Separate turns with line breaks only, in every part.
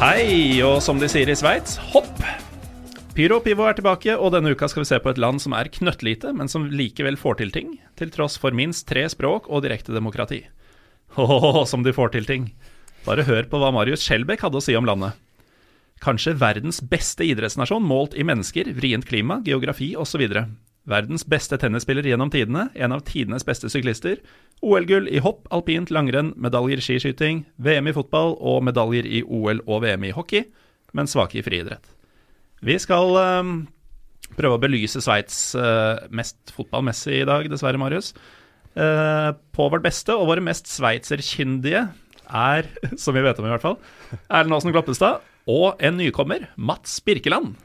Hei, og som de sier i Sveits, hopp! Pyro og Pivo er tilbake, og denne uka skal vi se på et land som er knøttlite, men som likevel får til ting, til tross for minst tre språk og direkte demokrati. Åh, som de får til ting. Bare hør på hva Marius Skjelbæk hadde å si om landet. Kanskje verdens beste idrettsnasjon målt i mennesker, vrient klima, geografi osv. Verdens beste tennisspiller gjennom tidene, en av tidenes beste syklister. OL-gull i hopp, alpint, langrenn, medaljer i skiskyting, VM i fotball og medaljer i OL og VM i hockey, men svake i friidrett. Vi skal um, prøve å belyse Sveits uh, mest fotballmessig i dag, dessverre, Marius. Uh, på vårt beste, og våre mest sveitserkyndige er, som vi vet om i hvert fall, Erlend Aasen Kloppestad og en nykommer, Mats Birkeland.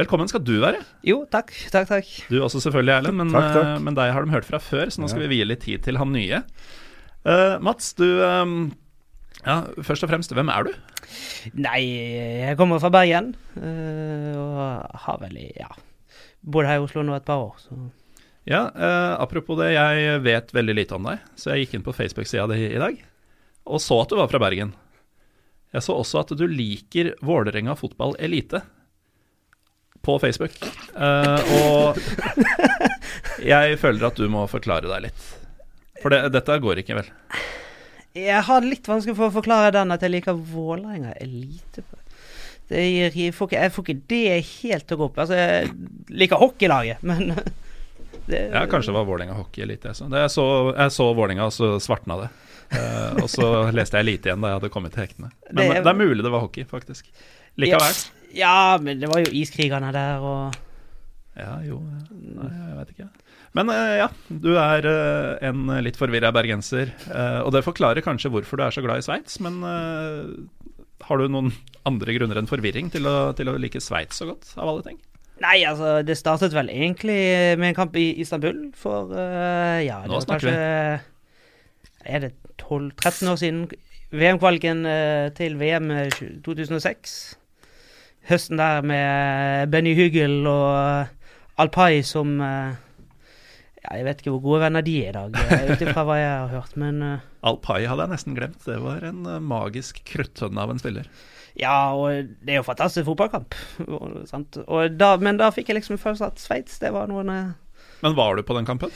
Velkommen skal du være.
Jo, takk, takk, takk.
Du også selvfølgelig, Erlend, men,
Takk, takk.
eh, men deg har de hørt fra før, så nå skal vi vie litt tid til han nye. Uh, Mats, du um, Ja, først og fremst, hvem er du?
Nei, jeg kommer fra Bergen, Uh, og har vel i, ja, bodd her i Oslo nå et par år, så
Ja, uh, apropos det, jeg vet veldig lite om deg, så jeg gikk inn på Facebook-sida di i dag og så at du var fra Bergen. Jeg så også at du liker Vålerenga fotball elite på Facebook. Eh, og jeg føler at du må forklare deg litt. For det, dette går ikke, vel?
Jeg har litt vanskelig for å forklare den at jeg liker Vålerenga elite. Det gir, jeg, får ikke, jeg får ikke det helt til å gå opp. Altså, jeg liker hockeylaget, men det,
Ja, kanskje det var Vålerenga hockey elite. Jeg så, Det jeg så, jeg så Vålerenga, og så svartna det. Eh, og så leste jeg elite igjen da jeg hadde kommet til hektene. Men
Det
det
er-
er, mulig det var hockey, faktisk. Likevel.
Ja, men det var jo iskrigerne der, og
Ja, jo Nei, jeg vet ikke. Men eh, ja, du er eh, en litt forvirra bergenser. eh, og det forklarer kanskje hvorfor du er så glad i Sveits, men har du noen andre grunner enn forvirring til å, til å like Sveits så godt, av alle ting?
Nei, altså, det startet vel egentlig med en kamp i Istanbul for Ja, det
Nå
var
kanskje
kanskje Er det 12-13 år siden? VM-kvaliken til VM 2006. Høsten der med Benny Hugel og Alpai som øh, ja, Jeg vet ikke hvor gode venner de er i dag, øh, ut ifra hva jeg har hørt, men øh,
Alpai hadde jeg nesten glemt. Det var en eh, magisk kruttønne av en spiller.
Ja, og det er jo fantastisk fotballkamp. Da, men da fikk jeg liksom følelsen at Sveits, det var noen
Men var du på den kampen?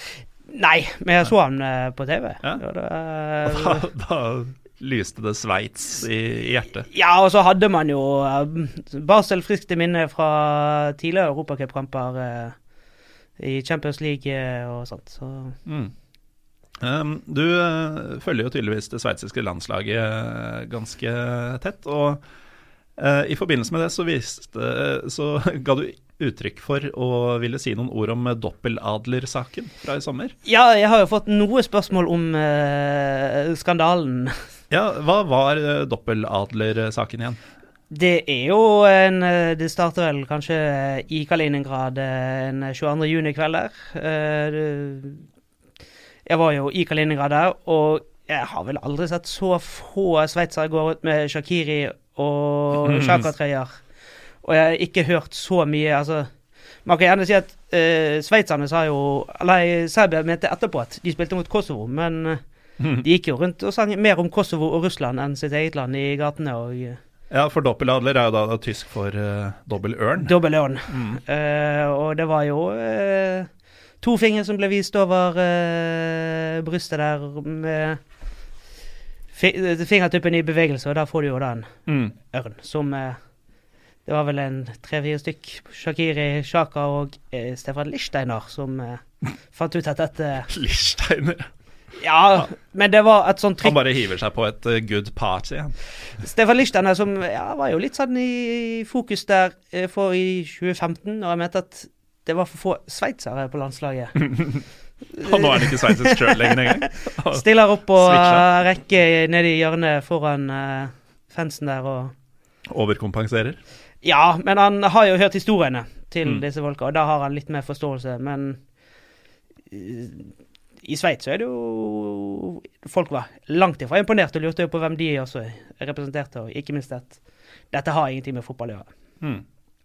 Nei, men jeg så han på TV.
Ja.
Øh,
Da, da lyste det Sveits i, hjertet.
Ja, og så hadde man jo uh, Basel friskt i minne fra tidligere europacupkamper uh, i Champions League eh, og sånt. Så
Mm. Um, du uh, følger jo tydeligvis det sveitsiske landslaget eh, ganske tett. Og uh, i forbindelse med det så, viste, så ga du uttrykk for å ville si noen ord om doppeladlersaken fra i sommer.
Ja, jeg har jo fått noe spørsmål om eh, skandalen.
Ja, Hva var doppeladler-saken igjen?
Det er jo en eh, Det starter vel kanskje i Kaliningrad eh, en 22. juni-kveld der. Eh, Jeg var jo i Kaliningrad der, og jeg har vel aldri sett så få sveitsere gå ut med Shakiri og Shaka-trøyer. Og jeg har ikke hørt så mye Altså, man kan gjerne si at uh, sveitserne sa jo Eller Serbia mente etterpå at de spilte mot Kosovo, men eh, de gikk jo rundt og sang mer om Kosovo og Russland enn sitt eget land i gatene. og... eh,
Ja, for doppeladler er jo da tysk for uh, dobbel ørn.
Dobbel ørn. Eh, og det var jo uh, to fingre som ble vist over uh, brystet der med fi fingertuppen i bevegelse, og da får du jo da en
Mm.
ørn som eh, Det var vel en tre-fire stykk. Shakiri, Shaka og eh, Stefan Lichsteiner som eh, fant ut at dette
Lichsteiner.
Ja, men det var et sånt
Han bare hiver seg på et eh, good party.
Stefan Lichtner som ja, var jo litt sånn i fokus der eh, for i 2015, og jeg mente at det var for få sveitsere på landslaget.
Og nå er han ikke sveitsisk sjøl lenger engang.
Stiller opp på uh, rekke nede i hjørnet foran uh, fansen der og
Overkompenserer.
Ja, men han har jo hørt historiene til
Mm.
disse folka, og da har han litt mer forståelse, men i Sveits så er det jo Folk var langt ifra imponert og lurte på hvem de også representerte, og ikke minst at dette har ingenting med fotball å gjøre.
Mm.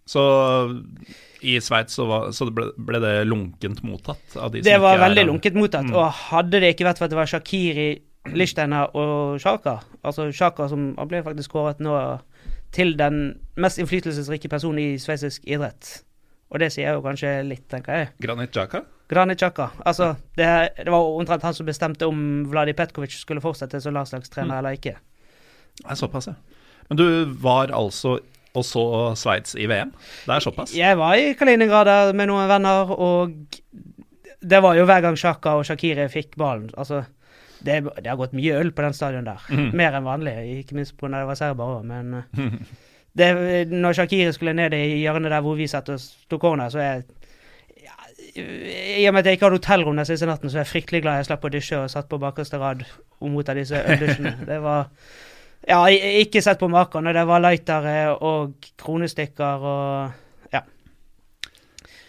Så i Sveits så, var- så ble, ble det lunkent mottatt av de som
Det var
ikke er
veldig
av-
lunket mottatt,
Mm.
og hadde det ikke vært for at det var Shakiri, Lichtsteiner og Sjaka Altså Sjaka som ble faktisk kåret nå til den mest innflytelsesrike personen i sveitsisk idrett. Og det sier jo kanskje litt, tenker jeg.
Granit Xhaka?
Granit Xhaka. Altså, det, det var omtrent han som bestemte om Vladi Petkovic skulle fortsette som landslagstrener
Mm.
eller ikke.
Det er såpass, ja. Men du var altså og så Sveits i VM? Det er såpass?
Jeg var i Kaliningrad der med noen venner, og det var jo hver gang Sjaka og Shakiri fikk ballen. Altså, det, det har gått mye øl på den stadion der.
Mm.
Mer enn vanlig, ikke minst pga. det var serbere òg, men eh, det, når Shakiri skulle ned i hjørnet der hvor vi satt og tok corner, så er ja, I og med at jeg ikke hadde hotellrom den siste natten, så er jeg fryktelig glad jeg slapp å dusje og satt på bakerste rad og motta disse øldusjene. Det var Ja, ikke sett på maken. og Det var lightere og kronestykker og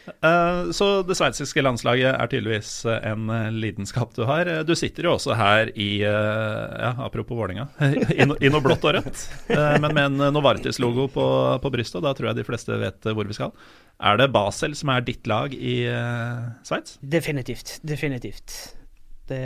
Eh, så det sveitsiske landslaget er tydeligvis eh, en eh, lidenskap du har. Du sitter jo også her i ja, Apropos Vålinga i, no, i noe blått og rødt, men med en Novartis-logo på, på brystet. og Da tror jeg de fleste vet hvor vi skal. Er det Basel som er ditt lag i uh, Sveits?
Definitivt. Definitivt. Det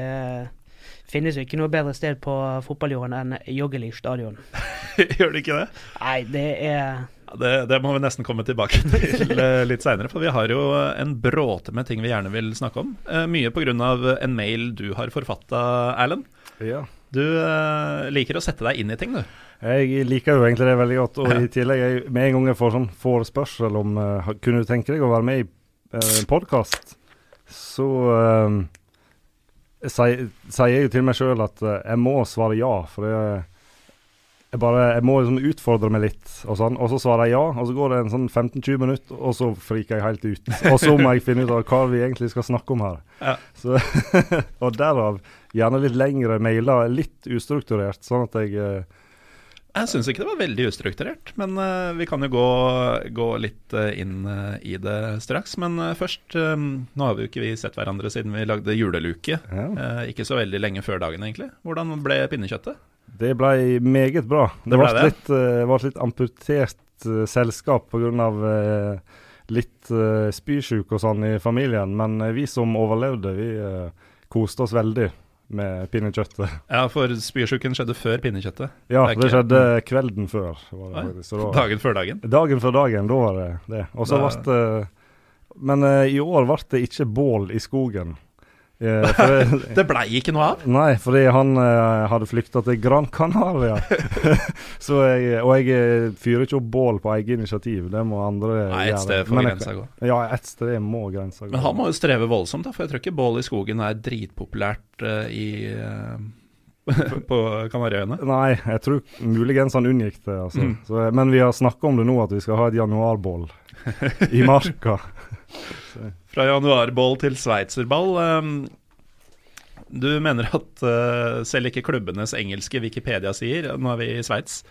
finnes jo ikke noe bedre sted på fotballjorden enn Joggeli stadion.
Gjør det ikke det?
Nei, det er
Det, det må vi nesten komme tilbake til eh, litt seinere, for vi har jo en bråte med ting vi gjerne vil snakke om. Eh, Mye pga. en mail du har forfatta, Erlend.
Ja.
Du eh, liker å sette deg inn i ting, du.
Jeg liker jo egentlig det veldig godt. Og i tillegg, jeg, med en gang jeg får sånn forespørsel om uh, Kunne du tenke deg å være med i uh, podkast, så uh, sier jeg jo til meg sjøl at uh, jeg må svare ja. For det, jeg bare Jeg må liksom utfordre meg litt, og sånn. Og så svarer jeg ja, og så går det en sånn 15-20 minutter, og så friker jeg helt ut. Og så må jeg finne ut av hva vi egentlig skal snakke om her.
Ja.
Så, og derav gjerne litt lengre mailer, litt ustrukturert, sånn at jeg eh,
Jeg syns ikke det var veldig ustrukturert, men uh, vi kan jo gå, gå litt uh, inn uh, i det straks. Men først um, Nå har vi jo ikke vi sett hverandre siden vi lagde juleluke.
Ja.
Ikke så veldig lenge før dagen, egentlig. Hvordan ble pinnekjøttet?
Det ble meget bra. Det,
Det ble
ble litt, uh, litt amputert uh, selskap pga. Uh, litt uh, spysjuk og sånn i familien. Men vi som overlevde, vi uh, koste oss veldig med pinnekjøttet.
Ja, for spysjuken skjedde før pinnekjøttet.
Ja,
Det
det skjedde kvelden før. Var det faktisk, så da,
Dagen før dagen.
dagen før dagen, da var det det. Og så ble det Men uh, i år ble det ikke bål i skogen. Eh, for det,
blei ikke noe av.
Nei, fordi han uh, hadde flykta til Gran Canaria. så jeg, og jeg eh, fyrer ikke opp bål på eget initiativ, det må andre
Nei, et sted får grensa gå.
Ja, et sted må grensa gå.
Men han må jo streve voldsomt, da, for jeg tror ikke bål i skogen er dritpopulært uh, i uh, på Kanariøyene.
Nei, jeg tror muligens han unngikk det. Altså.
Mm.
Så, men vi har snakka om det nå, at vi skal ha et januarbål i marka.
Fra januarball til sveitserball. ehm, du mener at eh, selv ikke klubbenes engelske Wikipedia sier, nå er vi i Sveits,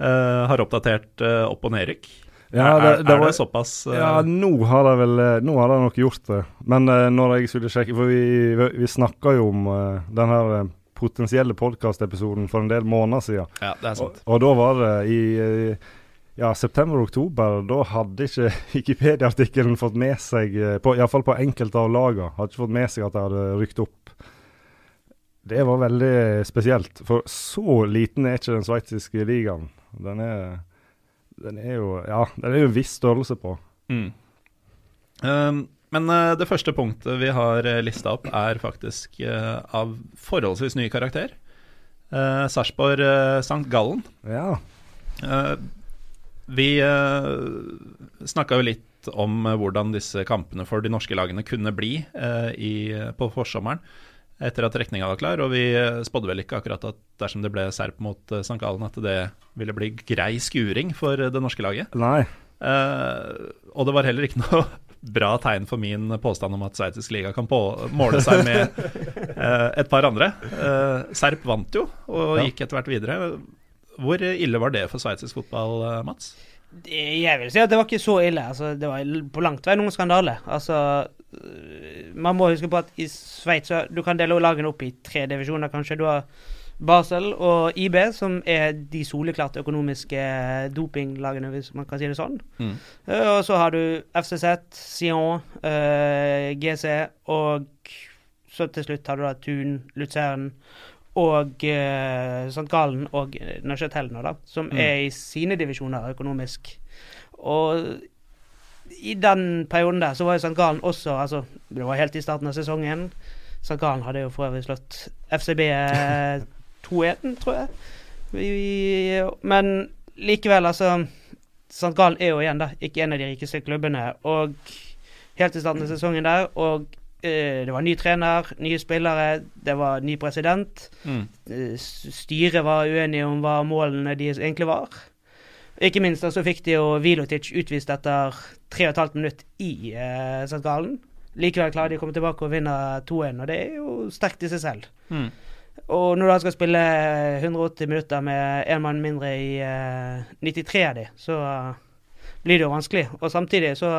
eh, har oppdatert uh, opp- og nedrykk?
Ja,
er,
det-
er,
det var-
det såpass uh...
Ja, nå har de vel eh, Nå har de nok gjort det. Men uh, når jeg skulle sjekke For vi, vi, vi snakka jo om uh, den her eh, potensielle podkastepisoden for en del måneder siden.
ja, det er sant.
og da var det i eh, ja, september-oktober. Da hadde ikke Wikipedia-artikkelen fått med seg, eh, på, iallfall på enkelte av lagene, hadde ikke fått med seg at det hadde rykt opp. Det var veldig spesielt, for så liten er ikke den sveitsiske ligaen. Den er, den er jo Ja, den er jo en viss størrelse på.
Mm. Um, men uh, det første punktet vi har uh, lista opp, er faktisk uh, av forholdsvis ny karakter. Uh, Sarpsborg uh, St. Gallen.
Ja.
Eh, vi uh, snakka jo litt om eh, hvordan disse kampene for de norske lagene kunne bli eh, i, på forsommeren. etter at trekninga var klar. Og vi eh, spådde vel ikke akkurat at dersom det ble Serp mot uh, St. Gallen, at det ville bli grei skuring for det norske laget.
Nei.
Uh, og det var heller ikke noe bra tegn for min påstand om at sveitsisk liga kan måle seg med et par andre. Serp vant jo, og
Ja.
gikk etter hvert videre. Hvor ille var det for sveitsisk fotball, Mats?
Det- Jeg vil si at det var ikke så ille. Altså, det var på langt vei noen skandale. Altså, øh, man må huske på at i Sveits du kan dele lagene opp i tre divisjoner, kanskje. Du har Basel og IB, som er de soleklart økonomiske dopinglagene, hvis man kan si det sånn.
Mm.
Eh, Og så har du FCZ, Sion, uh, GC, og så til slutt har du da Thun, Luzern og uh, St. Gallen og Neuchâtel nå, da, som
Mm.
er i sine divisjoner økonomisk. Og i den perioden der så var jo St. Gallen også altså, Det var helt i starten av sesongen. St. Gallen hadde jo for øvrig slått FCB 2-1, tror jeg. Vi, men likevel, altså St. Gallen er jo igjen da, ikke en av de rikeste klubbene. Og helt i starten av sesongen der, og eh, det var ny trener, nye spillere, det var ny president.
Mm.
Eh, styret var uenige om hva målene deres egentlig var. Ikke minst så fikk de jo Vilotic utvist etter 3,5 minutter i eh, St. Gallen. Likevel klarer de å komme tilbake og vinne 2-1, og det er jo sterkt i seg selv.
Mm.
Og når du da skal spille 180 minutter med én mann mindre i eh, 93 av de, så uh, blir det jo vanskelig. Og samtidig så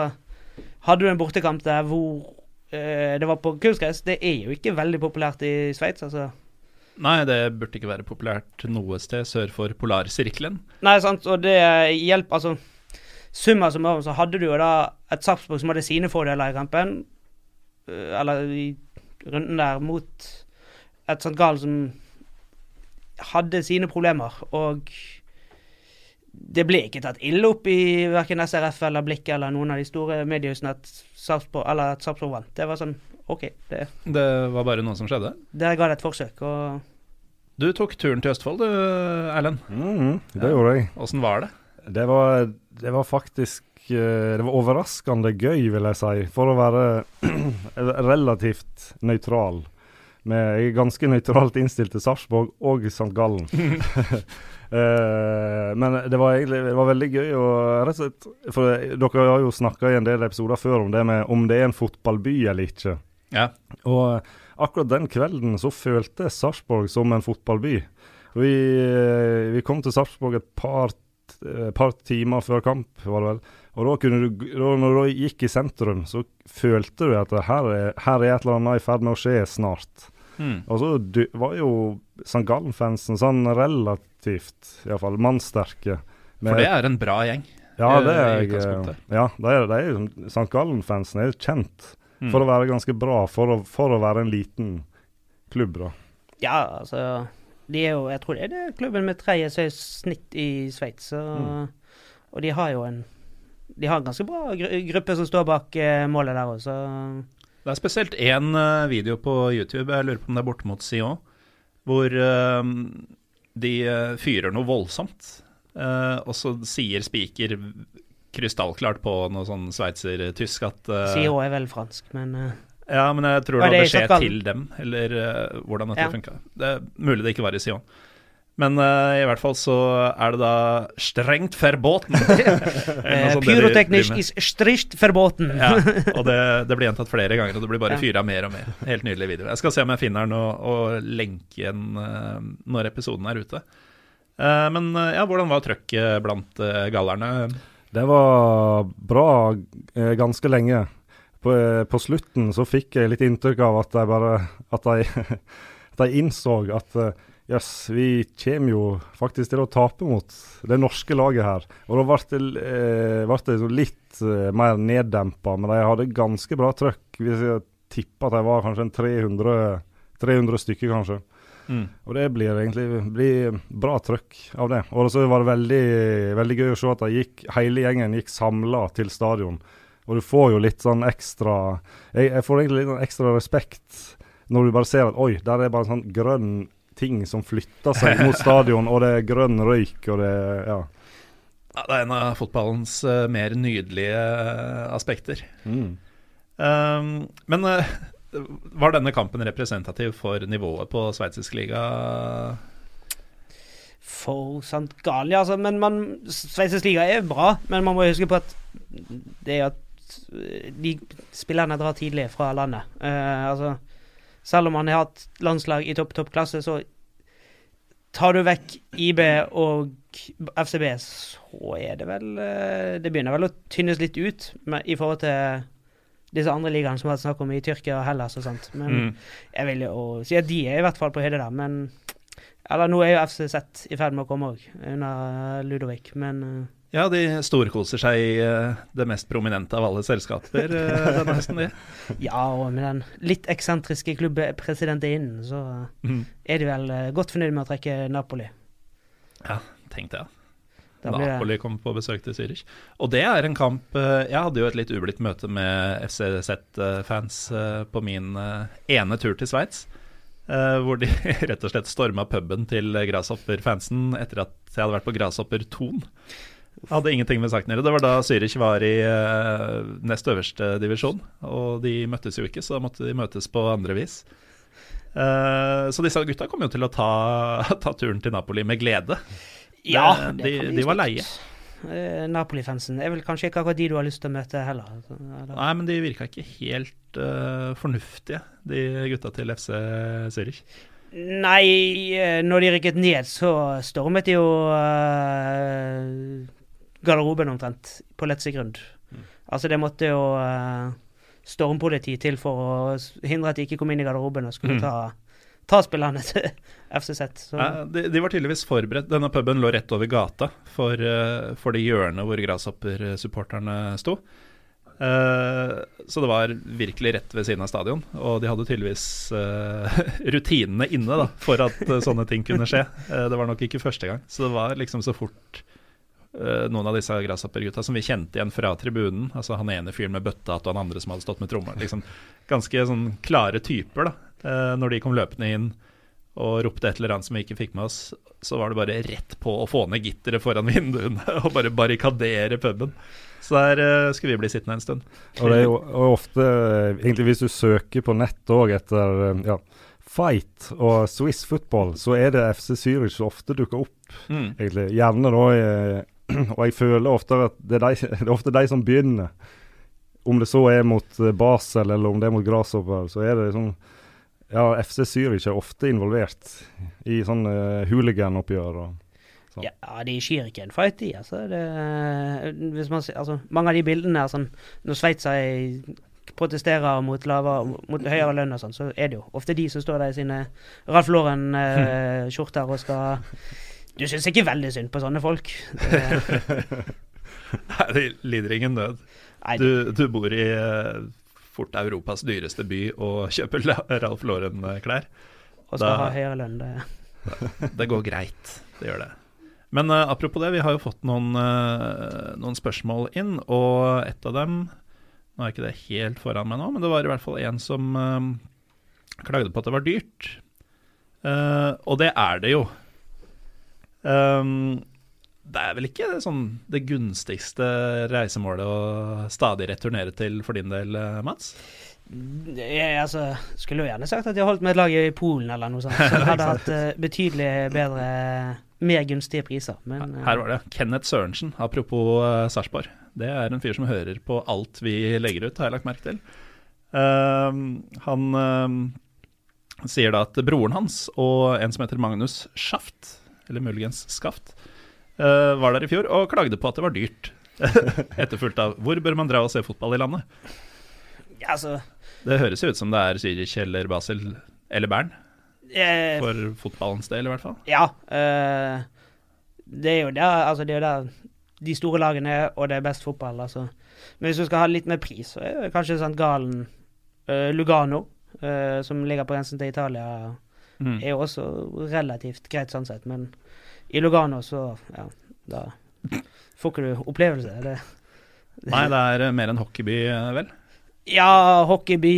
hadde du en bortekamp der hvor eh, det var på kunstgress. Det er jo ikke veldig populært i Sveits, altså.
Nei, det burde ikke være populært noe sted sør for polarsirkelen.
Nei, sant, og det hjelper Altså, summa summarum så hadde du jo da et Sarpsborg som hadde sine fordeler i kampen, eh, eller i runden der, mot et St. Gallen som hadde sine problemer, og det ble ikke tatt ille opp i verken SRF eller Blikket eller noen av de store mediehusene at Sarpsborg, vant. Det var sånn OK, det,
Det var bare noe som skjedde.
der ga det et forsøk, og
Du tok turen til Østfold du, Erlend.
Mm, det gjorde jeg.
Åssen var det?
Det var, det var faktisk eh, Det var overraskende gøy, vil jeg si, for å være relativt nøytral. Med, ganske nøytralt til Sarpsborg og St. Gallen. Uh, men det var egentlig det var veldig gøy å rett og slett For dere har jo snakka i en del episoder før om det med om det er en fotballby eller ikke.
Ja.
Og eh, akkurat den kvelden så følte Sarpsborg som en fotballby. Vi, eh, vi kom til Sarpsborg et par, par timer før kamp, var det vel. Og da kunne du, da, når du gikk i sentrum, så følte du at her er, her er et eller annet i ferd med å skje snart.
Mm.
Og så du, var jo St. Gallen-fansen sånn relativt, iallfall mannsterke.
For det er en bra gjeng.
Ja, det er jeg. Ja, det er, det er St. Gallen-fansen er jo kjent
Mm.
for å være ganske bra, for å, for å være en liten klubb, da.
Ja, altså De er jo Jeg tror det er det klubben med tredje høyest snitt i Sveits. så-
Mm.
Og de har jo en De har en ganske bra gruppe som står bak eh, målet der også.
Det er spesielt én eh, video på YouTube, jeg lurer på om det er borte mot Sion, hvor eh, de eh, fyrer noe voldsomt. Og så sier spiker krystallklart på noe sånn sveitser-tysk at
Sion er vel fransk, men
Ja, men jeg tror det var beskjed til dem, eller hvordan dette
Ja.
funka. Det er mulig det ikke var i Sion. Men uh, i hvert fall så er det da strengt verboten.
eh, Pyroteknisk is strikt verboten.
Ja, og det, det blir gjentatt flere ganger, og det blir bare
Ja.
fyra mer og mer. Helt nydelig video. Jeg skal se om jeg finner den og, og lenke igjen eh, når episoden er ute. Uh, men ja, hvordan var trøkket blant uh, gallerne?
Det var bra ganske lenge. På, på slutten så fikk jeg litt inntrykk av at jeg bare At jeg innså at Jøss, vi kommer jo faktisk til å tape mot det norske laget her. Og da ble det, eh, ble det litt eh, mer neddempa, men de hadde ganske bra trøkk. Hvis jeg tipper at de var kanskje en 300, 300 stykker, kanskje.
Mm.
Og det blir egentlig blir bra trøkk av det. Og så var det veldig, veldig gøy å se at gikk, hele gjengen gikk samla til stadion. Og du får jo litt sånn ekstra Jeg, jeg får egentlig litt sånn ekstra respekt når du bare ser at oi, der er bare en sånn grønn ting som flytter seg mot stadion, og det er grønn røyk, og det Ja.
Ja, det er en av fotballens uh, mer nydelige uh, aspekter.
Mm.
Um, men uh, Var denne kampen representativ for nivået på sveitsisk liga?
For St. Gallen, ja. Altså, men man, Sveitsisk liga er bra, men man må huske på at det er at de spillerne drar tidlig fra landet. Eh, altså, selv om han har hatt landslag i topp, topp klasse, så tar du vekk IB og FCB, så er det vel eh, Det begynner vel å tynnes litt ut med, i forhold til disse andre ligaene som har har snakket om i Tyrkia og Hellas og sånt. Men
Mm.
jeg vil jo si at de er i hvert fall på høyde der. Men Eller nå er jo FCZ i ferd med å komme òg, under Ludovic, men eh,
Ja, de storkoser seg i eh, det mest prominente av alle selskaper eh, denne høsten, de.
Ja, og med den litt eksentriske klubbpresidentinnen, så
Mm.
er de vel eh, godt fornøyd med å trekke Napoli.
Ja, tenkte jeg. Napoli kom på besøk til Zürich. Og det er en kamp Jeg hadde jo et litt ublidt møte med FCZ-fans på min ene tur til Sveits. Hvor de rett og slett storma puben til Grasshopper-fansen etter at jeg hadde vært på Grasshopper Thon. Hadde ingenting med saken å gjøre. Det var da Zürich var i uh, nest øverste divisjon. Og de møttes jo ikke, så da måtte de møtes på andre vis. Uh, så disse gutta kom jo til å ta, ta turen til Napoli med glede.
Ja,
Det-
det
de- de var leie.
Eh, Napoli-fansen er vel kanskje ikke akkurat de du har lyst til å møte heller. Altså, eller-
Nei, men de virka ikke helt fornuftige, de gutta til FC Zürich.
Nei, når de rykket ned, så stormet de jo eh, garderoben omtrent på lett sekund. Altså, det måtte jo uh, stormpoliti til for å hindre at de ikke kom inn i garderoben og skulle
Mm.
ta, ta spillerne til FCZ. Så
Nei, de, de var tydeligvis forberedt. Denne puben lå rett over gata for, eh, for det hjørnet hvor Grasshopper-supporterne sto. Uh, så det var virkelig rett ved siden av stadion, og de hadde tydeligvis uh, rutinene inne da, for at eh, sånne ting kunne skje. Eh, det var nok ikke første gang, så det var liksom så fort eh, noen av disse Grasshopper-gutta som vi kjente igjen fra tribunen, altså han ene fyren med bøttehatt og han andre som hadde stått med tromma, liksom ganske sånn klare typer, da. Eh, når de kom løpende inn og ropte et eller annet som vi ikke fikk med oss, så var det bare rett på å få ned gitteret foran vinduene og bare barrikadere puben. Så der eh, skulle vi bli sittende en stund.
Og det er jo ofte, eh, egentlig hvis du søker på nett òg etter eh, ja, fight og Swiss football, så er det FC Zürich som ofte dukker opp.
Mm.
egentlig. Gjerne da eh, Og jeg føler ofte at det er, de, det er ofte de som begynner. Om det så er mot eh, Basel eller om det er mot Grasshopper, så er det sånn Ja, FC Zürich er ofte involvert i sånne uh, hooliganoppgjør. sånn.
Ja, de skyr ikke en fight, de. Altså, det, hvis man, altså, mange av de bildene er sånn Når Sveitser protesterer mot, lavere, mot høyere lønn og sånn, så er det jo ofte de som står der i sine Ralf Lauren-skjorter og skal Du syns ikke veldig synd på sånne folk.
Nei, de lider ingen nød. Du, du bor i eh, fort Europas dyreste by og kjøper Ralf Lauren-klær.
og skal
da-
ha høyere lønn. Det.
Det går greit, det gjør det. Men uh, apropos det, vi har jo fått noen, uh, noen spørsmål inn, og et av dem Nå er ikke det helt foran meg nå, men det var i hvert fall en som uh, klagde på at det var dyrt. Eh, og det er det jo. Um, det er vel ikke sånn det gunstigste reisemålet å stadig returnere til for din del, eh, Mats?
Jeg altså, skulle jo gjerne sagt at jeg holdt med et lag i Polen eller noe sånt, som hadde hatt eh, betydelig bedre, mer gunstige priser. Men eh,
Her var det Kenneth Sørensen, apropos uh, Sarpsborg. Det er en fyr som hører på alt vi legger ut, har jeg lagt merke til. Uh, han ehm, sier da at broren hans og en som heter Magnus Schaft, eller muligens Skaft, eh, var der i fjor og klagde på at det var dyrt. Etterfulgt av 'Hvor bør man dra og se fotball i landet?'
ja, altså
Det høres jo ut som det er Zürich eller Basel eller Bern,
eh,
for fotballens del i hvert fall.
Ja. eh, det er jo der altså det er der de store lagene er, og det er best fotball. altså. Men hvis du skal ha litt mer pris, så er det kanskje St. Galen eh, Lugano, eh, som ligger på grensen til Italia,
Mm.
er jo også relativt greit sånn sett. Men i Lugano så ja, da får ikke du opplevelse. Det,
Nei, det er eh, mer en hockeyby, eh, vel?
Ja, hockeyby,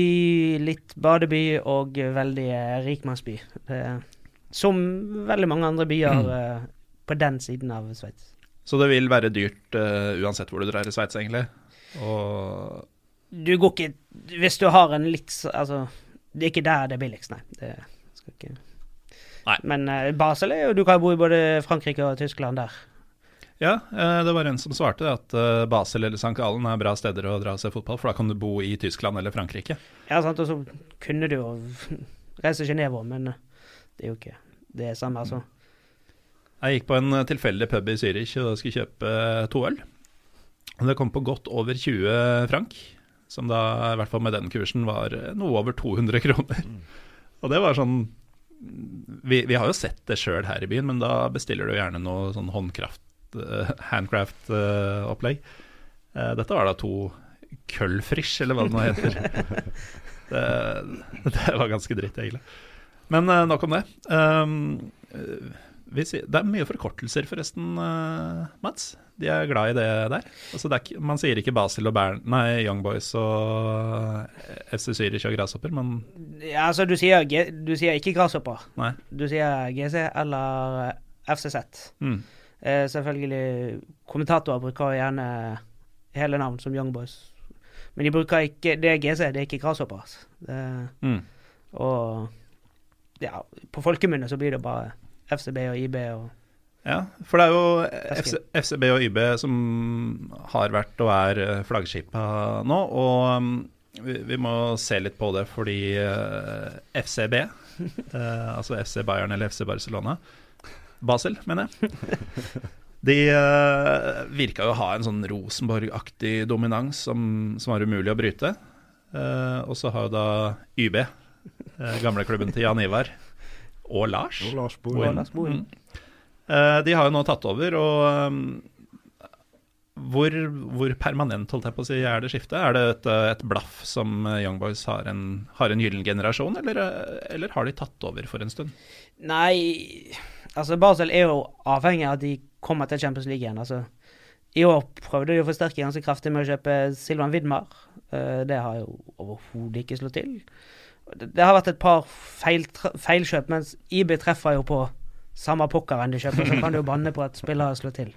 litt badeby og veldig eh, rikmannsby. Det- Som veldig mange andre byer mm. på den siden av Sveits.
Så det vil være dyrt uh, uansett hvor du drar i Sveits, egentlig. Og
Du går ikke Hvis du har en litt Altså, det er ikke der det er billigst, nei. Det skal ikke
Nei.
Men eh, Basel er jo Du kan bo i både Frankrike og Tyskland der.
Ja, eh, det var en som svarte at eh, Basel eller St. Gallen er bra steder å dra og se fotball, for da kan du bo i Tyskland eller Frankrike.
Ja, sant, og så kunne du jo reise til Genéve, men det er jo ikke det samme, altså.
Jeg gikk på en tilfeldig pub i Zürich og skulle kjøpe to øl. Og Det kom på godt over 20 frank, som da i hvert fall med den kursen var noe over 200 kroner. Og det var sånn Vi, vi har jo sett det sjøl her i byen, men da bestiller du gjerne noe sånn håndkraft, uh, handcraft-opplegg. Eh, dette var da to køllfrisch, eller hva det nå heter. det, det var ganske dritt, egentlig. Men eh, nok om det. Um, eh, vi det er mye forkortelser, forresten, eh, Mats. De er glad i det der. Altså, det ikke- man sier ikke Basel og Bern, nei, Young Boys og FC Zürich og Grasshopper, men
Ja, altså, du sier, du sier ikke Grasshopper.
nei.
Du sier GC eller eh, FCZ.
Mm.
Eh, selvfølgelig, kommentatorer bruker gjerne hele navn som Young Boys. Men de bruker ikke Det er GC, det er ikke Grasshopper. altså. Det,
Mm.
og ja, på folkemunne så blir det bare FCB og IB og
Ja, for det er jo FC, FCB og YB som har vært og er eh, flaggskipa nå, og um, vi, vi må se litt på det fordi eh, FCB, eh, altså FC Bayern eller FC Barcelona, Basel, mener jeg, de eh, virka jo å ha en sånn Rosenborg-aktig dominans som, som var umulig å bryte. Eh, og så har jo da YB, eh, gamleklubben til Jan Ivar, og Lars.
Og Lars
Bohin. De har jo nå tatt over, og um, hvor, hvor permanent holdt jeg på å si, er det skiftet? Er det et, eh, et blaff som eh, Young Boys har en, har en gyllen generasjon, eller, eh, eller har de tatt over for en stund?
Nei, altså Basel er jo avhengig av at de kommer til Champions League igjen. altså. I år prøvde de å forsterke ganske kraftig med å kjøpe Silvan Widmar. Eh, det har jo overhodet ikke slått til. Det, har vært et par feil, feilkjøp, mens IB treffer jo på samme pokkeren du kjøper, så kan du jo banne på at spillere slår til.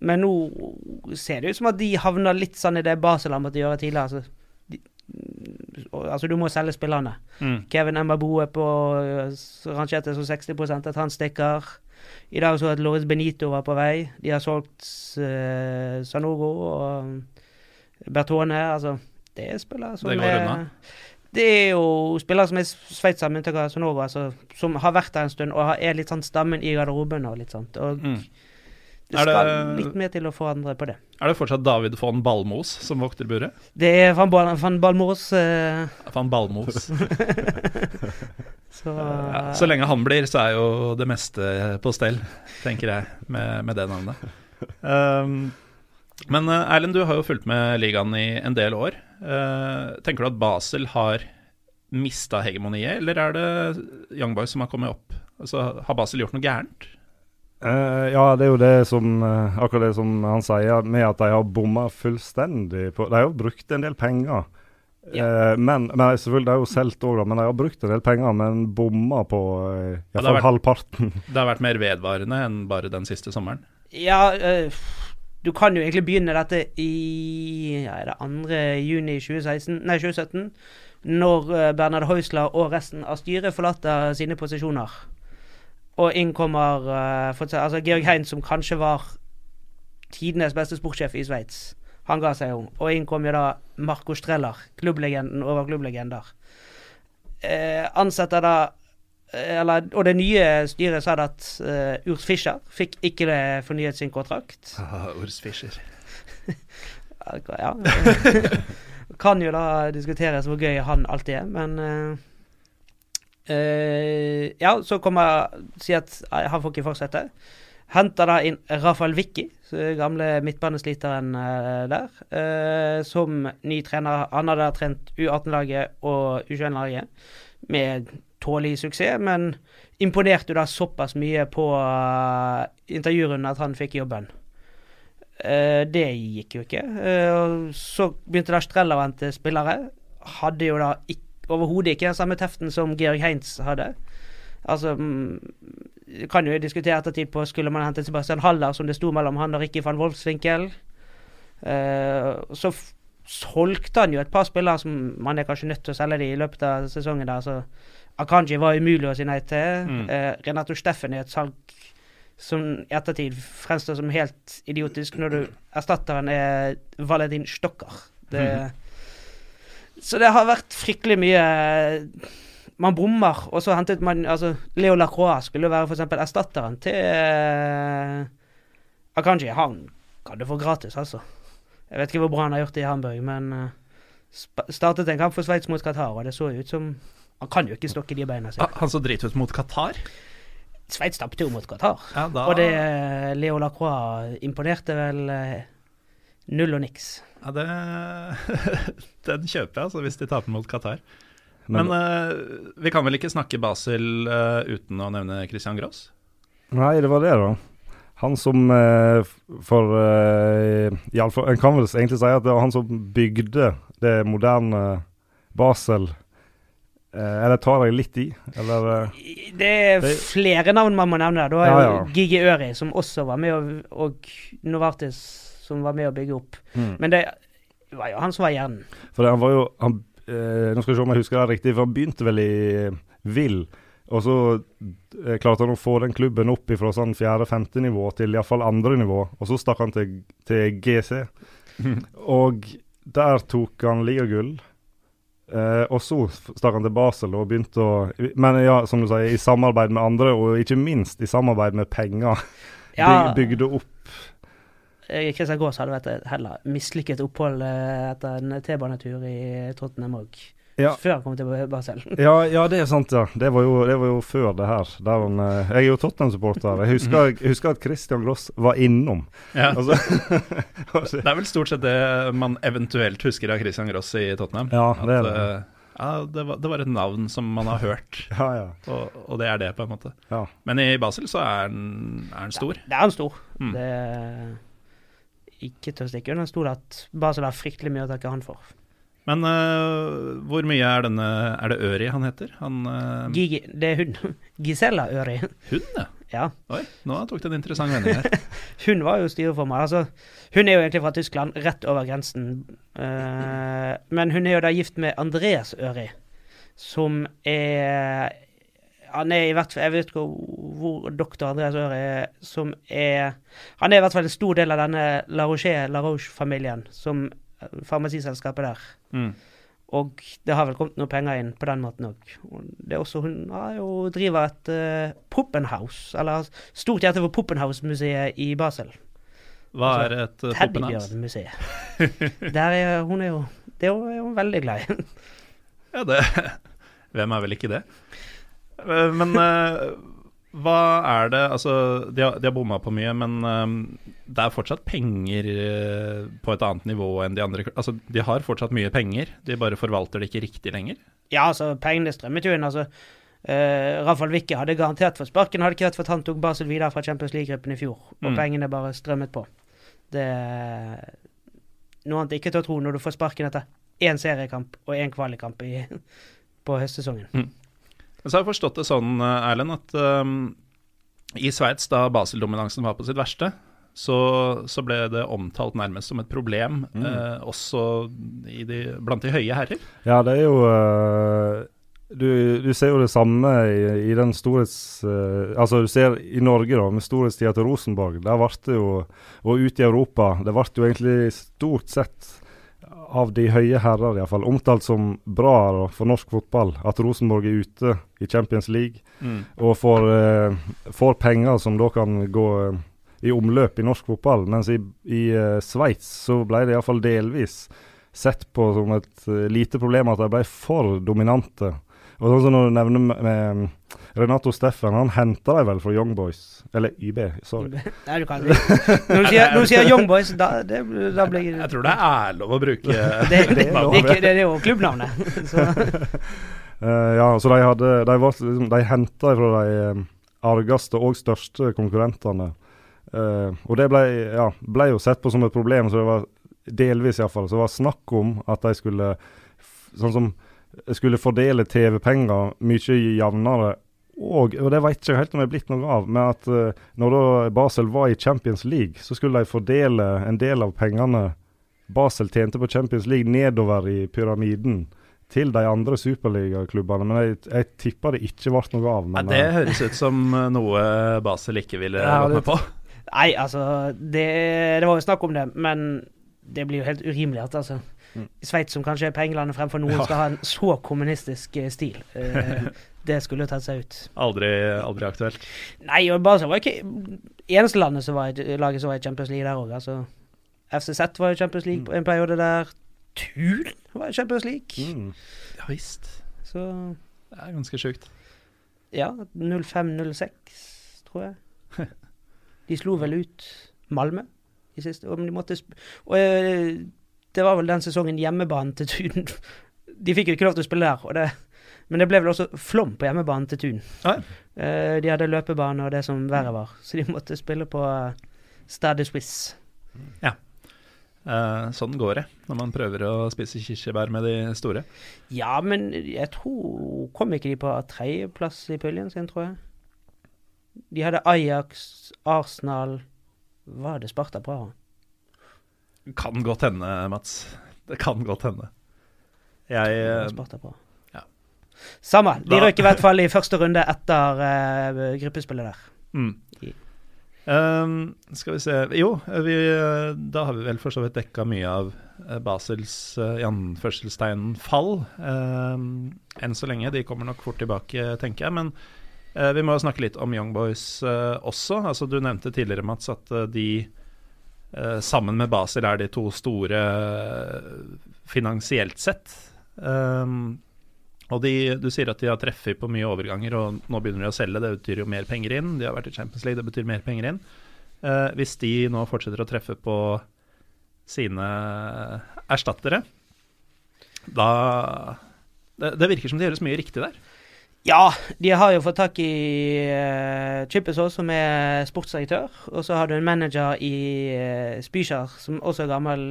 Men nå ser det ut som at de havner litt sånn i det Basel har måttet gjøre tidligere. Altså, de, altså du må selge spillerne. Kevin Mbabo er på øh, rangert som 60 at han stikker. I dag så at Loris Benito var på vei. De har solgt uh, Sanogo og Bertone. Altså, det er spillere som
Det går
er
unna.
Det er jo spillere som er sveitsere, med unntak av Sanogo, altså, som har vært der en stund og er litt sånn stammen i garderoben og litt sånt. Og
Mm.
det
det-
skal litt mer til å forandre på det.
Er det fortsatt David von Balmos som vokter buret?
Det er van, Bal van Balmos uh,
Van Balmos.
Så
Ja, så lenge han blir, så er jo det meste på stell, tenker jeg, med, med det navnet. Um, men eh, Erlend, du har jo fulgt med ligaen i en del år. Eh, tenker du at Basel har mista hegemoniet, eller er det Young Boys som har kommet opp? Altså, har Basel gjort noe gærent?
Uh, ja, det er jo det som uh, Akkurat det som han sier, med at de har bomma fullstendig på De har jo brukt en del penger. Eh, men, men selvfølgelig, de har jo solgt òg, men de har brukt en del penger, men bomma på iallfall
Ja,
halvparten.
Det har vært mer vedvarende enn bare den siste sommeren.
Ja, eh, du kan jo egentlig begynne dette i ja, er det 2. juni 2016, nei, 2017, når eh, Bernhard Heusler og resten av styret forlater sine posisjoner. Og inn kommer uh, altså Georg Hein, som kanskje var tidenes beste sportssjef i Sveits. Han ga seg jo. Og inn kom jo da Marco Streller, klubblegenden over klubblegender. Eh, ansetter da eller, Og det nye styret sa det at uh, Urs Fischer fikk ikke det fornyet sin kontrakt.
Urs Fischer.
Ja. kan jo da diskuteres hvor gøy han alltid er, men uh, uh, Ja, så kommer Si at han får ikke fortsette. Henter da inn Rafael Vicky, gamle midtbanesliteren eh, der, eh, som ny trener. Han hadde trent U18-laget og U21-laget med tålelig suksess, men imponerte jo da såpass mye på uh, intervjurunden at han fikk jobben. Uh, det gikk jo ikke. Uh, så begynte da Strella å hente spillere. Hadde jo da overhodet ikke den samme teften som Georg Heinz hadde. Altså mm, Kan jo diskutere ettertid på skulle man hentet Sebastian Haller, som det sto mellom han og Ricky van Wolfswinkel. Uh, så solgte han jo et par spillere som man er kanskje nødt til å selge de i løpet av sesongen. der, så Akanji var umulig å si nei til.
Mm.
Eh, Renato Steffen er et salg som i ettertid fremstår som helt idiotisk, når du erstatteren er Valentin Stokker. Det, Så det har vært fryktelig mye Man bommer, og så hentet man altså Leo Lacroix skulle være f.eks. erstatteren til eh, Akanji. Han kan du få gratis, altså. Jeg vet ikke hvor bra han har gjort det i Hamburg, men eh, startet en kamp for Sveits mot Qatar, og det så ut som Han kan jo ikke stokke de beina sine.
Ah, Han så drit ut mot Qatar.
Sveits tapte jo mot Qatar.
Ja, da,
Og det Leo Lacroix imponerte vel eh, null og niks.
ja, det, Den kjøper jeg, altså, hvis de taper mot Qatar.
Men,
Men uh, vi kan vel ikke snakke Basel uh, uten å nevne Christian Gross?
Nei, det var det, da. Han som uh, For uh, iallfall En kan vel egentlig si at det var han som bygde det moderne Basel. Eller tar jeg litt i? Eller eh,
Det er
Det-
flere navn man må nevne. Du har
Ja,
jo
ja.
Gigi Øri, som også var med, og, og Novartis, som var med å bygge opp.
Mm.
Men det var jo han som var hjernen.
For det, han var jo han, eh, Nå skal vi se om jeg husker det riktig, for han begynte vel i eh, Vill. Og så eh, klarte han å få den klubben opp fra sånn fjerde-femte nivå til iallfall andre nivå. Og så stakk han til, til GC. Og der tok han ligagull. Eh, og så stakk han til Basel og begynte å Men ja, som du sier, i samarbeid med andre, og ikke minst i samarbeid med penger.
Ja.
Bygde opp
Kristian Christian Gaas hadde vært et heller mislykket opphold eh, etter en T-banetur i Tottenham òg.
Ja.
Før han kom til Basel.
Ja, ja, det er sant, ja. Det var jo, det var jo før det her. Der han, eh, jeg er jo Tottenham-supporter. Jeg jeg husker at Christian Gloss var innom.
Ja.
Altså,
Det er vel stort sett det man eventuelt husker av Christian Gross i Tottenham.
Ja, det er det.
eh, ja, det, var, det var et navn som man har hørt,
ja, ja.
og, og det er det, på en måte.
ja.
Men i Basel så er han, er den stor.
Det er han stor.
Mm.
Det er ikke til å stikke under stol at Basel har fryktelig mye å takke han for.
Men uh, hvor mye er denne Er det Øri han heter? Han uh,
Gigi, det er hun. Gisela Øri.
Hun, ja.
Ja.
Oi, nå tok det en interessant vending her.
Hun var jo styreformann. Altså, hun er jo egentlig fra Tyskland, rett over grensen. Uh, men hun er jo da gift med Andreas Øri, som er Han er i hvert fall Jeg vet ikke hvor doktor Andreas Øri er, som er Han er i hvert fall en stor del av denne La Roche-familien, som eh, farmasiselskapet der.
Mm.
Og det har vel kommet noe penger inn på den måten òg. Det er også Hun har jo driver et uh, Poppenhaus, eller stort hjerte for Poppenhaus-museet i Basel.
Hva er et uh, poppenhaus?
Teddybjørnmuseet. Der er hun er jo Det er hun veldig glad i.
Ja, det Hvem er vel ikke det? Eh, Men eh, hva er det Altså, de har, de har bomma på mye, men um, det er fortsatt penger eh, på et annet nivå enn de andre Altså, de har fortsatt mye penger, de bare forvalter det ikke riktig lenger.
Ja, altså, pengene strømmet jo inn. altså uh, Rafael Wicke hadde garantert fått sparken, hadde ikke vært for at han tok Basel videre fra Champions League-gruppen i fjor. Og
Mm.
pengene bare strømmet på. Det er noe annet ikke til å tro når du får sparken etter én seriekamp og én kvalikkamp i, på høstsesongen.
Men så har jeg forstått det sånn, eh, Erlend, at um, i Sveits, da Basel-dominansen var på sitt verste, så, så ble det omtalt nærmest som et problem, eh, også i de, blant de høye herrer.
Ja, det er jo uh, du, du ser jo det samme i, i den storhets... Uh, altså du ser i Norge, da, med storhetstida til Rosenborg. Der ble det jo Og ute i Europa, det ble jo egentlig stort sett av de høye herrer iallfall omtalt som bra for norsk fotball at Rosenborg er ute i Champions League og får, eh, får penger som da kan gå eh, i omløp i norsk fotball. Mens i, i eh, Sveits så ble det iallfall delvis sett på som et eh, lite problem at de ble for dominante. Og sånn som når du nevner med, med Renato Steffen, han henta dem vel fra Young Boys. Eller YB, sorry.
Nei, du kan Når du sier, når du sier Young Boys, da, det, da blir
Jeg tror det er lov å bruke
det, det, det, er ikke- det er jo klubbnavnet. Så,
Uh, ja, så de hadde De, var, liksom, de henta fra de eh, argeste og største konkurrentene. Uh, og det ble, ja, ble jo sett på som et problem, så det var delvis iallfall. Så det var snakk om at de skulle Sånn som skulle fordele TV-penger mye jevnere. Og, og det vet jeg ikke helt om det er blitt noe av, men at uh, når da Basel var i Champions League, så skulle de fordele en del av pengene Basel tjente på Champions League nedover i pyramiden til de andre superligaklubbene, men jeg, jeg tipper det ikke ble noe av.
Nei,
Men,
det
eh,
høres ut som noe Basel ikke ville
Ja, vært
med på.
Nei, altså det, det var jo snakk om det, men det blir jo helt urimelig at altså Sveits, som kanskje er pengelandet fremfor noen,
Ja.
skal ha en så kommunistisk eh, stil. Det skulle tatt seg ut.
Aldri, aldri aktuelt.
Nei, og Barca var ikke eneste landet som var i, laget som var i Champions League der òg. Altså, FCZ var i Champions League på en periode der. Thun var i Champions League.
mm.
Ja visst.
Så
Det er ganske sjukt.
ja, 05-06, tror jeg. De slo vel ut Malmö i siste Og de måtte sp Og eh, det var vel den sesongen hjemmebanen til Thun De fikk jo ikke lov til å spille der, og det, men det ble vel også flom på hjemmebanen til Thun.
Ja.
uh, de hadde løpebane og det som verre var, så de måtte spille på uh, Stade Suisse.
Uh, sånn går det når man prøver å spise kirsebær med de store.
Ja, men jeg tror Kom ikke de på tredjeplass i puljen sin, tror jeg? De hadde Ajax, Arsenal Var det Sparta Praha?
Kan godt hende, Mats. Det kan godt hende. Jeg
Det var
eh,
Sparta Praha.
ja.
Samme. De
Da-
i hvert fall i første runde etter uh, gruppespillet der.
mm. Ehm, Skal vi se Jo, vi, eh, da har vi vel for så vidt dekka mye av eh, Basels uh, i anførselstegn fall. Um, enn så lenge. De kommer nok fort tilbake, tenker jeg. Men uh, vi må snakke litt om Young Boys også. Altså, du nevnte tidligere, Mats, at de sammen med Basel er de to store finansielt sett. Ehm, og de, du sier at de har treffet på mye overganger, og nå begynner de å selge. Det betyr jo mer penger inn. De har vært i Champions League, det betyr mer penger inn. Eh, hvis de nå fortsetter å treffe på sine erstattere, da det, det virker som det gjøres mye riktig der.
Ja, de har jo fått tak i uh, Chippesaw, som er sportsdirektør. Og så har du en manager i uh, Spyskjær, som også er gammel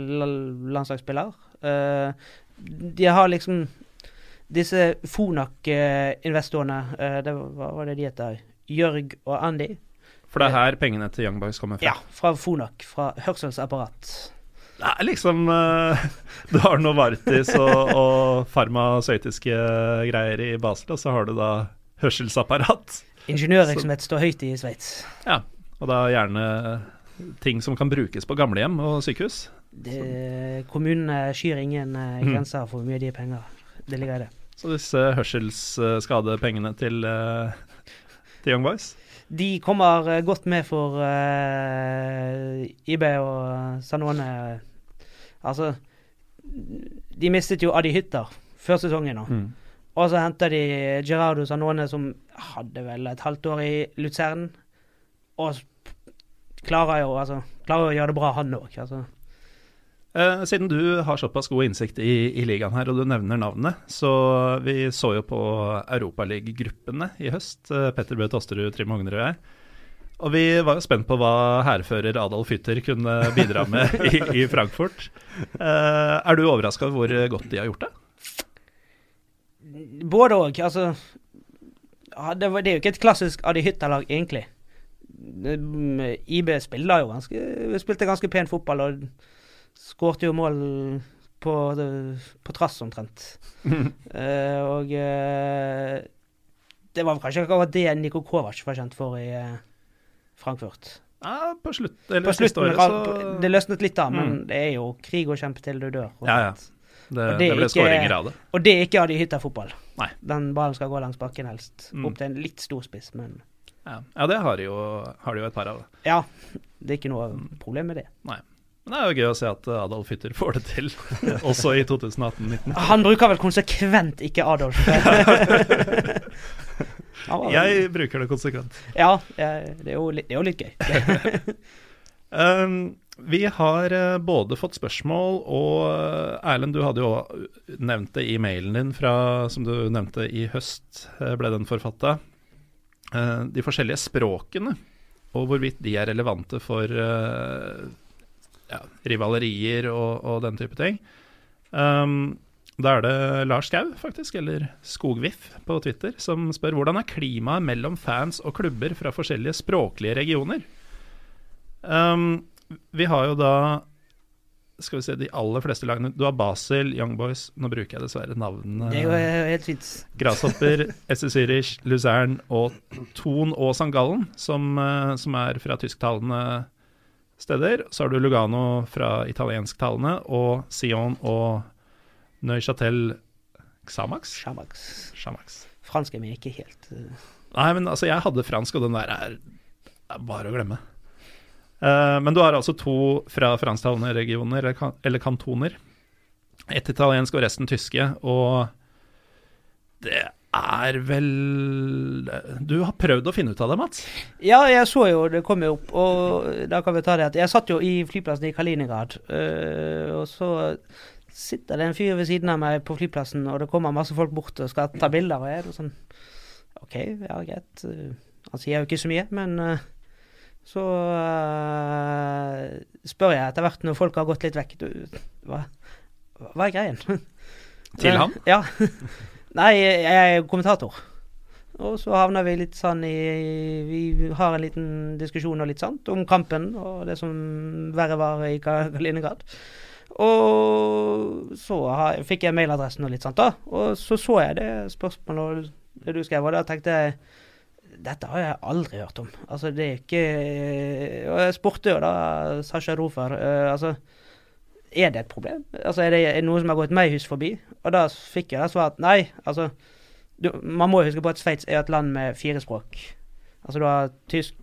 landslagsspiller. Uh, de har liksom disse Fonak-investorene uh, det var, var det de heter? Jørg og Andy.
For det er her pengene til Young Boys kommer fra.
Ja, fra Fonak. Fra hørselsapparat.
Det er liksom eh, Du har Novartis og, og farmasøytiske greier i Basel, og så har du da hørselsapparat.
Ingeniørvirksomhet står høyt i Sveits.
Ja, og da gjerne ting som kan brukes på gamlehjem og sykehus.
Det- Kommunene skyr ingen eh,
Mm.
grenser for hvor mye de har penger. Det ligger i det.
Så disse hørselsskadepengene til, eh, til Young Boys
De kommer eh, godt med for uh, IB og Sanone. Altså De mistet jo Adi Hytter før sesongen nå.
Mm.
Og så henter de Gerardo Sanone, som hadde vel et halvt år i Luzern. Og klarer jo altså, klarer å gjøre det bra, han òg. Altså.
Eh, siden du har såpass god innsikt i, i ligaen her, og du nevner navnet, så vi så jo på Europaliga-gruppene i høst, eh, Petter Bøe Tosterud, Trym Hognerud og jeg. Og vi var jo spent på hva hærfører Adolf Hytter kunne bidra med i, i Frankfurt. Eh, er du overraska over hvor godt de har gjort det?
Både òg. Altså det, var, det er jo ikke et klassisk Adi Hytter-lag, egentlig. IB spilte jo ganske, spilte ganske pen fotball og skårte jo mål på, på trass, omtrent. uh, og uh, det var kanskje akkurat det Niko Kovac var kjent for i eh, Frankfurt.
Ja, på slutt, eller
På slutten,
året, så
Det løsnet litt da, men
Mm.
det er jo krig og kjempe til du dør.
Ja, ja. det,
Og
det,
det
ble skåringer av det.
Og det er ikke av de hytta fotball.
Nei.
Den ballen skal gå langs bakken helst.
Mm.
Opp til en litt stor spiss, men
Ja, ja det har de, jo, har de jo et par av. det.
ja. Det er ikke noe problem med det.
Men det er jo gøy å se at Adolf Hytter får det til, også i 2018-19.
Han bruker vel konsekvent ikke Adolf.
Jeg bruker det konsekvent.
Ja, eh, det er jo litt, det er jo litt gøy.
Um, vi har eh, både fått spørsmål, og eh, Erlend, du hadde jo nevnt det i mailen din fra, som du nevnte i høst, eh, ble den forfatta. Eh, de forskjellige språkene, og hvorvidt de er relevante for eh, ja, rivalerier og, og den type ting. Um, da er det Lars Skau, faktisk, eller Skogviff på Twitter, som spør hvordan er klimaet mellom fans og klubber fra forskjellige språklige regioner? Um, vi har jo da skal vi se, de aller fleste lagene Du har Basel, Young Boys Nå bruker jeg dessverre navnene.
Det er jo helt fint.
Grasshopper, SS Zürich, Luzern og Thon og Sangallen, som, eh, som er fra tysktalende steder. Så har du Lugano fra italiensktalende, og Sion og Neuchâtel Xamax?
Xamax.
Xamax.
Fransk er min ikke helt uh...
Nei, men altså, jeg hadde fransk, og den der er, er bare å glemme. Uh, men du har altså to fra fransktalende regioner, eller, kan, eller kantoner. Ett italiensk og resten tyske, og det er vel Du har prøvd å finne ut av det, Mats?
Ja, jeg så jo det kom jo opp, og da kan vi ta det at jeg satt jo i flyplassen i Kaliningrad, øh, og så sitter det en fyr ved siden av meg på flyplassen, og det kommer masse folk bort og skal ta bilder, og jeg er sånn OK, ja, greit. Uh, Han sier jo ikke så mye, men øh, så øh, spør jeg etter hvert når folk har gått litt vekk du, hva, hva er greien?
Til ham?
Ja. Nei, jeg er kommentator. Og så havna vi litt sånn i Vi har en liten diskusjon og litt sånt om kampen og det som verre var i Ka- Kaliningrad. Og så har, fikk jeg mailadressen og litt sånt, da. Og så så jeg det spørsmålet du skrev, og da tenkte jeg dette har jeg aldri hørt om. Altså, det er ikke Og jeg spurte jo da Sasha Rofer Uh, altså, er det et problem? Altså, er det er noe som har gått meg hus forbi? Og da fikk jeg da svar at nei. Altså, du, man må jo huske på at Sveits er et land med fire språk. Altså, du har tysk,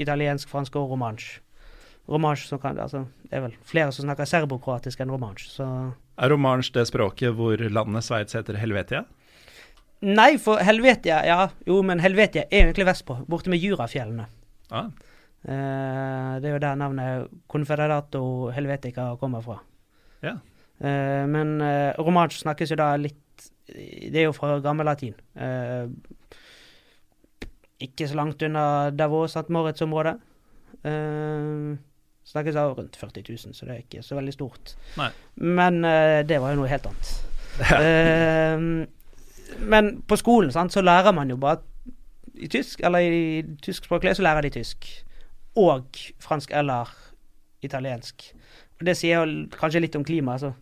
italiensk, fransk og romansk. Romansk som kan Altså, det er vel flere som snakker serbokroatisk enn romansk, så
Er romansk det språket hvor landet Sveits heter Helvetia?
Nei, for Helvetia Ja, jo, men Helvetia er egentlig vestpå, borte med Jurafjellene.
Ah,
Eh, det er jo der navnet Confederato Helvetica kommer fra.
Ja.
Uh, men uh, romansk snakkes jo da litt Det er jo fra gammellatin. Uh, ikke så langt unna Davos St. Moritz-området. Uh, snakkes av rundt 40 000, så det er ikke så veldig stort.
Nei.
Men eh, det var jo noe helt annet. Eh, men på skolen sant, så lærer man jo bare i tysk, eller i tyskspråklig så lærer de tysk. Og fransk eller italiensk. Det sier kanskje litt om klimaet. Altså.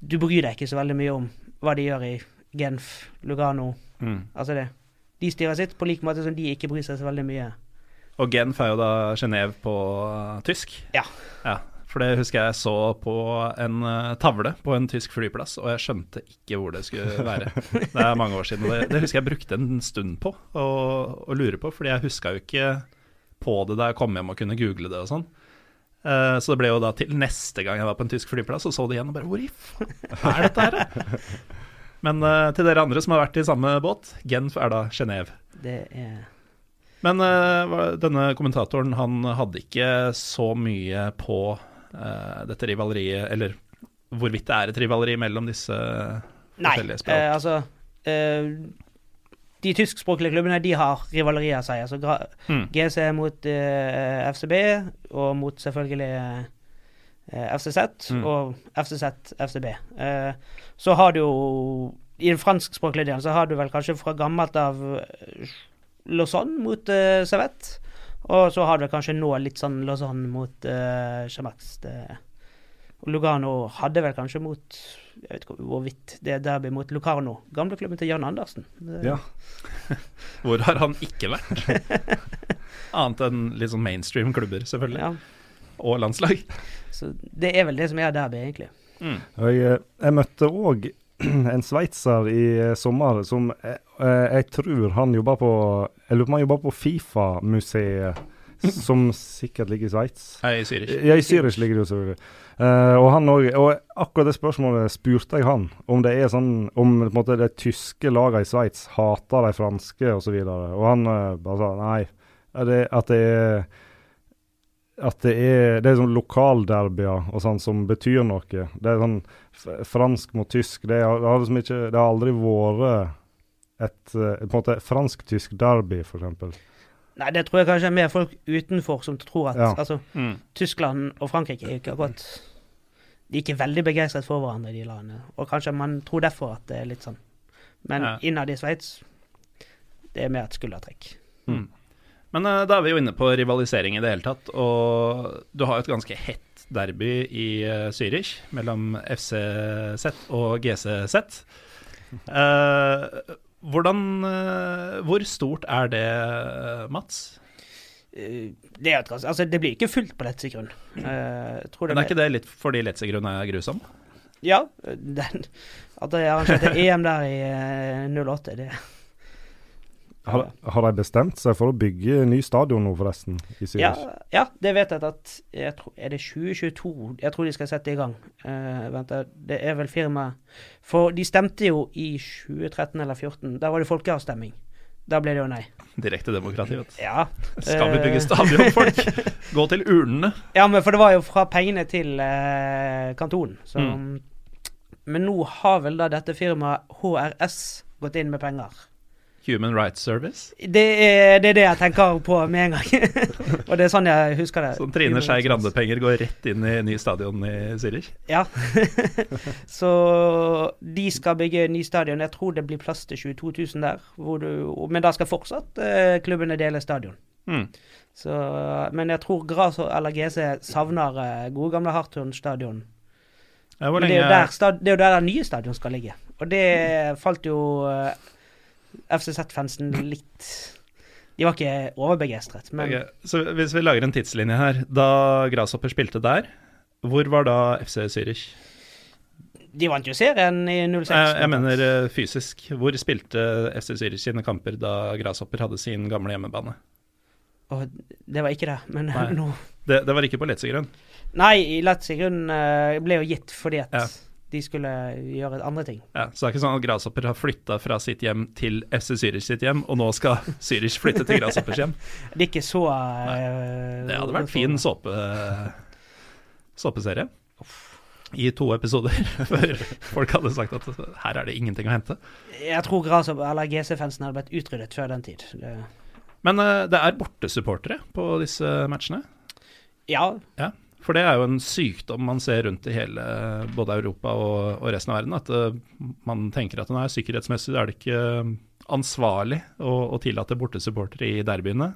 Du bryr deg ikke så veldig mye om hva de gjør i Genf, Lugano.
Mm.
Altså det. De styrer sitt på lik måte som de ikke bryr seg så veldig mye.
Og Genf er jo da Genéve på uh, tysk.
Ja.
Ja, For det husker jeg så på en uh, tavle på en tysk flyplass, og jeg skjønte ikke hvor det skulle være. Det er mange år siden. Det, det husker jeg brukte en stund på å lure på, fordi jeg huska jo ikke på det da jeg kom hjem og kunne google det og sånn. Eh, så det ble jo da til neste gang jeg var på en tysk flyplass og så det igjen, og bare Hvor i faen er dette her? Men uh, til dere andre som har vært i samme båt, Genf er da Genéve.
Det er
Men uh, denne kommentatoren han hadde ikke så mye på eh, dette rivaleriet, eller hvorvidt det er et rivaleri mellom disse
Nei,
forskjellige språk.
eh, altså eh, De tyskspråklige klubbene de har rivalerier seg. Altså,
Mm.
GC mot eh, FCB, og mot selvfølgelig eh, FCZ,
Mm.
og FCZ FCB. Eh, så har du jo I den franskspråklige delen så har du vel kanskje fra gammelt av Lausanne mot eh, Servette. Og så har du kanskje nå litt sånn Lausanne mot uh, Chamax. Lugano hadde vel kanskje mot Jeg vet ikke hvorvidt det er derby mot Locarno. Gamleklubben til Jan Andersen.
Ja.
Hvor har han ikke vært? Annet enn litt sånn mainstream klubber, selvfølgelig.
ja.
Og landslag.
Så det er vel det som er derby, egentlig.
Mm.
Jeg, eh, jeg møtte òg en sveitser i eh, sommer som jeg, jeg tror han jobber på Jeg lurer på om han jobber på Fifa-museet, som sikkert ligger i Sveits.
Hei, Zürich.
Ja, i Zürich ligger det jo selvfølgelig. Uh, og han også, og akkurat det spørsmålet spurte jeg han, om det er sånn Om på en måte de tyske lagene i Sveits hater de franske osv. Og, så og han uh, bare sa nei. Det, at det er at det er, det er sånn lokalderbyer og sånn som betyr noe. Det er sånn fransk mot tysk. Det har, det har liksom ikke Det har aldri vært et et måte fransk-tysk derby, f.eks.
Nei, det tror jeg kanskje er mer folk utenfor som tror at
Ja.
Altså,
Mm.
Tyskland og Frankrike er jo ikke akkurat De er ikke veldig begeistret for hverandre, de landene. Og kanskje man tror derfor at det er litt sånn. Men
Ja.
innad i Sveits, det er mer et skuldertrekk.
Mm. Men uh, da er vi jo inne på rivalisering i det hele tatt, og du har jo et ganske hett derby i uh, Zürich mellom FCZ og GCZ. Eh, hvordan eh, Hvor stort er det, Mats?
Eh, Det, er et, altså, det blir ikke fullt på Letzegrunn. Tror
Men er ikke det litt fordi Letzegrunn er grusom?
Ja. Den, at det er arrangert EM der i eh, 08, det
Har, har de bestemt seg for å bygge ny stadion nå, forresten? I Syrien?
ja, ja, det vet jeg at jeg tror, Er det 2022? Jeg tror de skal sette i gang. Uh, vent, det er vel firmaet For de stemte jo i 2013 eller 2014. Da var det folkeavstemning. Da ble det jo nei.
Direkte demokrati, vet du.
Ja.
Skal vi bygge
Eh,
stadion, folk? Gå til urnene.
Ja, men for det var jo fra pengene til uh, kantonen. Så,
Mm.
Men nå har vel da dette firmaet HRS gått inn med penger.
Human Rights Service.
Det er, det er det jeg tenker på med en gang. Og det er sånn jeg husker det.
Sånn Trine Skei Grande-penger går rett inn i ny stadion i Zürich.
Ja. så de skal bygge ny stadion. Jeg tror det blir plass til 22 000 der. Du, men da skal fortsatt eh, klubbene dele stadion.
Mm.
Så, men jeg tror Gras eller GC savner eh, gode gamle Hartun stadion.
Ja,
Men det er, der, det er jo der det nye stadion skal ligge. Og det falt jo uh, FCZ-fansen litt De var ikke overbegeistret, men
okay. Så hvis vi lager en tidslinje her. Da Grasshopper spilte der, hvor var da FC Zürich?
de vant jo serien i 06.
Jeg, jeg mener eh, fysisk. Hvor spilte FC Zürich sine kamper da Grasshopper hadde sin gamle hjemmebane?
Og det var ikke det, men nå
Det, det var ikke på Letzigrunn?
Nei, i Letzegrunn uh, ble jo gitt fordi at
Ja.
De skulle gjøre andre ting.
Ja, så det er ikke sånn at Grasshopper har flytta fra sitt hjem til FC Zürich sitt hjem, og nå skal Zürich flytte til Grasshoppers hjem.
Det er ikke så uh,
Det hadde vært fin såpe, såpeserie. I to episoder, før folk hadde sagt at her er det ingenting å hente.
Jeg tror Gras eller GC-fansen hadde blitt utryddet før den tid. Det,
Men eh, det er bortesupportere på disse matchene.
ja,
Ja, for det er jo en sykdom man ser rundt i hele både Europa og, og resten av verden. At uh, man tenker at nei, sikkerhetsmessig er det ikke eh, ansvarlig å, å tillate bortesupportere i derbyene.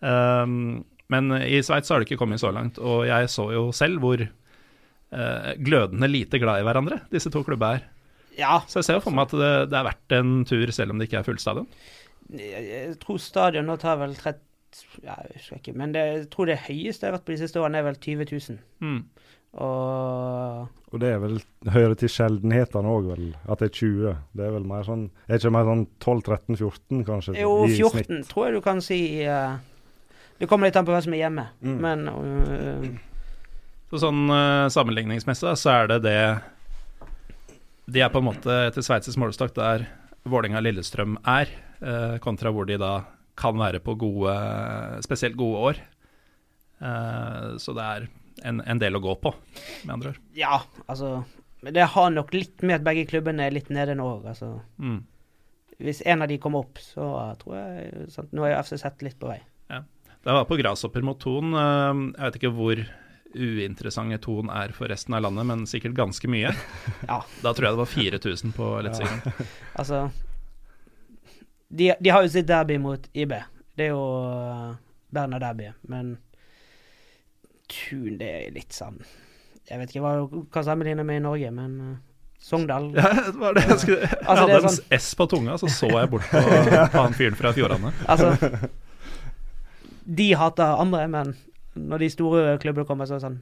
Um, men i Sveits har det ikke kommet så langt, og jeg så jo selv hvor uh, glødende lite glad i hverandre disse to klubba er.
ja
Så jeg ser jo for meg at det, det er verdt en tur selv om det ikke er fullt stadion.
jeg, tror stadion nå tar vel 30 ja, Jeg husker ikke, men det, jeg tror det høyeste jeg har vært på de siste årene, er vel 20 000.
Mm.
Og
Og det er vel hører til sjeldenhetene òg, vel, at det er 20. Det er vel mer sånn Er ikke mer sånn 12-13-14, kanskje?
jo, 14
snitt?
tror jeg du kan si Uh, Det kommer litt an på hvem som er hjemme,
Mm.
men uh,
Så sånn uh, sammenligningsmessig så er det det De er på en måte etter sveitsisk målestokk der Vålerenga-Lillestrøm er, eh, kontra hvor de da kan være på gode, spesielt gode år. Eh, så det er en, en del å gå på, med andre ord.
Ja, altså det har nok litt med at begge klubbene er litt nede nå òg. Altså,
Mm.
hvis en av de kommer opp, så tror jeg sant, Nå er jo FCZ litt på vei.
Det var på Grasshopper mot Thon. eh, jeg vet ikke hvor uinteressante Thon er for resten av landet, men sikkert ganske mye.
Ja.
Da tror jeg det var 4000 på Letzigrund.
Altså de, de har jo sitt derby mot IB. Det er jo uh, Berna Derby, men Tun, det er litt sånn Jeg vet ikke hva hva sammenligner med i Norge, men uh, Sogndal
Ja, det var det jeg skulle Jeg
Altså, det
hadde
er
en
sånn-
S på tunga, så så jeg bort på, han fyren fra Fjordane.
Altså De hater andre, men når de store klubbene kommer, så er det sånn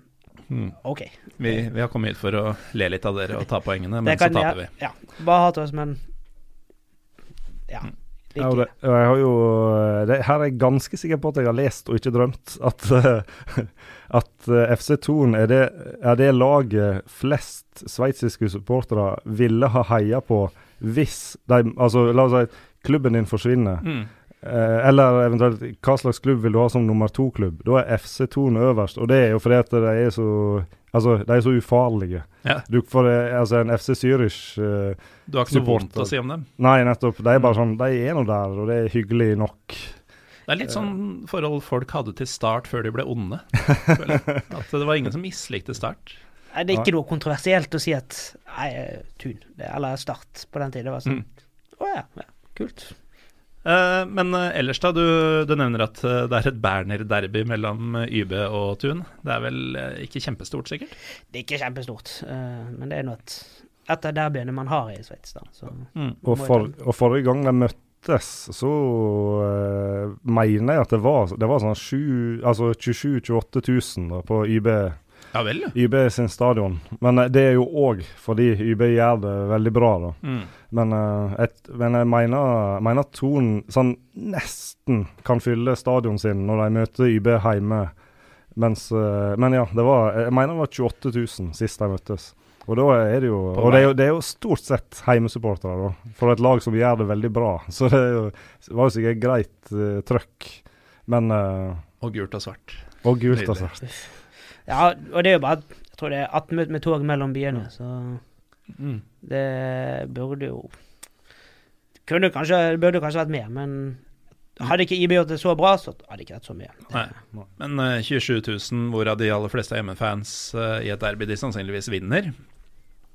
Mm.
OK.
Vi, vi har kommet hit for å le litt av dere og ta poengene, men så taper vi.
Ja, bare hat oss, men Ja.
Mm.
Ja, det, jeg har jo det, Her er jeg ganske sikker på at jeg har lest og ikke drømt at, eh, at eh, FC Thon er det, er det laget flest sveitsiske supportere ville ha heia på hvis de Altså, la oss si klubben din forsvinner.
Mm.
Eh, eller eventuelt hva slags klubb vil du ha som nummer to-klubb? Da er FC Thon øverst, og det er jo fordi at de er så Altså, de er så ufarlige.
Ja.
Du får eh, altså en FC Zürich eh,
Du har ikke så vondt å si om dem.
Nei, nettopp. De er bare sånn De er nå der, og det er hyggelig nok.
Det er litt sånn forhold folk hadde til start før de ble onde. At det var ingen som mislikte start.
Nei, Det er ikke noe kontroversielt å si at Nei, Tun, eller Start på den tiden. Det var sånn
Mm.
oh, ja, ja, kult.
Eh, men eh, ellers, da. Du, du nevner at eh, det er et Berner-derby mellom YB og Tun. Det er vel ikke kjempestort, sikkert?
Det er ikke kjempestort, eh, men det er nå et, et av derbyene man har i Sveits,
Mm.
Og, for, og forrige gang de møttes, så uh, mener jeg at det var, det var sånn sju- altså 27 000-28 000 på YB,
Ja vel, ja.
YB sin stadion. Men eh, det er jo òg fordi YB gjør det veldig bra, da.
Mm.
Men, eh, et, men jeg mener, mener Torn sånn nesten kan fylle stadion sin når de møter YB hjemme. Mens, eh, men ja, det var, jeg mener det var 28 000 sist de møttes. Og da er det jo Og det er jo, det er jo stort sett heimesupportere, da. For et lag som gjør det veldig bra. Så det, jo, var jo sikkert greit uh, trøkk. Men uh,
Og gult og svart.
Og gult,
og
altså.
Ja, og det er jo bare Jeg tror det er 18 minutter med tog mellom byene, så
Mm.
det burde jo kunne kanskje, Det burde kanskje vært mer, men hadde ikke IB gjort det så bra, så hadde det ikke vært så mye. Det,
Nei. Men uh, 27 000, hvorav de aller fleste er hjemmefans uh, i et derby de sannsynligvis vinner.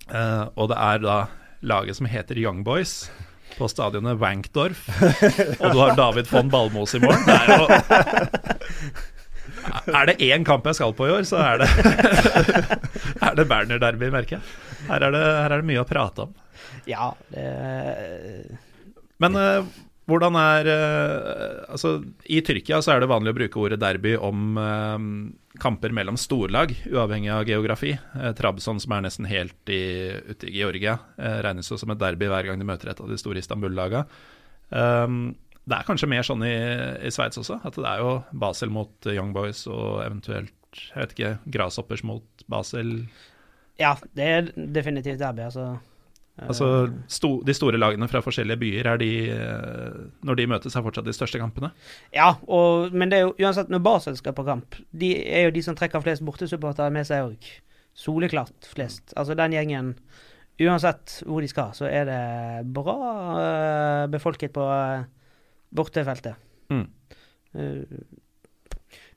Uh, og det er da laget som heter Young Boys på stadionet Wankdorf. og du har David von Balmos i morgen. Det er jo Er det én kamp jeg skal på i år, så er det Er det Berner Derby, merker jeg. Her er det, her er det mye å prate om.
ja, det
Men eh, hvordan er eh, Altså, i Tyrkia så er det vanlig å bruke ordet derby om eh, kamper mellom storlag, uavhengig av geografi. Trabzon, som er nesten helt i, ute i Georgia, regnes jo som et derby hver gang de møter et av de store Istanbul-laga. Um, det er kanskje mer sånn i, i Sveits også, at det er jo Basel mot eh, Young Boys og eventuelt, jeg vet ikke, Grasshoppers mot Basel.
Ja, det er definitivt derby, altså.
Altså, sto, de store lagene fra forskjellige byer, er de, eh, når de møtes, er fortsatt de største kampene?
Ja, og, men det er jo uansett når Basel skal på kamp, de er jo de som trekker flest bortesupportere med seg òg. Soleklart flest. Altså den gjengen Uansett hvor de skal, så er det bra eh, befolket på eh, bortefeltet.
Mm.
Eh,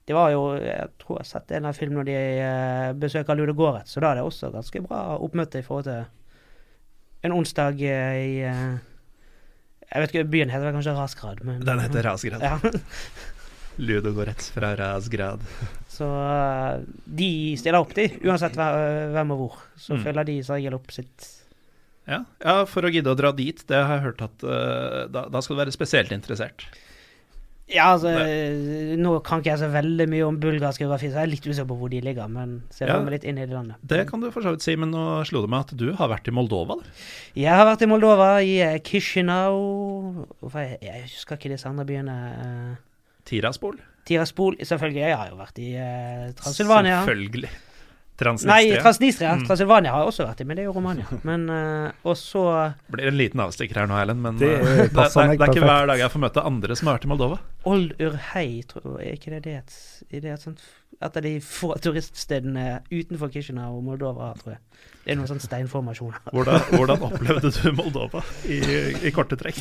det var jo Jeg tror jeg har sett en av filmene når de uh, besøker Ludogorets, så da er det også ganske bra oppmøte i forhold til en onsdag eh, i eh, Jeg vet ikke, byen heter vel kanskje Rasgrad? Men,
Den heter Rasgrad.
Ja.
Ludogorets fra Rasgrad.
Så eh, de stiller opp, de, uansett hvem og hvor. Så
Mm.
følger de som regel opp sitt
Ja, ja, for å gidde å dra dit, det har jeg hørt at uh, da, da skal du være spesielt interessert.
Ja, altså Nå kan ikke jeg så veldig mye om bulgarsk geografi, så jeg er litt usikker på hvor de ligger, men ser
Ja.
meg litt inn i det landet.
Det kan du for så vidt si, men nå slo det meg at du har vært i Moldova, du.
Jeg har vært i Moldova, i Kishinau Hvorfor jeg, jeg husker ikke disse andre byene. eh,
Tiraspol.
Tiraspol Selvfølgelig, jeg har jo vært i uh, Transylvania.
Selvfølgelig.
Nei,
Transnistria.
Transnistria.
Mm.
Transylvania har jeg også vært i, men det er jo Romania. Men uh, Og så
Blir en liten avstikker her nå, Erlend, men
Det
uh, det, det, det er ikke
perfekt.
hver dag jeg får møte andre som har vært i Moldova.
Old Urhei, tror jeg. Er ikke det det et, er det et, sånt, et av de få turiststedene utenfor Chisinau og Moldova, tror jeg. Det er noen sånne steinformasjoner.
Hvordan, hvordan opplevde du Moldova i, i korte trekk?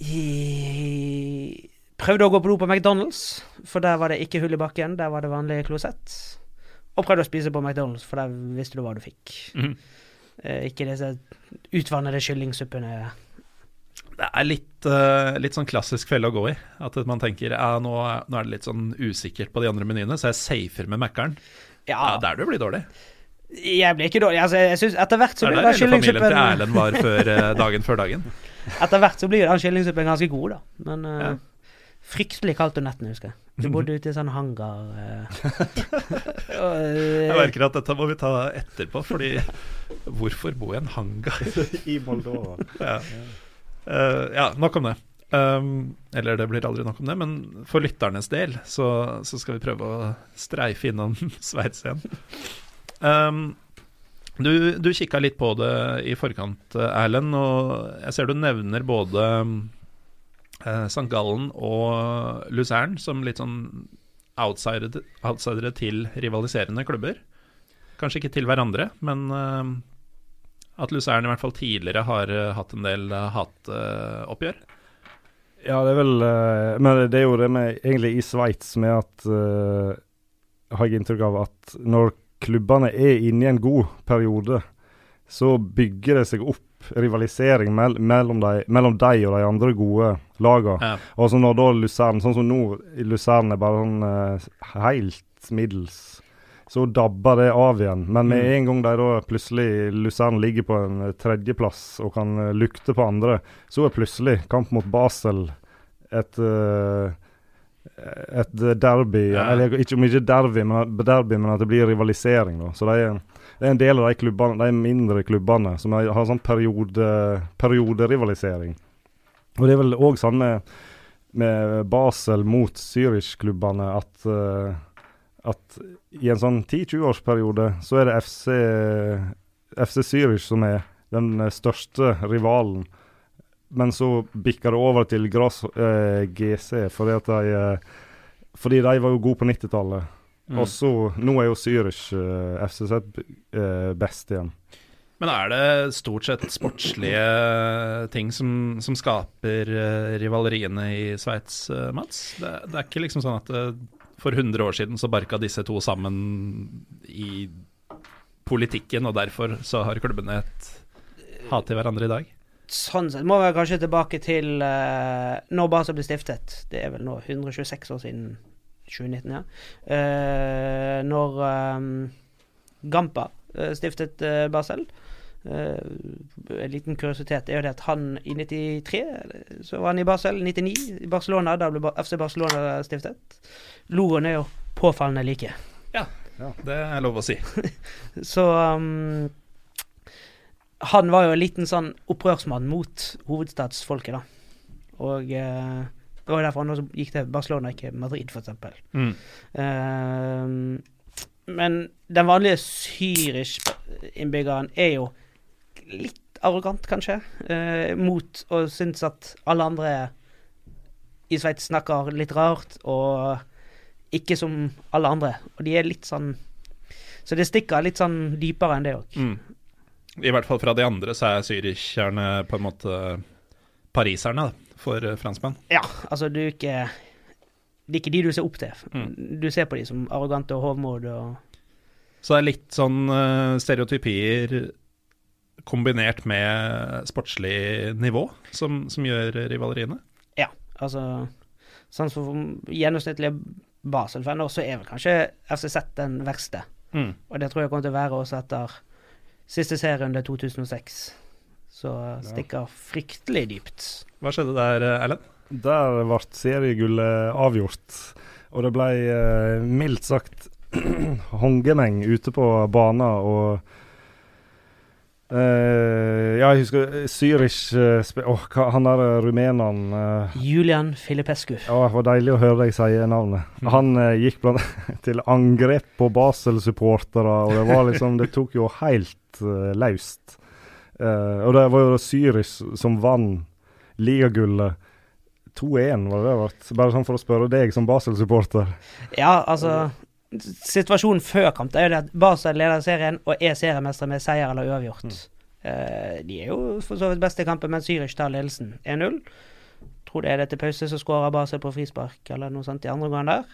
I, prøvde å gå på do på McDonald's, for der var det ikke hull i bakken. Der var det vanlig klosett. Og prøvde å spise på McDonald's, for der visste du hva du fikk.
Mm.
Eh, ikke disse utvannede kyllingsuppene.
Det er litt, uh, litt sånn klassisk felle å gå i. At man tenker ja, nå, nå er det litt sånn usikkert på de andre menyene, så jeg safer med Mækkern. Ja,
Ja,
der du blir dårlig.
jeg blir ikke dårlig. Altså, jeg synes Etter hvert så
Det
blir den
hele familien til Erlend var før eh, dagen før dagen.
Etter hvert så blir den kyllingsuppen ganske god, da. Men uh,
Ja.
Fryktelig kaldt om nettene, husker jeg. Du bodde ute i sånn hangar eh.
Jeg
eh,
merker at dette må vi ta etterpå, fordi hvorfor bo i en hangar?
I Moldova.
Ja, Uh, ja nok om det. Um, eller det blir aldri nok om det, men for lytternes del så, så skal vi prøve å streife innom Sveits igjen. Um, du, du kikka litt på det i forkant, Erlend, og jeg ser du nevner både eh, St. Gallen og Luzern som litt sånn outsidere, outsidere til rivaliserende klubber. Kanskje ikke til hverandre, men eh, at Luzern i hvert fall tidligere har eh, hatt en del hatoppgjør.
Ja, det er vel eh, Men det er jo det med egentlig i Sveits med at uh, Har jeg inntrykk av at når klubbene er inne i en god periode, så bygger det seg opp rivalisering mell mellom, de, mellom de og de andre gode lagene.
Ja.
Og så når da Luzern, sånn som nå, Luzern er bare sånn uh, helt middels, så dabber det av igjen. Men med
Mm.
en gang de da plutselig Luzern ligger på en eh, tredjeplass og kan uh, lukte på andre, så er plutselig kamp mot Basel et uh, et derby,
Ja.
eller ikke om ikke derby, men, derby, men at det blir rivalisering. da. Så det er, det er en del av de klubbene, de mindre klubbene som har, har sånn periode, perioderivalisering. Og det er vel òg sånn med, med Basel mot Zürich-klubbene at, uh, at i en sånn 10-20-årsperiode så er det FC, FC Zürich som er den største rivalen. Men så bikker det over til Gras, eh, GC, fordi de eh, Fordi de var jo gode på 90-tallet.
Mm.
Og så Nå er jo Zürich uh, FCZ uh, best igjen.
Men er det stort sett sportslige ting som, som skaper uh, rivaleriene i Sveits, eh, Mats? Det, det er ikke liksom sånn at eh, for 100 år siden så barka disse to sammen i politikken, og derfor så har klubbene et hat til hverandre i dag?
Sånn sett må vi kanskje tilbake til uh, når Basel ble stiftet. Det er vel nå 126 år siden 2019, ja. Eh, når um, Gampa eh, stiftet eh, Basel. Eh, en liten kuriositet er jo det at han i 93 så var han i Basel. 99 i Barcelona. Da ble FC Barcelona stiftet. Logoen er jo påfallende like.
Ja, Det er lov å si.
Så um, han var jo en liten sånn opprørsmann mot hovedstadsfolket, da. Og eh, det var derfor han gikk til Barcelona, ikke Madrid, eksempel.
Mm.
Uh, men den vanlige Zürich-innbyggeren er jo litt arrogant, kanskje, uh, mot å synes at alle andre i Sveits snakker litt rart, og ikke som alle andre. Og de er litt sånn Så det stikker litt sånn dypere enn det òg.
Mm. I hvert fall fra de andre så er Zürich-erne på en måte pariserne da, for eh, franskmenn.
Ja, altså du er ikke Det er ikke de du ser opp til.
Mm.
Du ser på de som arrogante og hovmod og
Så det er litt sånn eh, stereotypier kombinert med sportslig nivå som, som gjør rivaleriene.
Ja, altså Sånn som gjennomsnittlige Basel-venner, så er vel kanskje FCZ den verste.
Mm.
Og det tror jeg kommer til å være også etter siste serierunde 2006. Så stikker fryktelig dypt.
Hva skjedde der, eh, Erlend?
Der ble seriegullet avgjort. Og det ble eh, mildt sagt hongemeng ute på banen. Og eh, Ja, jeg husker eh, Zürich eh, oh, hva- han der eh, rumeneren eh,
Julian Filipescu.
Ja, det var deilig å høre deg si navnet.
Mm.
Han eh, gikk blant til angrep på Basel-supportere, og det var liksom Det tok jo helt uh, løst. Eh, og det var jo Syris som vant ligagullet. 2-1, var det det ble? Bare sånn for å spørre deg som Basel-supporter.
Ja, altså Situasjonen før kamp er jo det at Basel leder serien og er seriemestere med seier eller uavgjort. Eh, de er jo for så vidt best i kampen, men Zürich tar ledelsen 1-0. Tror det er det til pause, så skårer Basel på frispark eller noe sånt i andre omgang der.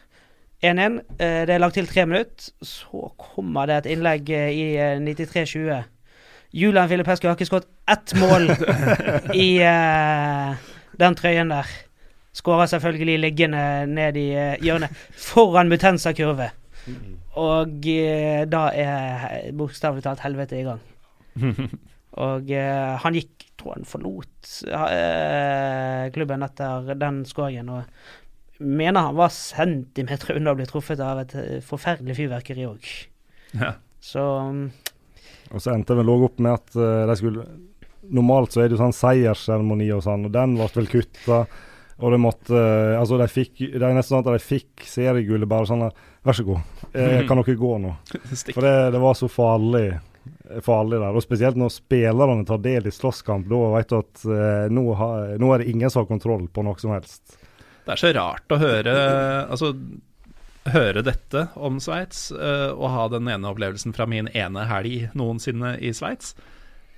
1-1. Uh, det er lagt til tre minutter. Så kommer det et innlegg eh, i eh, 93-20. Julian Filipescu har ikke skåret ett mål i uh, den trøyen der. Skårer selvfølgelig liggende ned i eh, hjørnet foran Mutensa kurve. Og uh, da er bokstavelig talt helvete i gang. Og han gikk, tror han forlot klubben etter den skåringen. Og mener han var centimeter unna å bli truffet av et forferdelig fyrverkeri òg.
Ja.
Så mm,
Og så endte det vel òg opp med at uh, de skulle Normalt så er det jo sånn seiersseremoni og sånn, og den ble vel kutta. Og det måtte uh, Altså, de fikk Det er nesten sånn at de fikk seriegullet bare sånn at, Vær så god, eh, kan dere gå nå? For det, det var så farlig, farlig der. Og spesielt når spillerne tar del i slåsskamp. Da vet du at eh, nå, har, nå er det ingen som har kontroll på noe som helst.
Det er så rart å høre Altså høre dette om Sveits, uh, og ha den ene opplevelsen fra min ene helg noensinne i Sveits.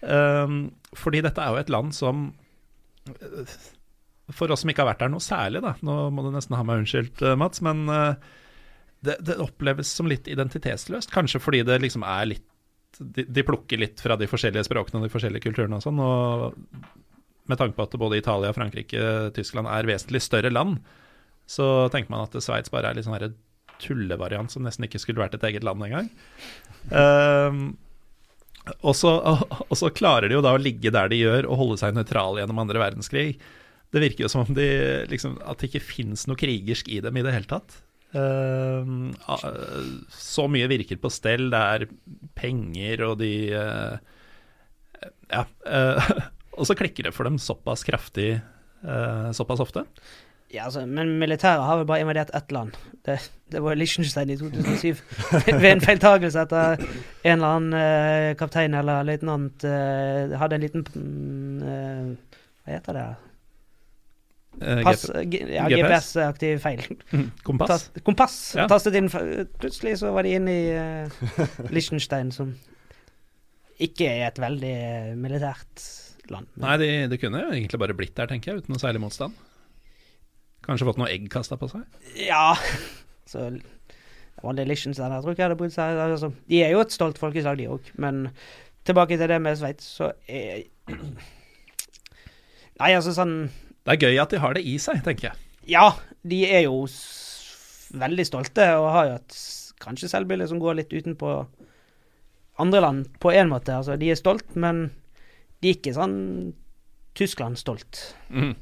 Um, fordi dette er jo et land som uh, For oss som ikke har vært der noe særlig, da Nå må du nesten ha meg unnskyldt, uh, Mats, men det, det oppleves som litt identitetsløst. Kanskje fordi det liksom er litt de, de plukker litt fra de forskjellige språkene og de forskjellige kulturene og sånn. Og med tanke på at både Italia, Frankrike, Tyskland er vesentlig større land, så tenker man at Sveits bare er litt sånn tullevariant som nesten ikke skulle vært et eget land engang. Um, og, og, så klarer de jo da å ligge der de gjør, og holde seg nøytrale gjennom andre verdenskrig. Det virker jo som om de, liksom, at det ikke fins noe krigersk i dem i det hele tatt. Uh, så mye virker på stell. Det er penger, og de uh, Ja. Uh, og så klikker det for dem såpass kraftig såpass ofte.
Ja, altså, Men militæret har vel bare invadert ett land. Det, det var Liechtenstein i 2007. Ved en feiltagelse etter en eller annen uh, kaptein eller løytnant uh, hadde en liten uh, Hva heter det? Pass, ja, GPS-aktiv feil.
Mm, kompass?
Tas, kompass. Ja. Tastet inn Plutselig så var de inne i Liechtenstein, som ikke er et veldig militært land.
Nei, det de kunne jo egentlig bare blitt der, tenker jeg, uten noe særlig motstand. Kanskje fått noe egg kasta på seg?
Ja. Så Vanlig Liechtenstein jeg tror ikke jeg hadde brydd seg. Altså, de er jo et stolt folkeslag, de òg. Men tilbake til det med Sveits, så er Nei, altså sånn
Det er gøy at de har det i seg, tenker jeg.
Ja, de er jo veldig stolte og har jo et kanskje selvbilde som går litt utenpå andre land, på en måte. Altså, de er stolt, men de er ikke sånn Tyskland-stolt. Mm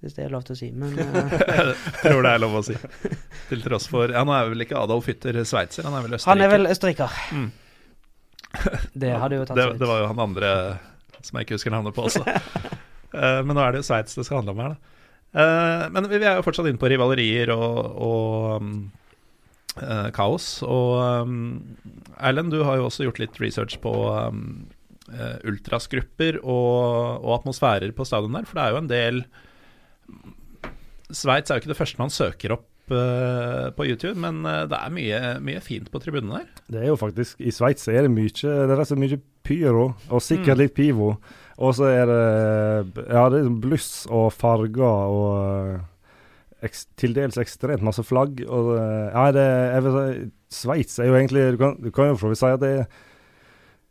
hvis det er lov til å si. Men
uh, Tror det er lov å si. Til tross for Ja, nå er vel ikke Adolf Hytter sveitser, han er vel østerriker?
Han er vel østerriker. Mm. det hadde jo tatt
det, det var jo han andre som jeg ikke husker navnet på også. uh, men nå er det jo Sveits det skal handle om her, da. Uh, men vi er jo fortsatt inne på rivalerier og, og um, kaos. Og um, Erlend, du har jo også gjort litt research på um, ultrasgrupper og, og atmosfærer på stadion der, for det er jo en del Sveits er jo ikke det første man søker opp uh, på YouTube, men uh, det er mye, mye, fint på tribunene der.
Det er jo faktisk I Sveits er det mye Det er så mye pyro, og sikkert mm. litt pivo. Og så er det Ja, det er bluss og farger og uh, til dels ekstremt masse flagg. Og ja, det jeg vil si, Sveits er jo egentlig Du kan, du kan jo for si at det er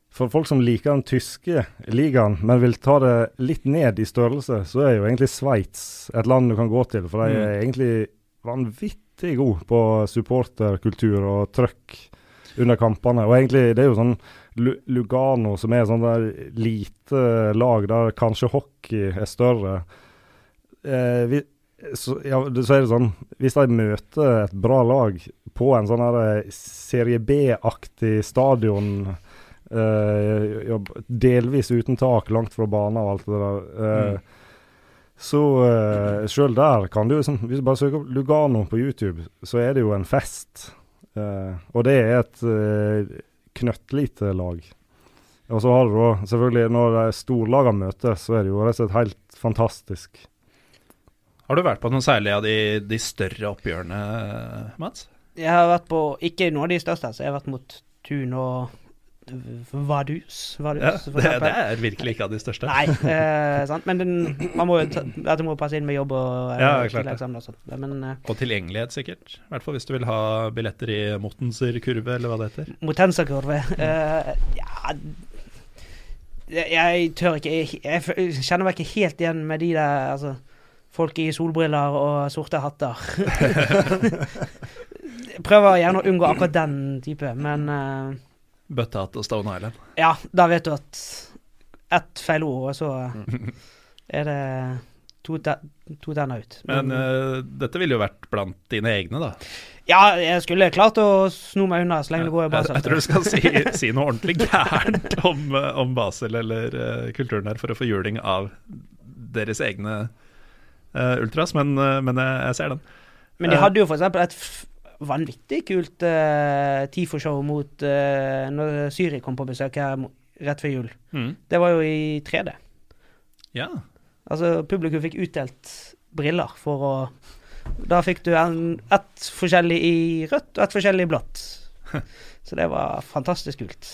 for folk som liker den tyske ligaen, men vil ta det litt ned i størrelse, så er jo egentlig Sveits et land du kan gå til. For de er mm. egentlig vanvittig gode på supporterkultur og trøkk under kampene. Og egentlig, det er jo sånn Lugano som er sånn der lite lag der kanskje hockey er større. Eh, vi, så, ja, så, er det sånn Hvis de møter et bra lag på en sånn her serie B-aktig stadion Uh, delvis uten tak, langt fra banen og alt det der. Uh, mm. Så uh, sjøl der kan du liksom Hvis du bare søker opp Lugano på YouTube, så er det jo en fest. Uh, og det er et uh, knøttlite lag. Og så har du da selvfølgelig Når storlagene møtes, så er det jo rett og slett helt fantastisk.
Har du vært på noen særlig av de, de større oppgjørene, Mats?
Jeg har vært på ikke noen av de største, så jeg har vært mot Tun og Vadus. Vadus
ja, det, det, er virkelig ikke av de største.
Nei, eh, sant? men den, man må jo ta, dette må passe inn med jobb og
eh, ja, klart
og sånt. Men, eh,
og tilgjengelighet, sikkert. I hvert fall hvis du vil ha billetter i Mottenser-kurve, eller hva det heter.
Motenser-kurve. Eh, ja Jeg tør ikke Jeg kjenner meg ikke helt igjen med de der altså, folk i solbriller og sorte hatter. Prøver gjerne å unngå akkurat den type, men uh,
Bøttehatt og Stone Island.
Ja, da vet du at ett feil ord, og så er det to, to tenner ut.
Men, Men uh, dette ville jo vært blant dine egne, da?
Ja, jeg skulle klart å sno meg unna så lenge det går i Basel.
Jeg, jeg tror du skal si, si noe ordentlig gærent om, om, Basel eller uh, kulturen her for å få juling av deres egne uh, ultras, men, men jeg, jeg, ser den.
Men de hadde jo eksempel et vanvittig kult uh, TIFO-show mot uh, når Syri kom på besøk her rett før jul. Mm. Det var jo i 3D.
Ja.
Altså, publikum fikk utdelt briller for å Da fikk du en, ett forskjellig i rødt og ett forskjellig i blått. Så det var fantastisk kult.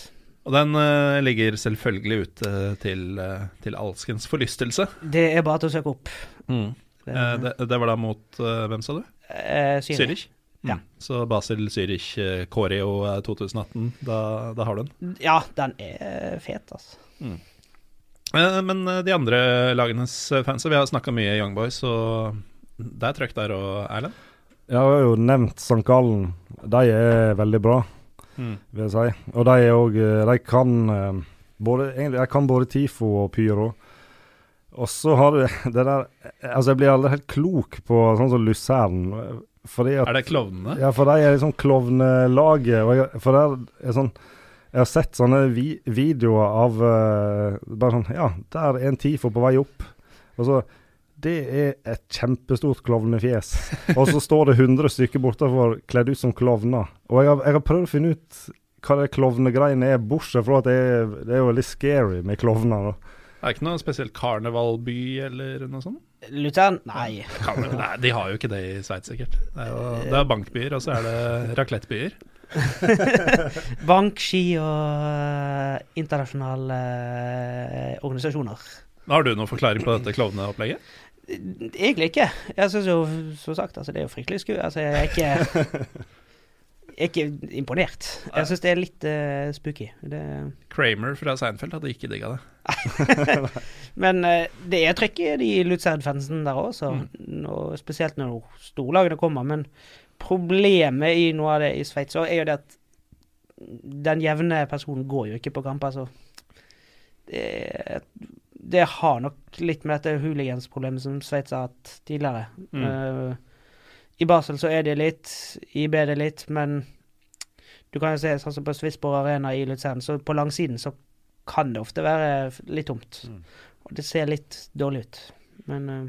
Og den uh, ligger selvfølgelig ute til, uh, til alskens forlystelse.
Det er bare til å søke opp.
Mm. Det, det, det, var da mot hvem sa du?
Uh,
Zürich?
Ja.
Så Basel Zürich Koreo Choreo eh, 2018, da, da har du den.
Ja, den er fet, altså.
Mm. Men eh, de andre lagenes eh, fans, vi har snakka mye Young Boys, og det er trøkk der og Erlend.
Jeg har jo nevnt St. Gallen. De er veldig bra,
Mm.
vil jeg si. Og de er òg De kan eh, både, egentlig, jeg kan både TIFO og Pyro. Og så har du det der Altså, jeg blir aldri helt klok på sånn som Luzern. At
Er det klovnene?
Ja, for de er liksom klovnelaget. For der er sånn Jeg har sett sånne vi videoer av uh, Bare sånn Ja, der er en TIFO på vei opp. Og så Det er et kjempestort klovnefjes. Og så står det 100 stykker bortafor kledd ut som klovner. Og jeg har, jeg har prøvd å finne ut hva det klovnegreiene er, bortsett fra at det er, det er jo litt scary med klovner. da.
Er det ikke noe spesielt karnevalby eller noe sånt?
Luzern? Nei.
Nei, de har jo ikke det i Sveits, sikkert. Det er jo det er bankbyer, og så er det raklettbyer.
Bank, ski og eh, internasjonale eh, organisasjoner.
Har du noen forklaring på dette klovneopplegget?
Egentlig ikke. Jeg syns jo, som sagt, altså, det er jo fryktelig sku. Altså, jeg er ikke er ikke imponert. Jeg syns det er litt uh, spooky. Det,
Kramer fra Seinfeld hadde ikke digga det.
men uh, det er trøkk i de Luzern-fansen der òg, og spesielt når storlagene kommer. Men problemet i noe av det i Sveits er jo det at den jevne personen går jo ikke på kamper, så det, det har nok litt med dette hooligansproblemet som Sveits har hatt tidligere.
Mm.
Eh, I Basel så er det litt, i B er litt, men du kan jo se sånn som på Swissborg Arena i Luzern, så på langsiden så kan det ofte være litt tomt. Og det ser litt dårlig ut. Men uh...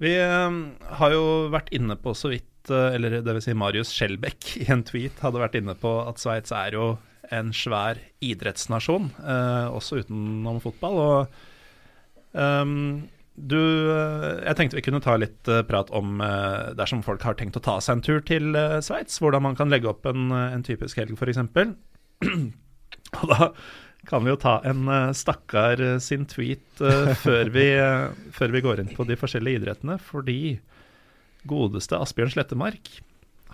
Vi eh, har jo vært inne på så vidt, eh, eller det vil si Marius Skjelbæk i en tweet hadde vært inne på at Sveits er jo en svær idrettsnasjon, eh, også utenom fotball. Og du eh, Jeg tenkte vi kunne ta litt eh, prat om eh, dersom folk har tenkt å ta seg en tur til Sveits, hvordan man kan legge opp en, en typisk helg, f.eks. Og da kan vi jo ta en stakkar sin tweet før, vi, før vi går inn på de forskjellige idrettene, fordi godeste Asbjørn Slettemark,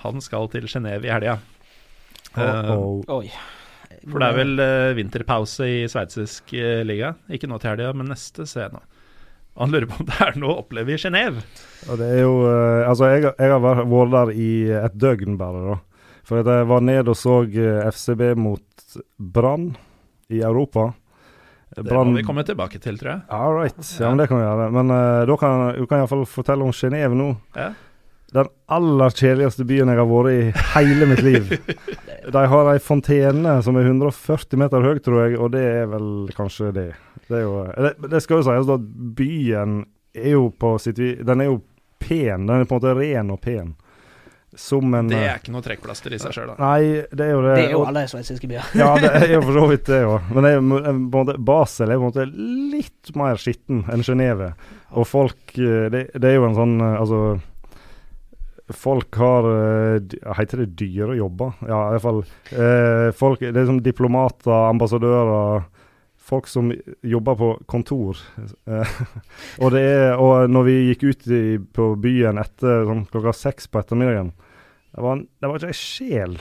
han skal til Genéve i helga.
Oh,
oh.
for det er vel vinterpause i sveitsisk liga. Ikke nå til helga, men neste ser jeg nå. Han lurer på om det er noe å oppleve i Genéve.
det er jo eh, Altså, jeg, jeg har vært der i et døgn bare, da. For jeg var ned og så eh, FCB mot Brann i Europa.
Det må vi komme tilbake til, tror jeg.
All right. Ja, men det kan vi gjøre. Men uh, da kan du kan iallfall fortelle om Genéve nå.
Ja.
Den aller kjedeligste byen jeg har vært i hele mitt liv. De har ei fontene som er 140 meter høy, tror jeg, og det er vel kanskje det. Det, er jo, det, det skal jo sies at byen er jo på sitt vis Den er jo pen. Den er på en måte ren og pen. Som en
Det er ikke noe trekkplaster i seg sjøl, da.
Nei, det er jo det.
Det er jo alle sveitsiske byer.
ja, det er jo for så vidt det òg. Men det er, på en måte, Basel er på en måte litt mer skitten enn Genéve. Og folk eh, det, det er jo en sånn eh, Altså Folk har eh, Heter det dyre jobber? Ja, iallfall. Eh, folk, det er som diplomater, ambassadører Folk som jobber på kontor. Eh, og, det er, og når vi gikk ut i, på byen etter sånn, klokka seks på ettermiddagen Det var, det var ikke ei sjel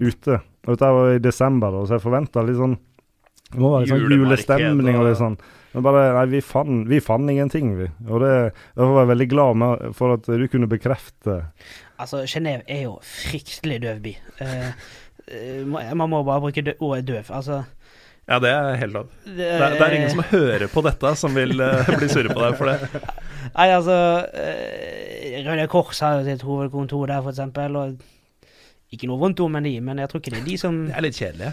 ute. Og dette var i desember, da, så jeg forventa litt sånn Det må være litt sånn julestemning og- litt sånn. Men bare Nei, vi fant, vi fant ingenting, vi. Og det, derfor var jeg veldig glad med, for at du kunne bekrefte
Altså, Genéve er jo fryktelig døv by. Eh, eh, man må bare bruke dø ordet døv. Altså
Ja, det er helt lov.
det,
Det er, det er ingen som hører på dette, som vil uh, bli sure på deg for det.
Nei, altså uh, Røde Kors har jo sitt hovedkontor der, eksempel. Og ikke noe vondt om de, men jeg tror ikke det er de som
Det er litt kjedelige.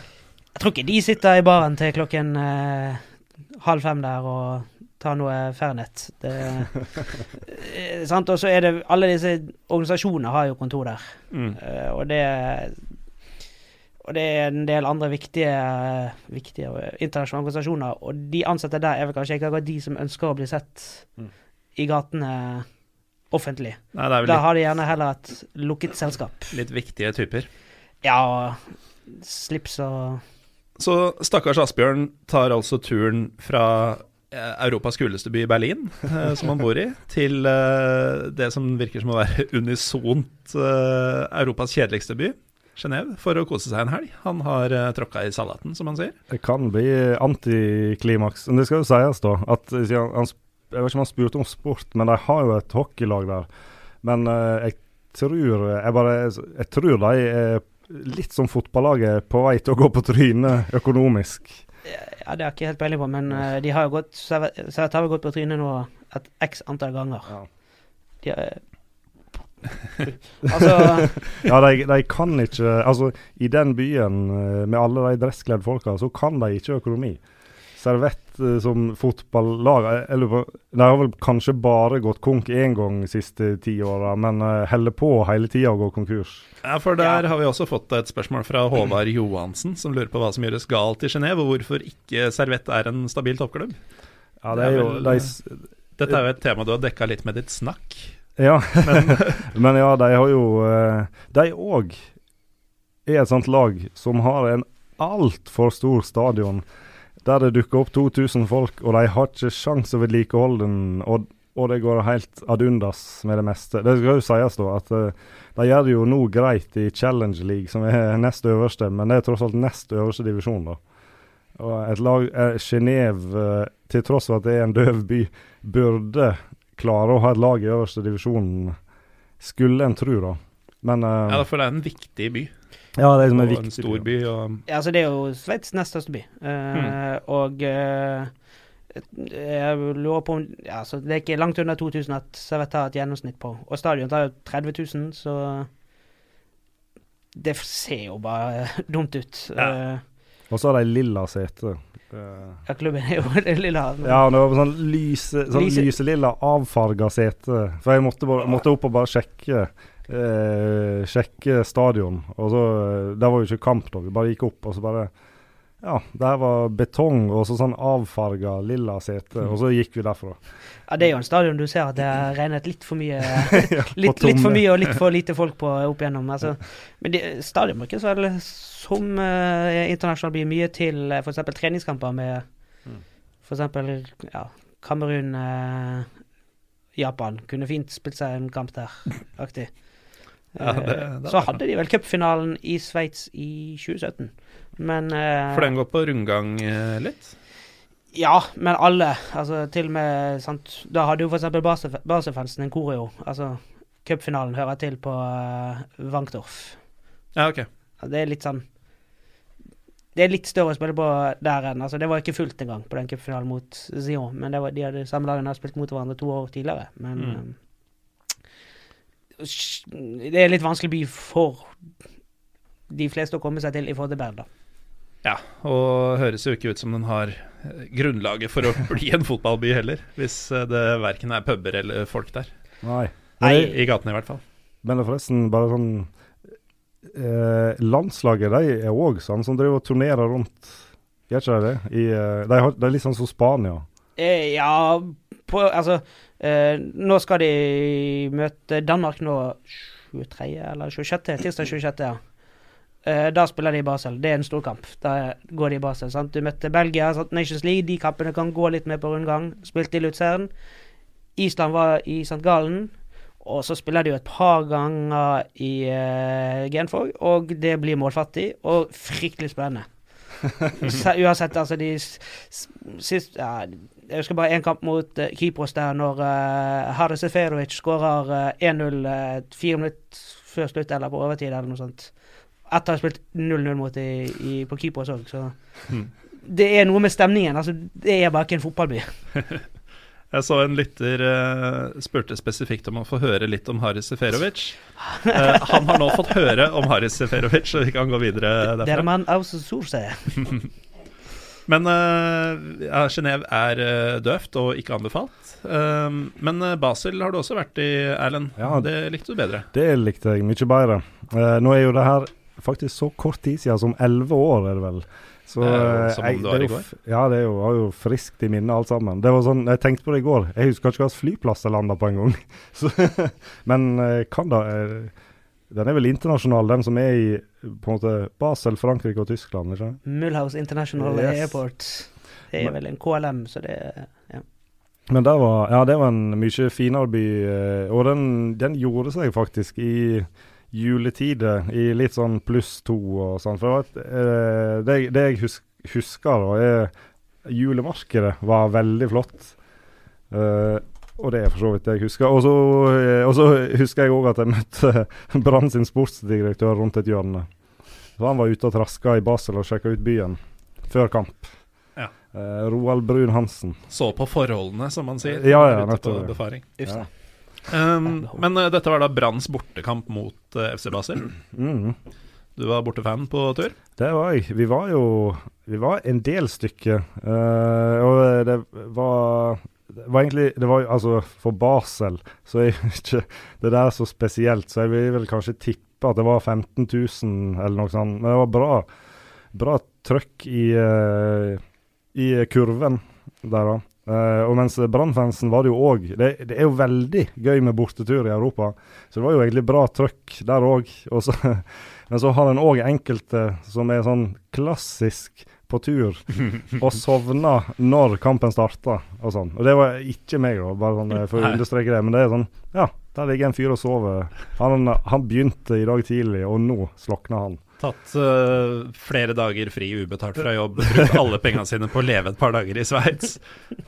Jeg tror ikke de sitter i baren til klokken eh, halv fem der og ta noe Fernet. Det, eh, sant? Og så er det Alle disse organisasjonene har jo kontor der.
Mm.
Uh, og det og det er en del andre viktige, viktige internasjonale organisasjoner, og de ansatte der er vel kanskje ikke akkurat de som ønsker å bli sett i gatene offentlig.
Nei,
Da
litt,
har de gjerne heller et lukket selskap.
litt viktige typer.
Ja, slips og
Så stakkars Asbjørn tar altså turen fra eh, Europas kuleste by, Berlin, eh, som han bor i, til eh, det som virker som å være unisont Europas kjedeligste by, Genéve, for å kose seg en helg. Han har tråkka i salaten, som han sier.
Det kan bli antiklimaks. Men det skal jo sies, da, at han, Jeg vet ikke om han spurte om sport, men de har jo et hockeylag der. Men jeg tror jeg bare Jeg tror de er litt som fotballaget på vei til å gå på trynet økonomisk.
Ja, Det har ikke helt peiling på, men eh, de har jo gått Servett har jo gått på trynet nå et x antall ganger.
Ja.
De har, altså
Ja, de, de kan ikke Altså, i den byen eh, med alle de dresskledde folka, så kan de ikke økonomi. Servett eh, som fotballag eh, jeg lurer på- De har vel kanskje bare gått konk én gang de siste ti åra, men uh, holder på hele tida å gå konkurs.
Ja, for der har vi også fått et spørsmål fra Håvard Johansen, som lurer på hva som gjøres galt i Genéve, og hvorfor ikke Servett er en stabil toppklubb.
Ja, det er jo Det er,
Dette er jo et tema du har dekka litt med ditt snakk.
Ja, men ja, de har jo eh, De òg er et sånt lag som har en altfor stor stadion der det dukker opp 2000 folk, og de har ikke sjans å vedlikeholde den. Og, og det går helt ad undas med det meste. Det skal jo sies da at eh, de gjør det jo nå greit i Challenge League, som er nest øverste, men det er tross alt nest øverste divisjon, da. Og et lag, eh, Genève, eh, til tross for at det er en døv by, burde klare å ha et lag i øverste divisjon, skulle en tro, da. Men uh,
Ja, for det er en viktig by,
ja, det er liksom
en
viktig en
stor by. Og
Ja, altså Det er jo Sveits nest største by. Eh, Og uh, jeg lurer på om ja, altså Det er ikke langt under 2000 at Servett har et gjennomsnitt på. Og stadion tar jo 30 000, så det ser jo bare dumt ut.
Ja.
Uh,
Og så har de lilla sete. Eh,
ja, klubben er jo det lilla. men-
Ja, det var sånn lyse, sånn
Lyse-
lilla avfarga sete. For jeg måtte, bare, måtte opp og bare sjekke eh, Sjekke stadion. Og så Der Det var jo ikke kamp, da. Vi bare gikk opp, og så bare Ja, der var betong og så sånn avfarga lilla sete. Og så gikk vi derfra.
Ja, det er jo en stadion du ser at det har regnet litt for mye litt, litt for mye og litt for lite folk på opp igjennom. Altså, men de, stadion brukes vel som uh, internasjonalt blir mye til uh, f.eks. treningskamper med
Mm.
f.eks. Ja, Kamerun eh, Japan kunne fint spilt seg en kamp der, aktig.
Ja, det-
Eh,
det
så hadde de vel cupfinalen i Sveits i 2017. Men eh,
For den går på rundgang eh, litt?
ja, men alle. Altså til og med sant? Da hadde jo f.eks. Baselfansen en koreo. Altså cupfinalen hører til på uh, Wankdorf.
Ja, ok.
Det er litt sånn Det er litt større å spille på der enn altså Det var ikke fullt engang på den cupfinalen mot Zion, men det var, de hadde samme har spilt mot hverandre to år tidligere. Men
Mm.
Det er litt vanskelig by for de fleste å komme seg til i forhold til Bern, da.
Ja, og høres jo ikke ut som den har eh, grunnlaget for å bli en fotballby heller, hvis eh, det verken er puber eller folk der.
Nei.
Nei.
I gatene i hvert fall.
men forresten bare sånn eh, Landslaget de er òg sånn som driver og turnerer rundt. Gjør ikke de det? I, eh, de, har, de er litt sånn som Spania.
Eh, ja, på, altså eh, Nå skal de møte Danmark nå 23. eller 26. Tirsdag 26. ja. Eh, da spiller de i Basel. Det er en storkamp. Da går de i Basel. sant? Du møtte Belgia, sant? Nations League. De kampene kan gå litt med på rundgang. Spilte i Luzern. Island var i St. Gallen. Og så spiller de jo et par ganger i uh, Genfog, og det blir målfattig og fryktelig spennende. Uansett, altså de sist ja, Jeg husker bare én kamp mot uh, Kypros der når uh, Hade Seferovic skårer uh, 1-0 eh, fire minutter før slutt eller på overtid eller noe sånt. Etter å ha spilt 0-0 mot i, i, på Kypros òg, så
Mm.
Det er noe med stemningen. altså Det er bare ikke en fotballby.
Jeg så en lytter uh, spurte spesifikt om å få høre litt om Haris Seferovic. Uh, han har nå fått høre om Haris Seferovic, så vi kan gå videre derfra.
Der
er
man også sur seg.
Men uh, Genéve er uh, døvt og ikke anbefalt. Um, men eh, Basel har du også vært i, Erlend.
Ja.
Det likte du bedre.
Det likte jeg mye bedre. Uh, nå er jo det her faktisk så kort tid siden som elleve år, er det vel. Så, eh,
som om
jeg-
det var i går.
Ja, det er jo, har jo friskt i minne alt sammen. Det var sånn, Jeg tenkte på det i går. Jeg husker ikke hvilken flyplass jeg landa på en gang. Men eh, kan da eh, Den er vel internasjonal, den som er i på en måte Basel, Frankrike og Tyskland? ikke?
Mulhouse International
Yes.
Airport. Det er vel en KLM, så det ja.
Men det var, ja, det var en mye finere by, eh, og den, den gjorde seg faktisk i juletider, i litt sånn pluss to og sånn. For det, var et, eh, det, det jeg hus, husker, da, er julemarkedet var veldig flott. Eh, og det er for så vidt det jeg husker. Og så, eh, husker jeg òg at jeg møtte Brann sin sportsdirektør rundt et hjørne. Så han var ute og traska i Basel og sjekka ut byen før kamp.
Ja.
Eh, Roald Brun Hansen.
Så på forholdene, som man sier.
Ja, ja, nettopp. Ja.
Um, men uh, dette var da Branns bortekamp mot uh, FC Basel.
Mm.
Du var bortefan på tur.
Det var jeg. Vi var jo Vi var en del stykker. Uh, og det var det var egentlig det var, Altså, for Basel så er jo ikke det der så spesielt, så jeg vil vel kanskje tippe at det var 15 000 eller noe sånt. Men det var bra, bra trøkk i, eh, i kurven der, da. Uh, og mens Brannfansen var det jo òg det, det er jo veldig gøy med bortetur i Europa, så det var jo egentlig bra trøkk der òg. Men så har en òg enkelte som er sånn klassisk på tur og sovna når kampen starta og sånn. Og det var ikke meg, da, bare sånn eh, for å understreke det. Men det er sånn, ja, der ligger en fyr og sover. Han, han begynte i dag tidlig, og nå slokna han.
Tatt uh, flere dager fri ubetalt fra jobb, brukt alle pengene sine på å leve et par dager i Sveits,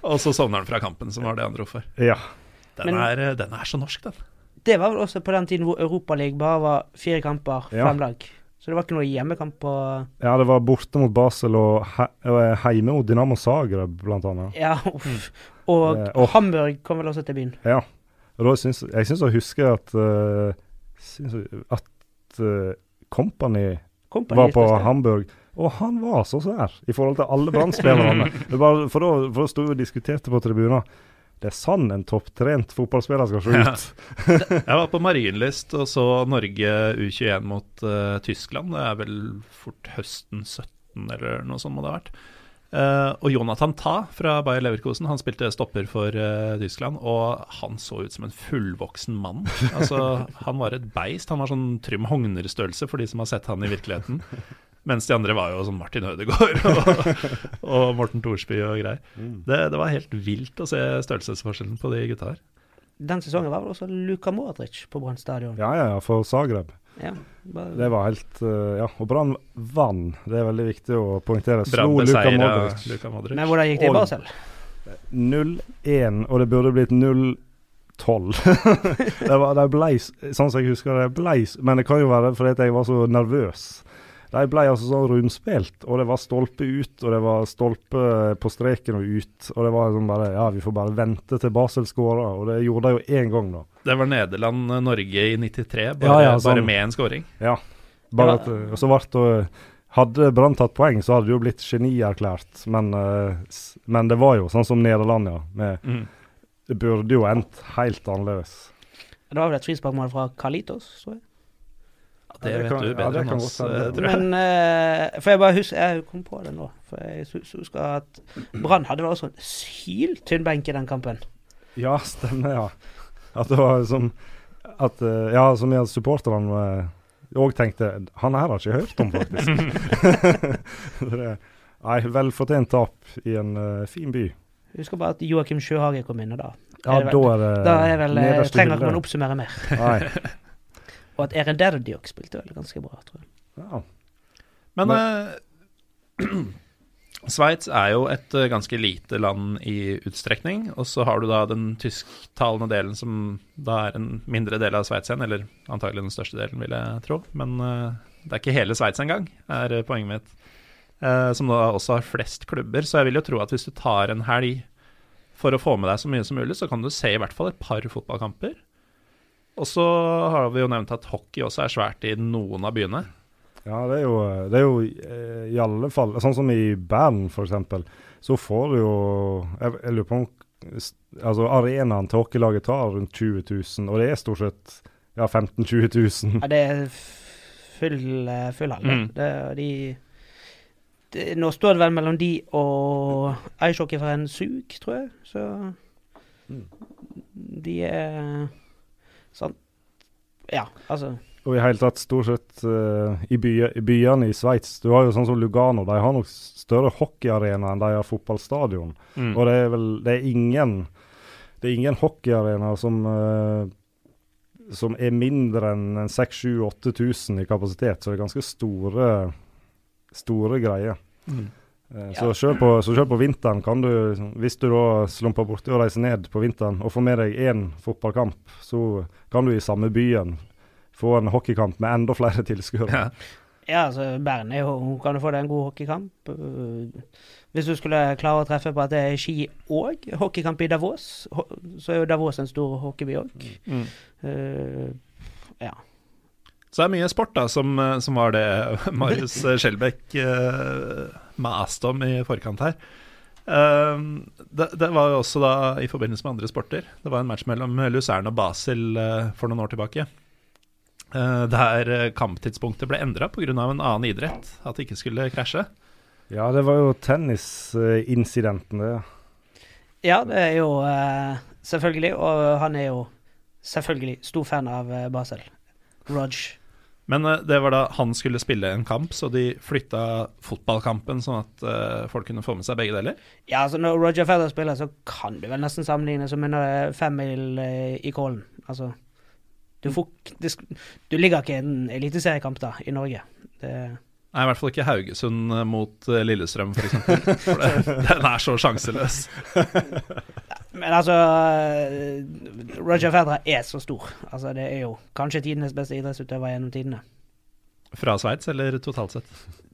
og så sovner han fra kampen, som var det han dro for.
Ja.
Den,
Men-
er, eh, den er så norsk, den.
Det var vel også på den tiden hvor Europaligaen bare var fire kamper,
Ja.
lag. Så det var ikke noe hjemmekamp på
ja, det var borte mot Basel og, hjemme mot Dynamo Zagreb, blant annet.
Ja, uff. Og
Eh,
Hamburg kom vel også til byen.
Ja. Og da syns jeg syns å huske at uh, syns at uh, Company
Company
var på. Hamburg. Og han var så svær i forhold til alle var- for for da sto vi og diskuterte på tribunen. Det er sann en topptrent fotballspiller skal se
Ja.
ut.
Jeg var på Marienlyst og så Norge U21 mot uh, Tyskland. Det er vel fort høsten 17 eller noe sånt må det ha vært. Uh, og Jonathan Ta fra Bayer Leverkosen Han spilte stopper for uh, Tyskland, og han så ut som en fullvoksen mann. Altså, Han var et beist. Han var sånn Trym Hogner-størrelse for de som har sett han i virkeligheten. Mens de andre var jo sånn Martin Ødegaard og, og Morten Thorsby og greier. Det, det var helt vilt å se størrelsesforskjellen på de gutta her.
Den sesongen var vel også Luka Modric på Brann stadion.
Ja, ja, ja, for Zagreb.
Ja, bare,
Det var helt uh, Ja. Og Brann vann. Det er veldig viktig å poengtere. Slo Luka Modric.
Luka Modric.
Men hvordan gikk det i Basel?
0-1, og det burde blitt 0-12. det, var- det ble, sånn som jeg husker det, ble, men det kan jo være fordi jeg var så nervøs. De ble altså sånn rundspilt, og det var stolpe ut, og det var stolpe på streken og ut. Og det var sånn bare Ja, vi får bare vente til Basel skårer, og det gjorde de jo én gang, da.
Det var Nederland-Norge i 93, bare,
Ja, ja, sånn.
bare med en skåring.
Ja. Bare at, eh, og så ble det Hadde Brann tatt poeng, så hadde det jo blitt genierklært, men, eh, men det var jo sånn som Nederland, ja. Med,
Mm.
det burde jo endt helt annerledes.
Det var vel et frisparkmål fra Kalitos, tror jeg.
Det
Ja, det
vet
kan-
du bedre
ja,
enn oss, eh, tror jeg.
Men uh, For jeg bare husker Jeg kom på det nå. For jeg husker at Brann hadde vel også en syltynn benk i den kampen.
Ja, stemmer, ja. At det var som at, eh, Ja, som jeg supporterne òg tenkte Han her har ikke hørt om, faktisk. det, nei, velfortjent tap i en uh, fin by.
Jeg husker bare at Joakim Sjøhage kom inn, og da
Ja,
Er vel,
da er det
Da er vel, eh, trenger ikke man oppsummere mer.
Nei.
Og at Eren Derdiok spilte vel ganske bra, tror jeg.
Ja.
Men eh, Sveits er jo et eh, ganske lite land i utstrekning. Og så har du da den tysktalende delen som da er en mindre del av Sveits igjen. Eller antagelig den største delen, vil jeg tro. Men eh, det er ikke hele Sveits engang, er eh, poenget mitt. Eh, som da også har flest klubber. Så jeg vil jo tro at hvis du tar en helg for å få med deg så mye som mulig, så kan du se i hvert fall et par fotballkamper. Og så har vi jo nevnt at hockey også er svært i noen av byene.
Ja, det er jo, det er jo eh, i alle fall Sånn som i Bern, f.eks., så får du jo Jeg, jeg lurer på om Altså, arenaen til hockeylaget tar rundt 20 000, og det er stort sett ja, 15 000-20 000.
Ja, det er full, eh, full hall.
Mm.
Det, de, det, nå står det vel mellom de og Eishockey fra en sug, tror jeg. Så
Mm.
de er sånn Ja, altså
og i hele tatt stort sett uh, i, by, i byene i Sveits. Du har jo sånn som Lugano, de har nok større hockeyarena enn de har fotballstadion.
Mm.
Og det er vel det er ingen det er ingen hockeyarena som uh, som er mindre enn 6000-8000 i kapasitet, så det er ganske store store greier.
Mm.
Eh, Så selv på, så selv på vinteren kan du, hvis du da slumper borti å reise ned på vinteren og får med deg én fotballkamp, så kan du i samme byen få en hockeykamp med enda flere tilskuere.
Ja.
Ja, altså Bern er jo Kan du få deg en god hockeykamp? Uh, Hvis du skulle klare å treffe på at det er ski og hockeykamp i Davos, så er jo Davos en stor hockeyby òg.
Mm.
Uh, ja.
Så det er mye sport da, som, eh, som var det Marius Skjelbæk uh, maste Astom i forkant her. Um, det, det var jo også da i forbindelse med andre sporter. Det var en match mellom Luzern og Basel uh, for noen år tilbake. Uh, der eh, kamptidspunktet ble endra pga. en annen idrett. At det ikke skulle krasje.
Ja, det var jo tennisincidenten, det.
ja, det er jo uh, selvfølgelig, og han er jo selvfølgelig stor fan av Basel. Rog.
Men eh, det var da han skulle spille en kamp, så de flytta fotballkampen sånn at eh, folk kunne få med seg begge deler.
Ja, altså når Roger Federer spiller, så kan du vel nesten sammenligne som en uh, femmil i Kålen. Altså du, får, du ligger ikke i en eliteseriekamp da, i Norge. Det,
Nei, i hvert fall ikke Haugesund eh, mot eh, Lillestrøm, f.eks. For det, den er så sjanseløs.
men altså Roger Federer er så stor. Altså Det er jo kanskje tidenes beste idrettsutøver gjennom tidene.
Fra Sveits, eller totalt sett?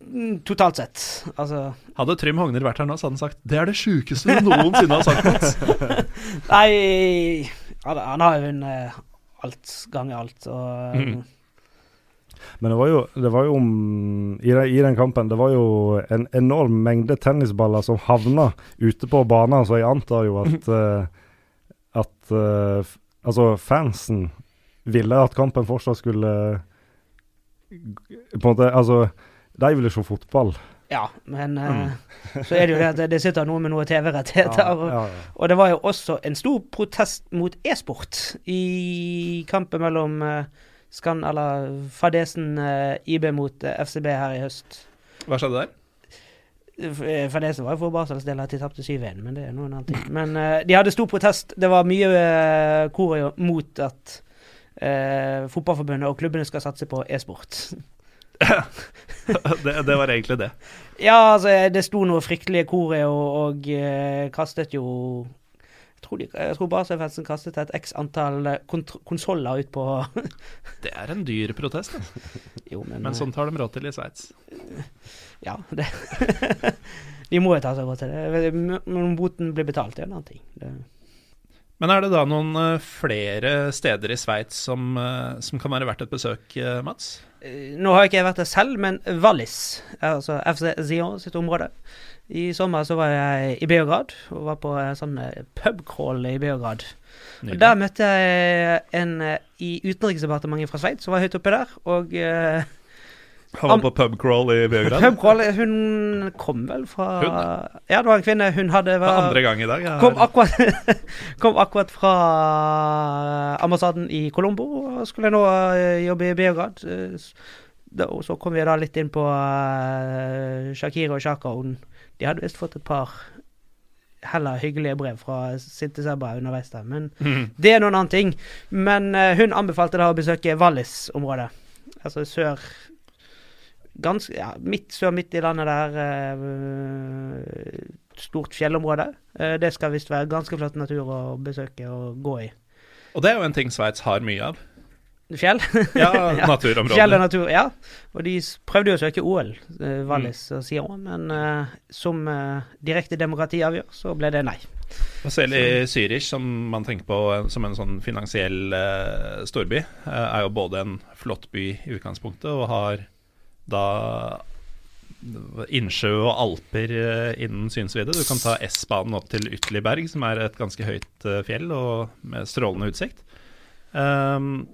Mm, Totalt sett. Altså
Hadde Trym Hogner vært her nå, så hadde han sagt det er det sjukeste du noensinne har sagt, Mats.
Nei Han, har jo vunnet alt ganger alt, og
Mhm.
Men det var jo, det var jo om, i, den, I den kampen det var jo en enorm mengde tennisballer som havna ute på banen, så jeg antar jo at eh, at eh, altså fansen ville at kampen fortsatt skulle På en måte Altså, de ville se fotball.
Ja, men eh, så er det jo det at det- sitter noe med noe TV-rettigheter.
Ja,
og,
ja, ja.
og det var jo også en stor protest mot e-sport i kampen mellom eh, Skan, eller Fadesen eh, IB mot eh, FCB her i høst.
Hva skjedde der?
Eh, Fadesen var jo for Basels at de tapte 7-1, men det er noen annen ting. Men uh, de hadde stor protest. Det var mye uh, koreo mot at uh, fotballforbundet og klubbene skal satse på e-sport.
det, det var egentlig det.
Ja, altså, det sto noe fryktelige koreo og eh, kastet jo tror, de, jeg tror Baselfesten kastet et x antall eh, konsoller ut på
Det er en dyr protest, da.
Jo, men,
men sånn tar de råd til i Sveits.
Ja, det De må jo ta seg råd til det. Men om boten blir betalt, det er en annen ting. Det,
Men er det da noen eh, flere steder i Sveits som, eh, som kan være verdt et besøk, eh, Mats?
Eh, Nå har ikke jeg vært der selv, men Wallis, altså FC Zion sitt område I sommer så var jeg i Beograd og var på en sånn eh, pubcrawl i Beograd. Og Der møtte jeg en eh, i Utenriksdepartementet fra Sveits som var høyt oppe der. Og uh,
Han var på pubcrawl i Beograd.
pubcrawl Hun kom vel fra
Hun?
Ja, det var en kvinne. Hun hadde var,
andre gang i dag. Ja.
kom, akkurat, kom akkurat fra ambassaden i Colombo og skulle nå jobbe i Beograd. Og så kom vi da litt inn på Shakira og Shaka. Og hun- de hadde visst fått et par heller hyggelige brev fra Sinte Sebra underveis der. Men
mm.
det er noen annen ting. Men uh, hun anbefalte da å besøke Vallis-området. Altså sør Ganske ja, midt sør midt i landet der. Uh, stort fjellområde. Uh, det skal visst være ganske flott natur å besøke og gå i.
Og det er jo en ting Sveits har mye av.
Fjell?
Ja, naturområder.
Fjell og natur, ja. Og de prøvde jo å søke OL, eh, Wallis og Sion, men eh, som eh, direkte demokrati avgjør, så ble det nei.
Og selv i Zürich, som man tenker på som en sånn finansiell eh, storby, eh, er jo både en flott by i utgangspunktet og har da innsjø og alper eh, innen synsvidde. Du kan ta S-banen opp til Ytterligberg, som er et ganske høyt eh, fjell og med strålende utsikt. Um,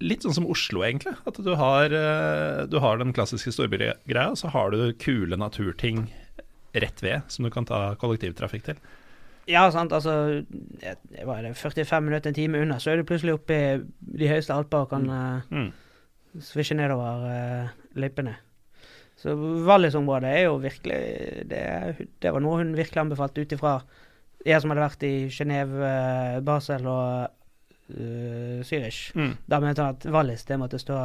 litt sånn som Oslo, egentlig. At du har, eh, du har den klassiske storbygreia, og så har du kule naturting rett ved, som du kan ta kollektivtrafikk til.
Ja, sant, altså Hva er det, 45 minutter, en time unna, så er du plutselig oppe i de høyeste alper og kan eh,
Mm.
svisje nedover uh, løypene. Så Wallis-området er jo virkelig det, det, var noe hun virkelig anbefalte ut ifra jeg som hadde vært i Genéve, Basel og uh, Zürich.
Mm.
Da mente han at Wallis det måtte stå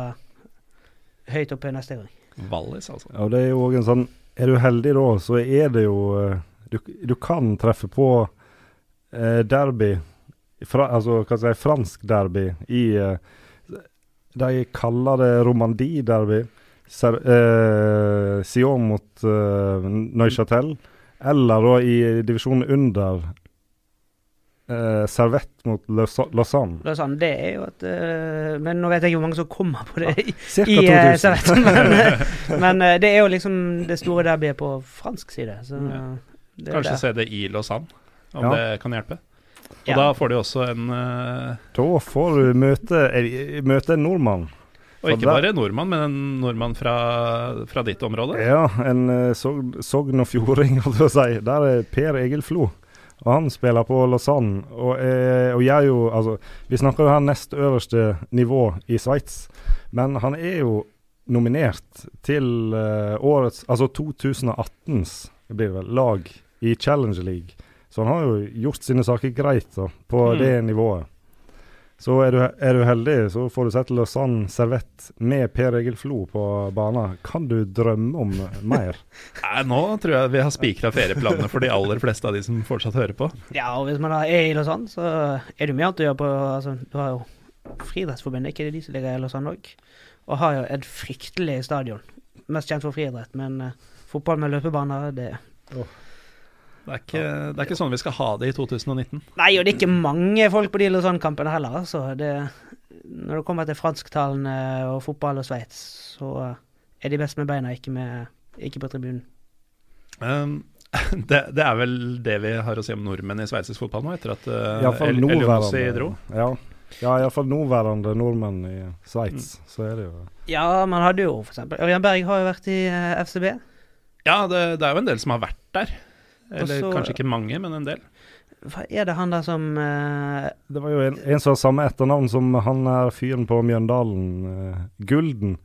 høyt oppe neste gang.
Wallis, altså.
Ja, det er jo òg en sånn Er du heldig da, så er det jo eh, Du, du kan treffe på eh, derby fra, Altså hva skal jeg si, fransk derby i eh, De kaller det Romandie-derby. Ser- Eh, Sion mot eh, Neuchâtel. Eller da i divisjonen under eh, servett mot Lausanne. Lausanne.
Det er, jo at uh, Men nå vet jeg ikke hvor mange som kommer på det i,
Cirka
i uh,
2000.
Men, eh, men eh, det er jo liksom det store derbyet på fransk side. Så
Ja.
det er
Kanskje
det.
se det i Lausanne, om
Ja.
det kan hjelpe. Og
Ja.
da får de også en eh,
Da får du møte, eh, møte en nordmann.
Og ikke
bare
bare nordmann, men en nordmann fra, fra ditt område.
Ja, en uh, Sogn og Fjording, holdt jeg på å si. Der er Per Egil Flo. Og han spiller på Lausanne. Og, eh, og gjør jo Altså, vi snakker jo her nest øverste nivå i Sveits, men han er jo nominert til eh, årets Altså 2018s blir det vel, lag i Challenger League. Så han har jo gjort sine saker greit da, på
Mm.
det nivået. Så er du, er du heldig, så får du sett Lausanne servett med Per Egil Flo på banen. Kan du drømme om mer?
Nei, nå tror jeg vi har spikra ferieplanene for de aller fleste av de som fortsatt hører på.
Ja, og hvis man da er i Lausanne, så er det mye annet å gjøre på altså, Du har jo Friidrettsforbundet, ikke det de som ligger i Lausanne òg? Og har jo et fryktelig stadion. Mest kjent for friidrett, men uh, fotball med løpebaner, det
Det er, ikke, det er ikke sånn vi skal ha det i 2019.
Nei, og det er ikke mange folk på de Lausanne-kampene heller, altså. Det, når det kommer til fransktalende og fotball og Sveits, så er de best med beina, ikke, med, ikke på tribunen.
Um, det, det er vel det vi har å si om nordmenn i sveitsisk fotball nå, etter at uh,
Iallfall
El- Elionossi dro.
Ja, ja iallfall nåværende nordmenn i Sveits.
Mm.
Så er det jo
Ja, man hadde jo for eksempel Ørjan Berg har jo vært i uh, FCB.
Ja, det, det er jo en del som har vært der. Eller
Også,
kanskje ikke mange, men en del.
Hva er det han der som uh,
Det var jo en, en som har samme etternavn som han er fyren på Mjøndalen, uh, Gulden.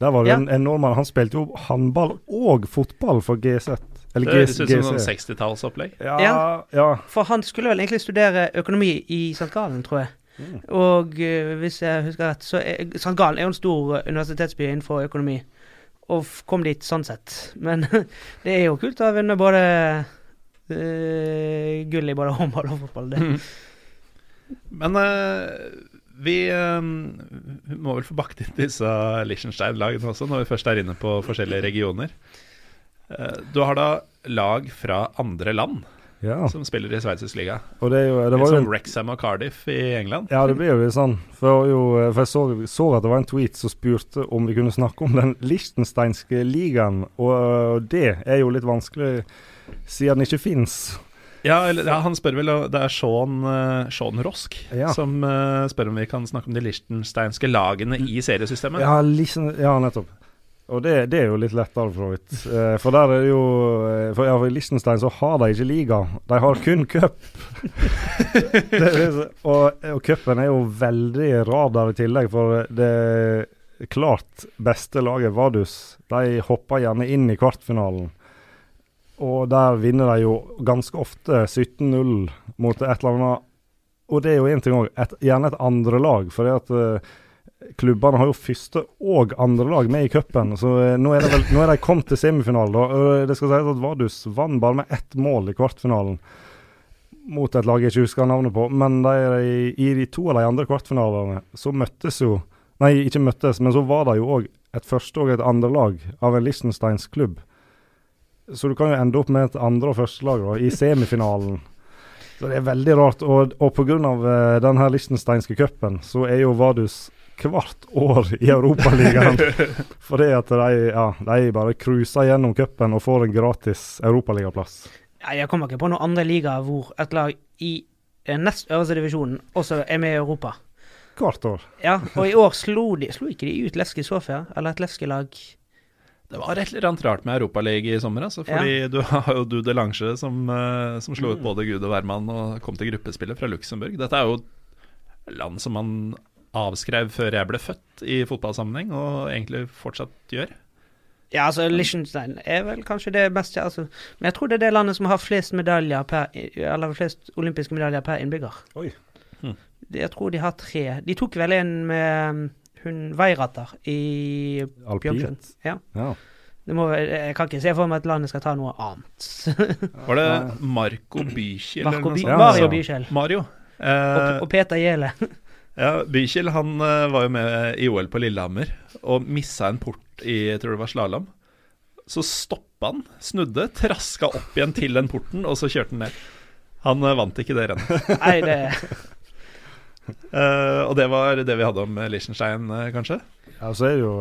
Der var det
Ja.
en, en nordmann. Han spilte jo håndball og fotball for GZ.
Det
Eller
høres
GC.
ut som sånn 60-tallsopplegg.
Ja,
Ja.
ja.
For han skulle vel egentlig studere økonomi i St. Gallen, tror jeg.
Mm.
Og eh, hvis jeg husker rett, så er St. Gallen er jo en stor universitetsby innenfor økonomi. Og kom dit sånn sett. Men det er jo kult å ha vunnet både gull i både håndball og fotball. Det.
Mm. Men eh, vi eh, må vel få bakt inn disse Liechtenstein-lagene også, når vi først er inne på forskjellige regioner. Eh, du har da lag fra andre land
ja.
som spiller i sveitsisk liga.
Og det, er jo, det var jo
som Wrexham og Cardiff i England.
Ja, det blir jo litt sånn. For, jo, for jeg så, så at det var en tweet som spurte om vi kunne snakke om den lichtensteinske ligaen, og det er jo litt vanskelig siden den ikke fins.
Ja, eller, ja, han spør vel Det er Sean, eh, Sean Rosk
Ja.
som eh, spør om vi kan snakke om de lichtensteinske lagene i seriesystemet.
Ja, liksom, ja nettopp. Og det, det er jo litt lettere, for så vidt. Eh, for der er det jo For ja, for i Liechtenstein så har de ikke liga, de har kun cup. Og og cupen er jo veldig rar der i tillegg, for det klart beste laget, Vadus, de hopper gjerne inn i kvartfinalen. Og der vinner de jo ganske ofte 17-0 mot et eller annet Og det er jo én ting òg, gjerne et andre lag. For at uh, klubbene har jo første og andre lag med i cupen, så uh, nå er, vel, nå er de kommet til semifinalen. Og Det skal sies at Vadus vant bare med ett mål i kvartfinalen mot et lag jeg ikke husker navnet på. Men de, i de to av de andre kvartfinalene så møttes jo Nei, ikke møttes, men så var det jo òg et første og et andre lag av en Lichtensteins klubb. Så du kan jo ende opp med et andre- og førstelag i semifinalen. Så det er veldig rart. Og, og pga. Uh, den her lichtensteinske cupen, så er jo Vadus hvert år i Europaligaen. Fordi at de, ja, de bare cruiser gjennom cupen og får en gratis europaligaplass.
Ja, jeg kommer ikke på noen andre ligaer hvor et lag i eh, nest øverste divisjonen også er med i Europa.
Hvert år.
Ja, og i år slo de Slo ikke de ut Leski Sofia, eller et Leski-lag?
Det var et eller annet rart med Europaligaen i sommer. Altså, fordi du har jo Dude Lange som, eh, som slo ut både Gud og hvermann og kom til gruppespillet fra Luxembourg. Dette er jo land som man avskrev før jeg ble født i fotballsammenheng, og egentlig fortsatt gjør.
Ja, altså Liechtenstein er vel kanskje det beste altså, Men jeg tror det er det landet som har flest medaljer per Eller flest olympiske medaljer per innbygger.
Oi.
Hm. Jeg tror de har tre. De tok vel en med hun Veiratter i.
Alpint.
Ja.
Ja.
Det må, jeg kan ikke se for meg at landet skal ta noe annet.
Var det Marco Bykjel? eller
Marco
noe
By
sånt?
Mario Bykjel
Mario.
Og,
Eh,
og Peter Gjele.
ja, Bykiel han eh, var jo med i OL på Lillehammer og missa en port i jeg tror det var slalåm. Så stoppa han, snudde, traska opp igjen til den porten, og så kjørte han ned. Han eh, vant ikke det rennet.
Nei, det
Eh, og det var det vi hadde om eh, Liechtenstein, eh, kanskje?
ja, så er det jo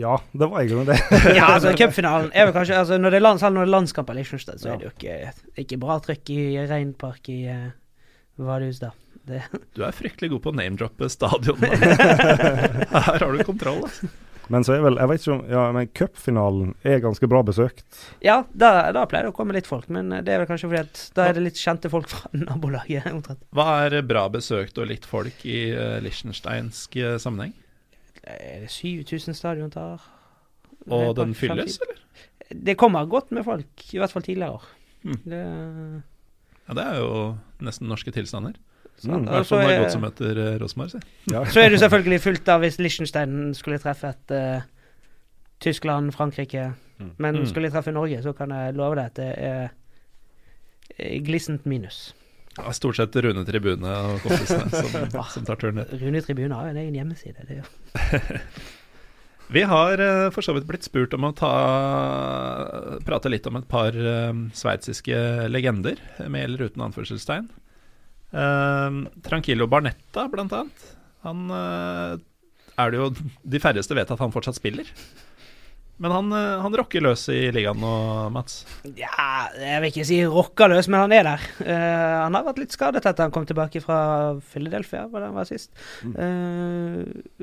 Ja, det var egentlig det.
Ja, altså cupfinalen er vel kanskje altså, Når det er, land, selv når det er landskamp i Liechtenstein, så er det jo ikke, ikke bra trykk i Reinpark i uh, Vadhus, da. Det,
Du er fryktelig god på å name-droppe stadion. Her har du kontroll. Altså.
Men så er vel Jeg vet ikke om Ja, men cupfinalen er ganske bra besøkt.
ja, da, da pleier det å komme litt folk, men eh, det er vel kanskje fordi at da er det litt kjente folk fra nabolaget. omtrent.
Hva er bra besøkt og litt folk i uh, liechtensteinsk eh, sammenheng?
Er det 7000 stadion tar?
Og den fylles, eller?
Det kommer godt med folk, i hvert fall tidligere år.
Mm.
Det,
Ja, det er jo nesten norske tilstander.
Mm.
Hvert
så,
fall
er,
godt som heter uh, Rosenborg. si.
Ja.
så er det selvfølgelig fullt av hvis Liechtenstein skulle treffe et uh, Tyskland, Frankrike.
Mm.
Men
Mm.
skulle de treffe Norge, så kan jeg love deg at det er eh, glissent minus.
Ja, stort sett Rune Tribune og kompisene som, som tar turen ned.
Rune Tribune har jo en egen hjemmeside. Det gjør
Vi har eh, for så vidt blitt spurt om å ta, prate litt om et par uh, sveitsiske legender, med eller uten anførselstegn. Uh, Tranquillo Barnetta, blant annet. Han uh, er det jo De færreste vet at han fortsatt spiller. Men han, uh, han rocker løs i ligaen nå, Mats.
Ja, jeg vil ikke si rockaløs, men han er der. Eh, han har vært litt skadet etter han kom tilbake fra Philadelphia, det han var sist. Eh,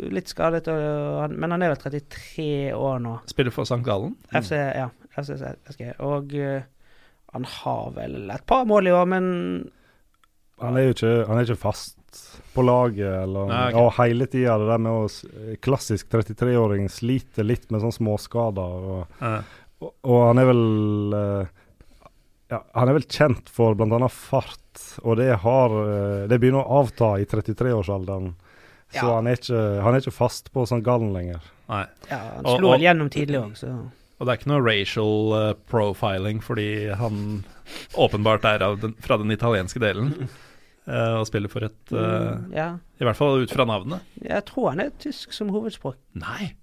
litt skadet, og han, men han er vel 33 år nå.
Spiller for St. Gallen.
FC, ja, FCSG. Og han har vel et par mål i år, men
Han er jo ikke, han er ikke fast på laget, eller
Nei, okay.
Og hele tida det der med å Klassisk 33-åring sliter litt med sånne småskader. Og,
Eh,
og, og han er vel eh, ja, Han er vel kjent for bl.a. fart, og det har eh, Det begynner å avta i 33-årsalderen. Så
Ja.
han, er ikke, han er ikke fast på sånn Gallen lenger.
nei.
ja, han
slår
slo
og-
gjennom tidlig òg, så
Og det er ikke noe racial eh, profiling fordi han åpenbart er den, fra den italienske delen Uh, og spiller for et uh,
mm, Ja.
I hvert fall ut fra navnet.
Jeg tror han er tysk som hovedspråk.
Nei!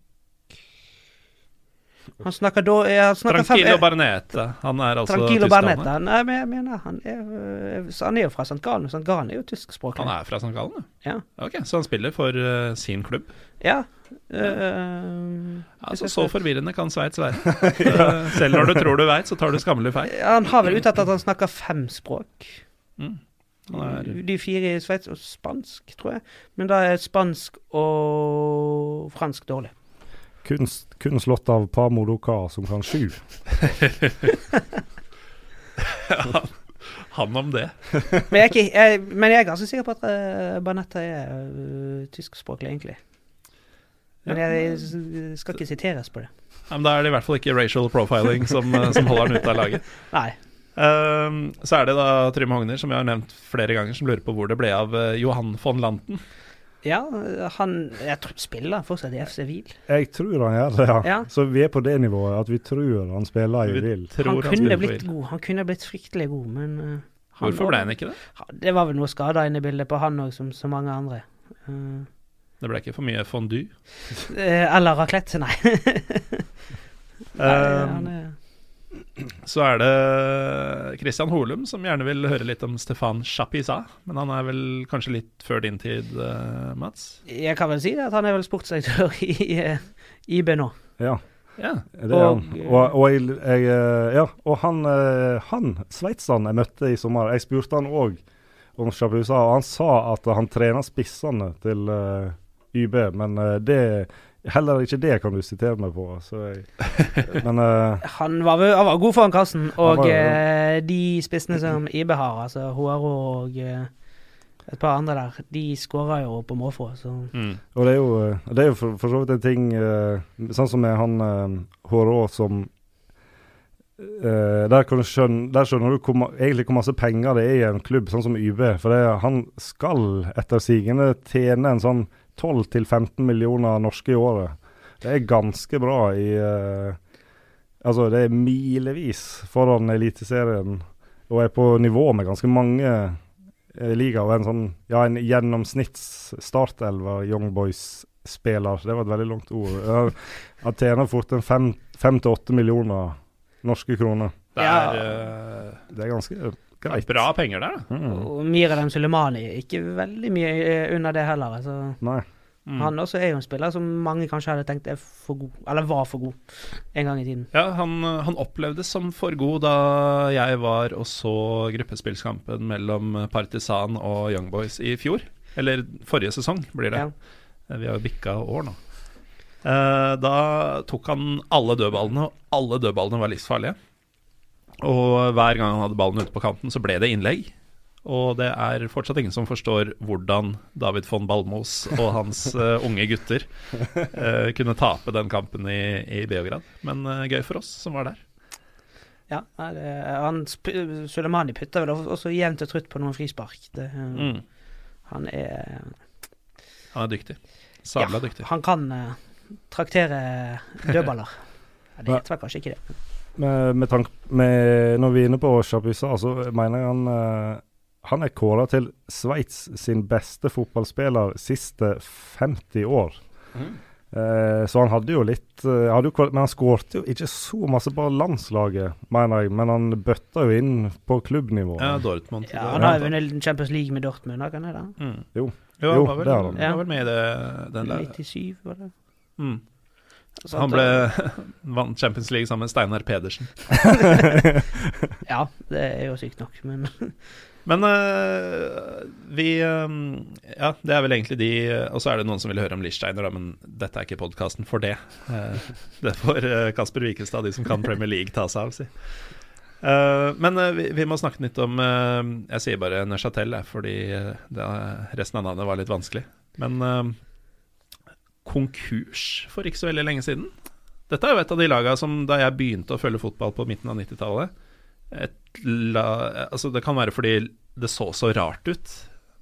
Han snakker da han snakker
Tranquillo Barnete. Han er altså
Tranquillo. Barnetta. Nei, men jeg mener han er, han er jo fra St. Gallen, St. Gallen er jo tyskspråklig.
Han er fra St. Gallen,
Ja.
Ok, Så han spiller for uh, sin klubb?
Ja. Uh,
Altså, Så forvirrende kan Sveits være. ja. Selv når du tror du veit, så tar du skammelig feil.
han har vel uttalt at han snakker fem språk.
Mm. Er
De fire i Sveits, og spansk, tror jeg. Men da er spansk og fransk dårlig.
Kun, kun slått av Pamo Doka, som kan sju.
han om det.
Men jeg er, ikke, jeg, men jeg er ganske sikker på at uh, Banetta er uh, tyskspråklig, egentlig. Men jeg skal ikke siteres på det.
Ja, men Da er det i hvert fall ikke racial profiling som, eh, som holder han ute av laget.
Nei.
Um, så er det da Trym Hogner, som jeg har nevnt flere ganger, som lurer på hvor det ble av eh, Johan von Lanten.
Ja, han Jeg tror spiller fortsatt i FC Wiel.
Jeg tror han gjør det, ja.
Ja.
Så vi er på det nivået at vi tror han spiller i
Wiel.
Han kunne blitt god. Han kunne blitt fryktelig god, men uh, han
Hvorfor ble han ikke det?
Det var vel noe skader inne i bildet på han òg, som så mange andre. Uh,
Det ble ikke for mye fondue.
eh, eller raclette, nei. er,
Så er det Christian Holum som gjerne vil høre litt om Stefan Chapisa. Men han er vel kanskje litt før din tid, eh, Mats?
jeg kan vel si at han er vel sportsdirektør i uh, IB nå.
Ja,
Ja.
det er han. Og, og, jeg, jeg, eh, ja, og han, eh, han sveitseren jeg møtte i sommer, jeg spurte han òg om Chapisa, og han sa at han trener spissene til eh, YB, men eh, det Heller ikke det kan du sitere meg på. Så jeg, men uh,
Han var, han var god foran kassen, og
var
eh, de spissene som IB har, altså Håro og uh, et par andre der, de skåra jo på måfå,
Mm.
Og det er jo, det er jo for, for så vidt en ting Sånn som med han uh, Hårå som der, kan du skjønne, der skjønner du hvor, egentlig hvor masse penger det er i en klubb sånn som YB. For det, han skal etter sigende tjene en sånn 12-15 millioner norske i året. Det er ganske bra i uh, Altså, det er milevis foran Eliteserien, og er på nivå med ganske mange eh, liga og en sånn Ja, en gjennomsnitts startelv Young Boys-spiller. Det var et veldig langt ord. Han tjener fort en fem til åtte millioner norske kroner.
Det er uh,
Det er ganske greit.
bra penger der, da.
Mm.
Og Miralem Sulemani, ikke veldig mye eh, under det heller. Altså.
Nei.
Mm.
Han også er jo en spiller som mange kanskje hadde tenkt er for god, eller var for god, en gang i tiden.
Ja, han, han opplevdes som for god da jeg var og så gruppespillskampen mellom Partisan og Young Boys i fjor. Eller forrige sesong, blir det.
Ja.
Vi har jo bikka år nå. Eh, da tok han alle dødballene, og alle dødballene var livsfarlige. Og hver gang han hadde ballen ute på kanten, så ble det innlegg. Og det er fortsatt ingen som forstår hvordan David von Balmos og hans uh, unge gutter uh, kunne tape den kampen i, i Beograd. Men uh, gøy for oss som var der.
Ja, det, han sp- Sulemani putter vel også jevnt og trutt på noen frispark. Det,
Mm.
Han er
Han er dyktig. Sabla
ja,
dyktig.
Han kan traktere dødballer. Det heter vel kanskje ikke det.
Med, med tank, med, når vi er inne på Chapuisat, så mener jeg han uh, Han er kåra til Sveits sin beste fotballspiller siste 50 år. Eh, så han hadde jo litt uh, hadde jo, Men han skårte jo ikke så masse på landslaget, mener jeg. Men han bøtta jo inn på klubbnivå.
Ja, Dortmund.
Ja, han har jo vunnet Champions League med Dortmund, har han det?
Mm.
Jo.
Jo,
Jo,
var vel,
det har han.
var vel med i det, den der.
97, var det?
Mm.
Så
Han ble vant Champions League sammen med Steinar Pedersen.
Ja, det er jo sykt nok, men
Men uh, vi øh, Ja, det er vel egentlig de Og så er det noen som vil høre om Lichsteiner, da, men dette er ikke podkasten for det. Uh, det får uh, Kasper Wikestad, de som kan Premier League, ta seg av, si. Eh, men vi, vi må snakke litt om Jeg sier bare Neuchatel, fordi det, resten av navnet var litt vanskelig. Men konkurs for ikke så veldig lenge siden. Dette er jo et av de lagene som da jeg begynte å følge fotball på midten av 90-tallet altså Det kan være fordi det så så rart ut,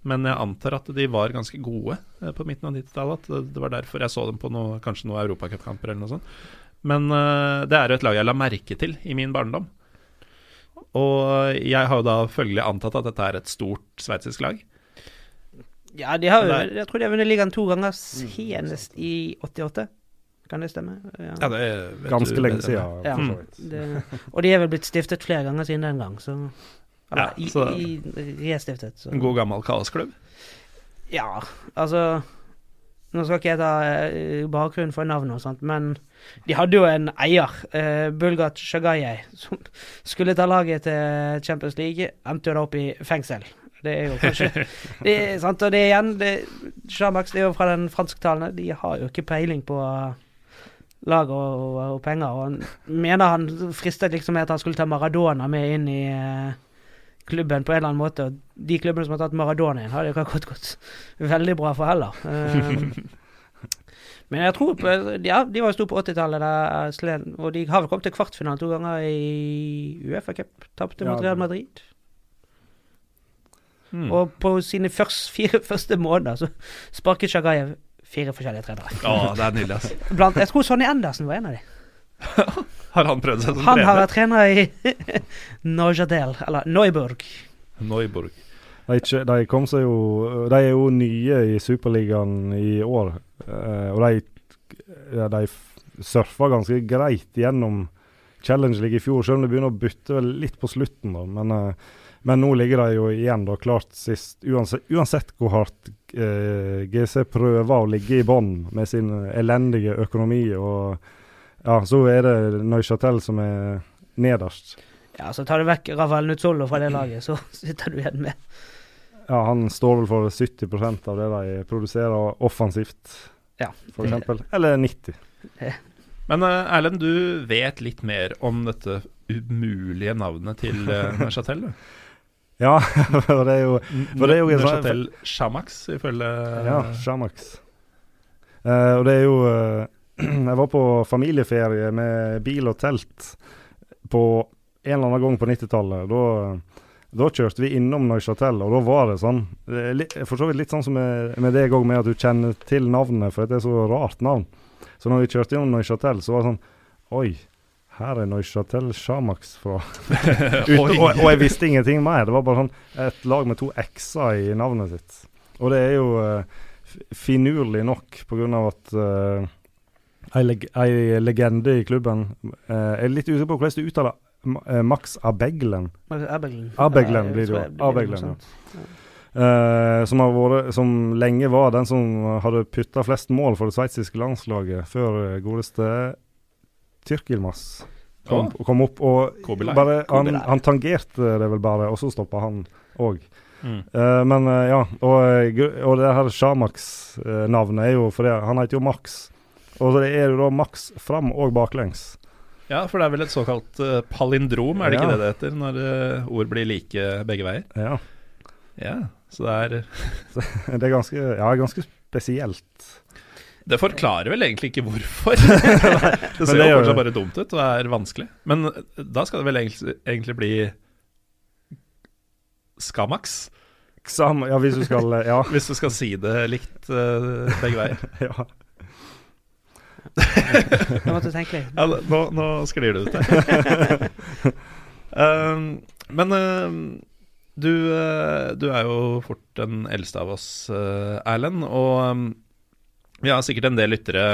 men jeg antar at de var ganske gode eh, på midten av 90-tallet. At det, var derfor jeg så dem på noe, kanskje noen europacupkamper eller noe sånt. Men eh, det er jo et lag jeg la merke til i min barndom. Og jeg har jo da følgelig antatt at dette er et stort sveitsisk lag.
Ja, de har jo
er-
Jeg tror de har vunnet ligaen to ganger senest i 88. Kan det stemme? Ja.
Ja, det vet
Ganske
du
lenge
enn
siden.
Ja.
for så vidt.
Det, og de er vel blitt stiftet flere ganger siden den gang, så Eller
Ja, så-
i, i, restiftet. Så.
En god gammel kaosklubb.
Ja, altså Nå skal ikke jeg ta eh, bakgrunnen for navnet og sånt, men de hadde jo en eier, uh, Bulgat Shagaye, som skulle ta laget til Champions League, endte jo da opp i fengsel. Det er jo kanskje det er, sant, Og det er igjen det, det er jo fra den fransktalende. De har jo ikke peiling på lag og, og, penger. Og han mener han fristet liksom med at han skulle ta Maradona med inn i eh, klubben på en eller annen måte. Og de klubbene som har tatt Maradona inn, har det ikke akkurat gått veldig bra for heller. Uh, men jeg tror på, Ja, de var jo store på 80-tallet, og de har vel kommet til kvartfinalen to ganger i Uefa Cup. Tapte mot Real Madrid.
Mm.
Og på sine først, fire første måneder så sparket Shagayev fire forskjellige trenere.
Oh, det er nydelig, altså.
Blant, jeg tror Sonny Andersen var en av dem.
Har han prøvd seg som
Han har vært trener i Nojadel, eller Neuburg.
Neuburg.
De, de kom seg jo De er jo nye i Superligaen i år. eh, og de, ja, de surfa ganske greit gjennom Challenge League i fjor, selv om det begynner å bytte litt på slutten. da, Men, eh, men nå ligger de jo igjen da klart sist. Uansett, uansett hvor hardt eh, GC prøver å ligge i bånn med sin elendige økonomi, og ja, så er det Neuchatel som er nederst.
Ja, så tar du vekk Rafael Nutzolo fra det laget, så sitter du igjen med
Ja, han står vel for 70% av det de produserer offensivt,
Ja.
eksempel. Eller 90.
Men eh, Erlend, du vet litt mer om dette umulige navnet til uh, Neuchâtel? du?
Ja, for det er jo For det er jo sånn-
Neuchâtel Shamax, ifølge
Ja, Shamax. Uh, og det er jo uh, Jeg var på familieferie med bil og telt på en eller annen gang på 90-tallet. Da, da kjørte vi innom Neuchâtel, og da var det sånn litt, For så vidt litt sånn som med, med deg òg, med at du kjenner til navnet, for det er så rart navn. Så når vi kjørte innom Neuchâtel, så var det sånn Oi, her er Neuchatel Shamax fra Ut, og, og jeg visste ingenting mer. Det var bare sånn et lag med to x-er i navnet sitt. Og det er jo uh, finurlig nok av at uh, ei, leg ei legende i klubben uh, Jeg er litt usikker på hvordan du uttaler Ma- eh, Max Abeglen.
Abeglen.
Abeglen blir det jo. Abeglen, ja. Eh, som, har vært, som lenge var den som hadde putta flest mål for det sveitsiske landslaget, før eh, godeste Tyrkilmas kom, kom opp. Og bare, han, han tangerte det vel bare, og så stoppa han òg.
Mm.
Uh, men uh, ja, og, eh, og det her Shamax-navnet er jo fordi han heter jo Max. Og det er jo da Max fram og baklengs.
Ja, for det er vel et såkalt uh, palindrom, er det
Ja.
ikke det det heter? Når ord blir like begge veier?
Ja.
Ja, så det er
Det er ganske, ja, ganske spesielt.
Det forklarer vel egentlig ikke hvorfor. det ser
det
jo fortsatt bare dumt ut og er vanskelig. Men eh, da skal det vel egentlig, egentlig bli Skamax,
Xam, ja, hvis du skal eh, Ja.
hvis du skal si det likt uh, begge veier.
ja.
nå måtte tenke litt.
Ja, nå, nå sklir det ut her. um, men um, du, uh, du er jo fort den eldste av oss, uh, Erlend. Og um, vi har sikkert en del lyttere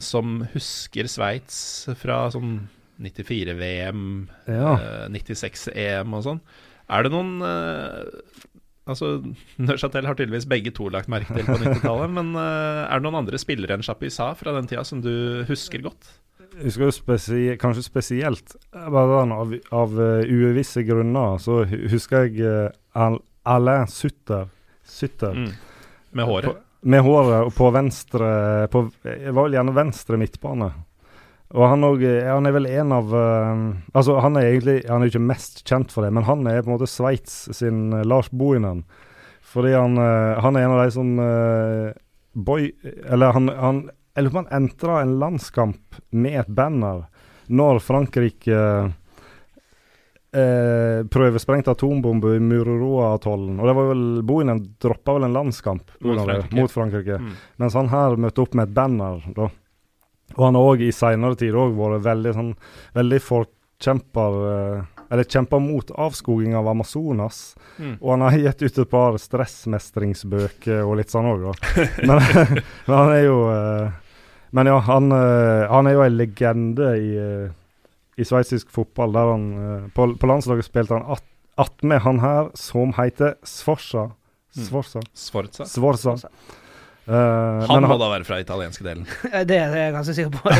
som husker Sveits fra sånn 94-VM,
Ja.
96-EM og sånn. Er det noen uh, Altså, Neuchatel har tydeligvis begge to lagt merke til på 90-tallet, men uh, er det noen andre spillere enn Chapisa fra den tida som du husker godt?
Jeg husker jo spesi kanskje spesielt eh, av, av eh, uvisse grunner, så husker jeg Alain Sutter. Sutter.
Mm. Med håret.
Med håret på venstre på, Jeg var vel gjerne venstre midtbane. Og han, og, han er vel en av uh, Altså, han er egentlig Han er ikke mest kjent for det, men han er på en måte Sveits sin eh, Lars Bohinen. Fordi han, uh, han er en av de som uh, Boy Eller han, han Jeg lurer på om han entra en landskamp med et banner når Frankrike eh, prøvesprengte atombombe i Mururoa-atollen. Og det var vel Bohinen droppa vel en landskamp
Mot Frankrike.
mot Frankrike.
Mm.
Mens han her møtte opp med et banner, da. Og han har òg i seinere tid òg vært veldig sånn Veldig forkjemper eh, Eller kjempa mot avskoging av Amazonas.
Mm.
Og han har gitt ut et par stressmestringsbøker og litt sånn òg, da. Men, men han er jo eh, Men ja, han, eh, han er jo en legende i, eh, i sveitsisk fotball. Der han eh, på, på landslaget spilte han att attmed han her som heter Sforza.
Mm.
Sforza.
Sforza.
Sforza. Uh,
Han må da være fra italienske delen.
Det er jeg ganske sikker på.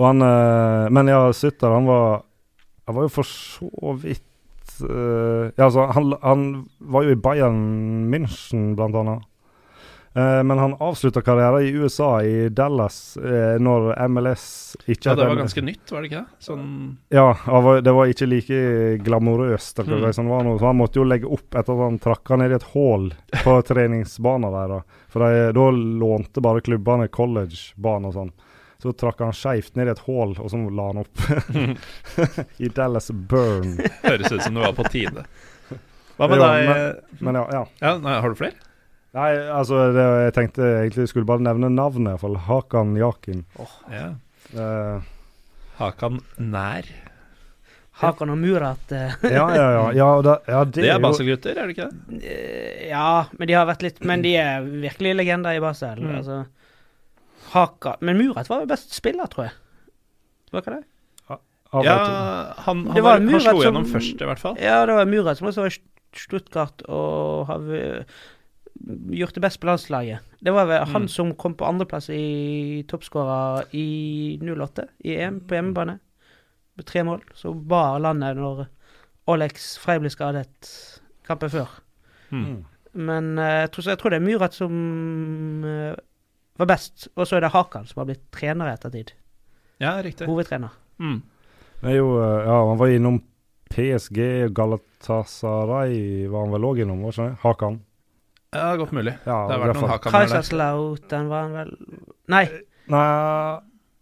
Og han, uh, men ja, Sutter, han var Han var jo for så vidt uh, Ja, altså, han, han var jo i Bayern München, blant annet. Eh, men han avslutta karrieren i USA, i Dallas, eh, når MLS ikke
Ja, det var ganske nytt, var det ikke? det? Sånn
Ja, det var ikke like glamorøst.
Mm.
var så han måtte jo legge opp etter at han trakka ned i et hull på treningsbanen der. da. For de, da lånte bare klubbene college-bane og sånn. Så trakk han skeivt ned i et hull, og så la han opp. I Dallas Burn.
Høres ut som det var på tide. Hva med deg?
Men ja. ja.
Ja, nei, har du flere?
Nei, altså, det, jeg tenkte egentlig jeg skulle bare nevne navnet, iallfall. Hakan Yakin.
Ja.
uh,
Hakan Nær.
Hakan og Murat eh,
ja, ja, ja. ja, da, ja det,
Det er Basel-gutter, er det ikke det?
eh, Ja, men de har vært litt Men de er virkelig legender i Basel.
Mm.
Altså Haka Men Murat var jo best spiller, tror jeg. Var ikke det?
av
Ja, han, han,
Det
var,
var
han slo
som-
gjennom først, i hvert fall.
Ja, det var Murat som også var i Stuttgart og har gjort det best på landslaget. Det var vel han
Mm.
som kom på andreplass i toppskårer i 08 i EM på hjemmebane. Med tre mål. Så bar landet når Alex Frey ble skadet kampen før.
Mm.
Men eh, jeg, tror, jeg tror det er Murat som eh, var best. Og så er det Hakan som har blitt trener i ettertid.
Ja, riktig.
Hovedtrener.
Mm.
Det er jo, eh, ja, han var innom PSG Galatasaray var han vel òg innom, var ikke det? Hakan?
Ja, godt mulig.
Ja,
det har vært noen
fall.
hakkammer der.
Kaiserslautern var han vel Nei.
Nei,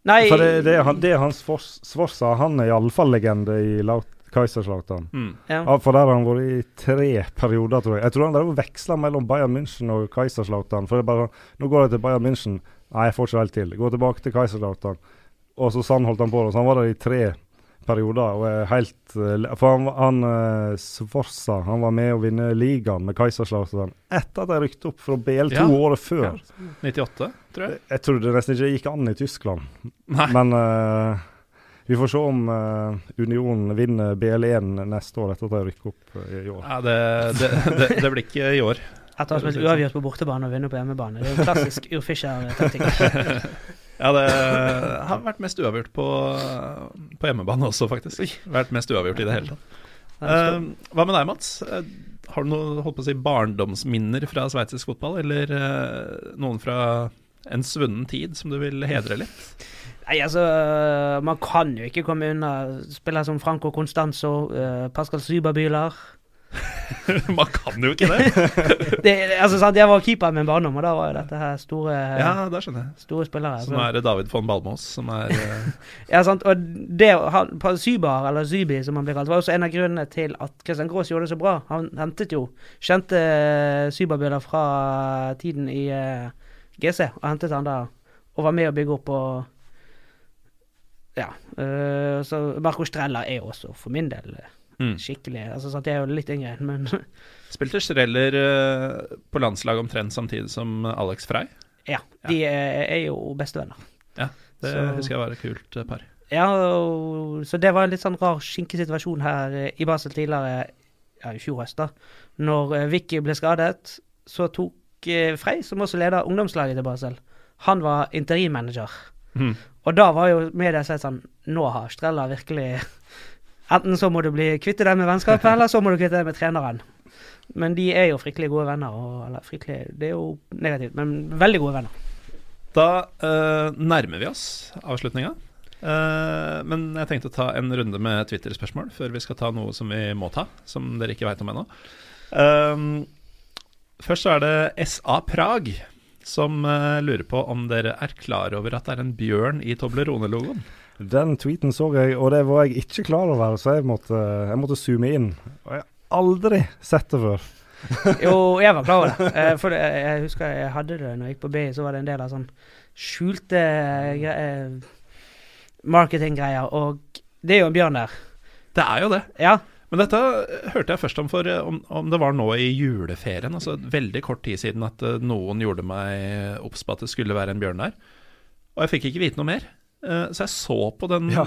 Nei.
for det, det, er han, det er hans Svors- Han er iallfall legende i Laut Kaiserslautern.
Mm.
Ja.
Ja, for der har han vært i tre perioder, tror jeg. Jeg tror han drev og veksla mellom Bayern München og Kaiserslautern. For det er bare Nå går jeg til Bayern München. Nei, jeg får ikke helt til. Går tilbake til Kaiserslautern. Og så sånn holdt han på. Så han var der i tre perioder og er helt eh, For han, han Svorsa han var med å vinne ligaen med Kaiserslautern etter at de rykte opp fra BL to
Ja.
året før.
98, tror jeg.
Jeg trodde nesten ikke det gikk an i Tyskland.
Nei.
Men uh, vi får se om uh, Union vinner BL1 neste år etter at de rykker opp eh, i år.
Ja, det, det, det, det blir ikke i år.
Etter å ha spilt uavgjort på bortebane og vinner på hjemmebane. Det er jo klassisk Ur-Fischer-taktikk.
Ja, det har vært mest uavgjort på, på hjemmebane også, faktisk. Vært mest uavgjort i det hele tatt. Uh, hva med deg, Mats? Eh, har du noe holdt på å si, barndomsminner fra sveitsisk fotball, eller uh, noen fra en svunnen tid som du vil hedre litt?
Nei, altså Man kan jo ikke komme unna spillere som Franco Constanzo, uh, Pascal Syberbühler.
Man kan jo ikke det!
Det, altså, sant, jeg var keeper med en barndom, og da var jo dette her store,
Ja, det
store spillere.
Så nå er det David von Balmås som er eh,
Ja, sant, og det Sybar, eller Sybi som han blir kalt, var også en av grunnene til at Christian Grås gjorde det så bra. Han hentet jo kjente Sybarbilder fra tiden i eh, GC, og hentet han der, og var med å bygge opp og Ja. eh, så Marco Strella er også, for min del,
mm.
skikkelig altså sant, Jeg er jo litt yngre, men
Spilte Streller eh, på landslaget omtrent samtidig som Alex Frey.
ja. De er, er jo bestevenner.
Det
Så-
husker jeg var et kult eh, par.
Ja, og, så det var en litt sånn rar skinkesituasjon her eh, i Basel tidligere, ja, i fjor høst, da. Når Vicky ble skadet, så tok Frey, som også leder ungdomslaget til Basel, han var interimmanager.
Mm.
Og da var jo media sett sånn Nå har Strella virkelig Enten så må du bli kvitt deg med vennskapet, eller så må du kvitte deg med treneren. Men de er jo fryktelig gode venner. Og, eller fryktelig Det er jo negativt, men veldig gode venner.
Da uh, nærmer vi oss avslutninga. Uh, men jeg tenkte å ta en runde med Twitter-spørsmål før vi skal ta noe som vi må ta, som dere ikke veit om ennå. Uh, først så er det SA Prag som eh, lurer på om dere er klar over at det er en bjørn i Toblerone-logoen.
Den tweeten så jeg, og det var jeg ikke klar over, så jeg måtte, jeg måtte zoome inn. Og jeg har aldri sett det før.
Jo, jeg var klar over det. Eh, for jeg husker jeg hadde det når jeg gikk på BI, så var det en del av sånn skjulte gre- eh, marketinggreier, og det er jo en bjørn der.
Det er jo det.
Ja.
Men dette hørte jeg først om for eh, om, om det var nå i juleferien, altså veldig kort tid siden at eh, noen gjorde meg obs på at det skulle være en bjørn der. Og jeg fikk ikke vite noe mer. Eh, Så jeg så på den
Ja.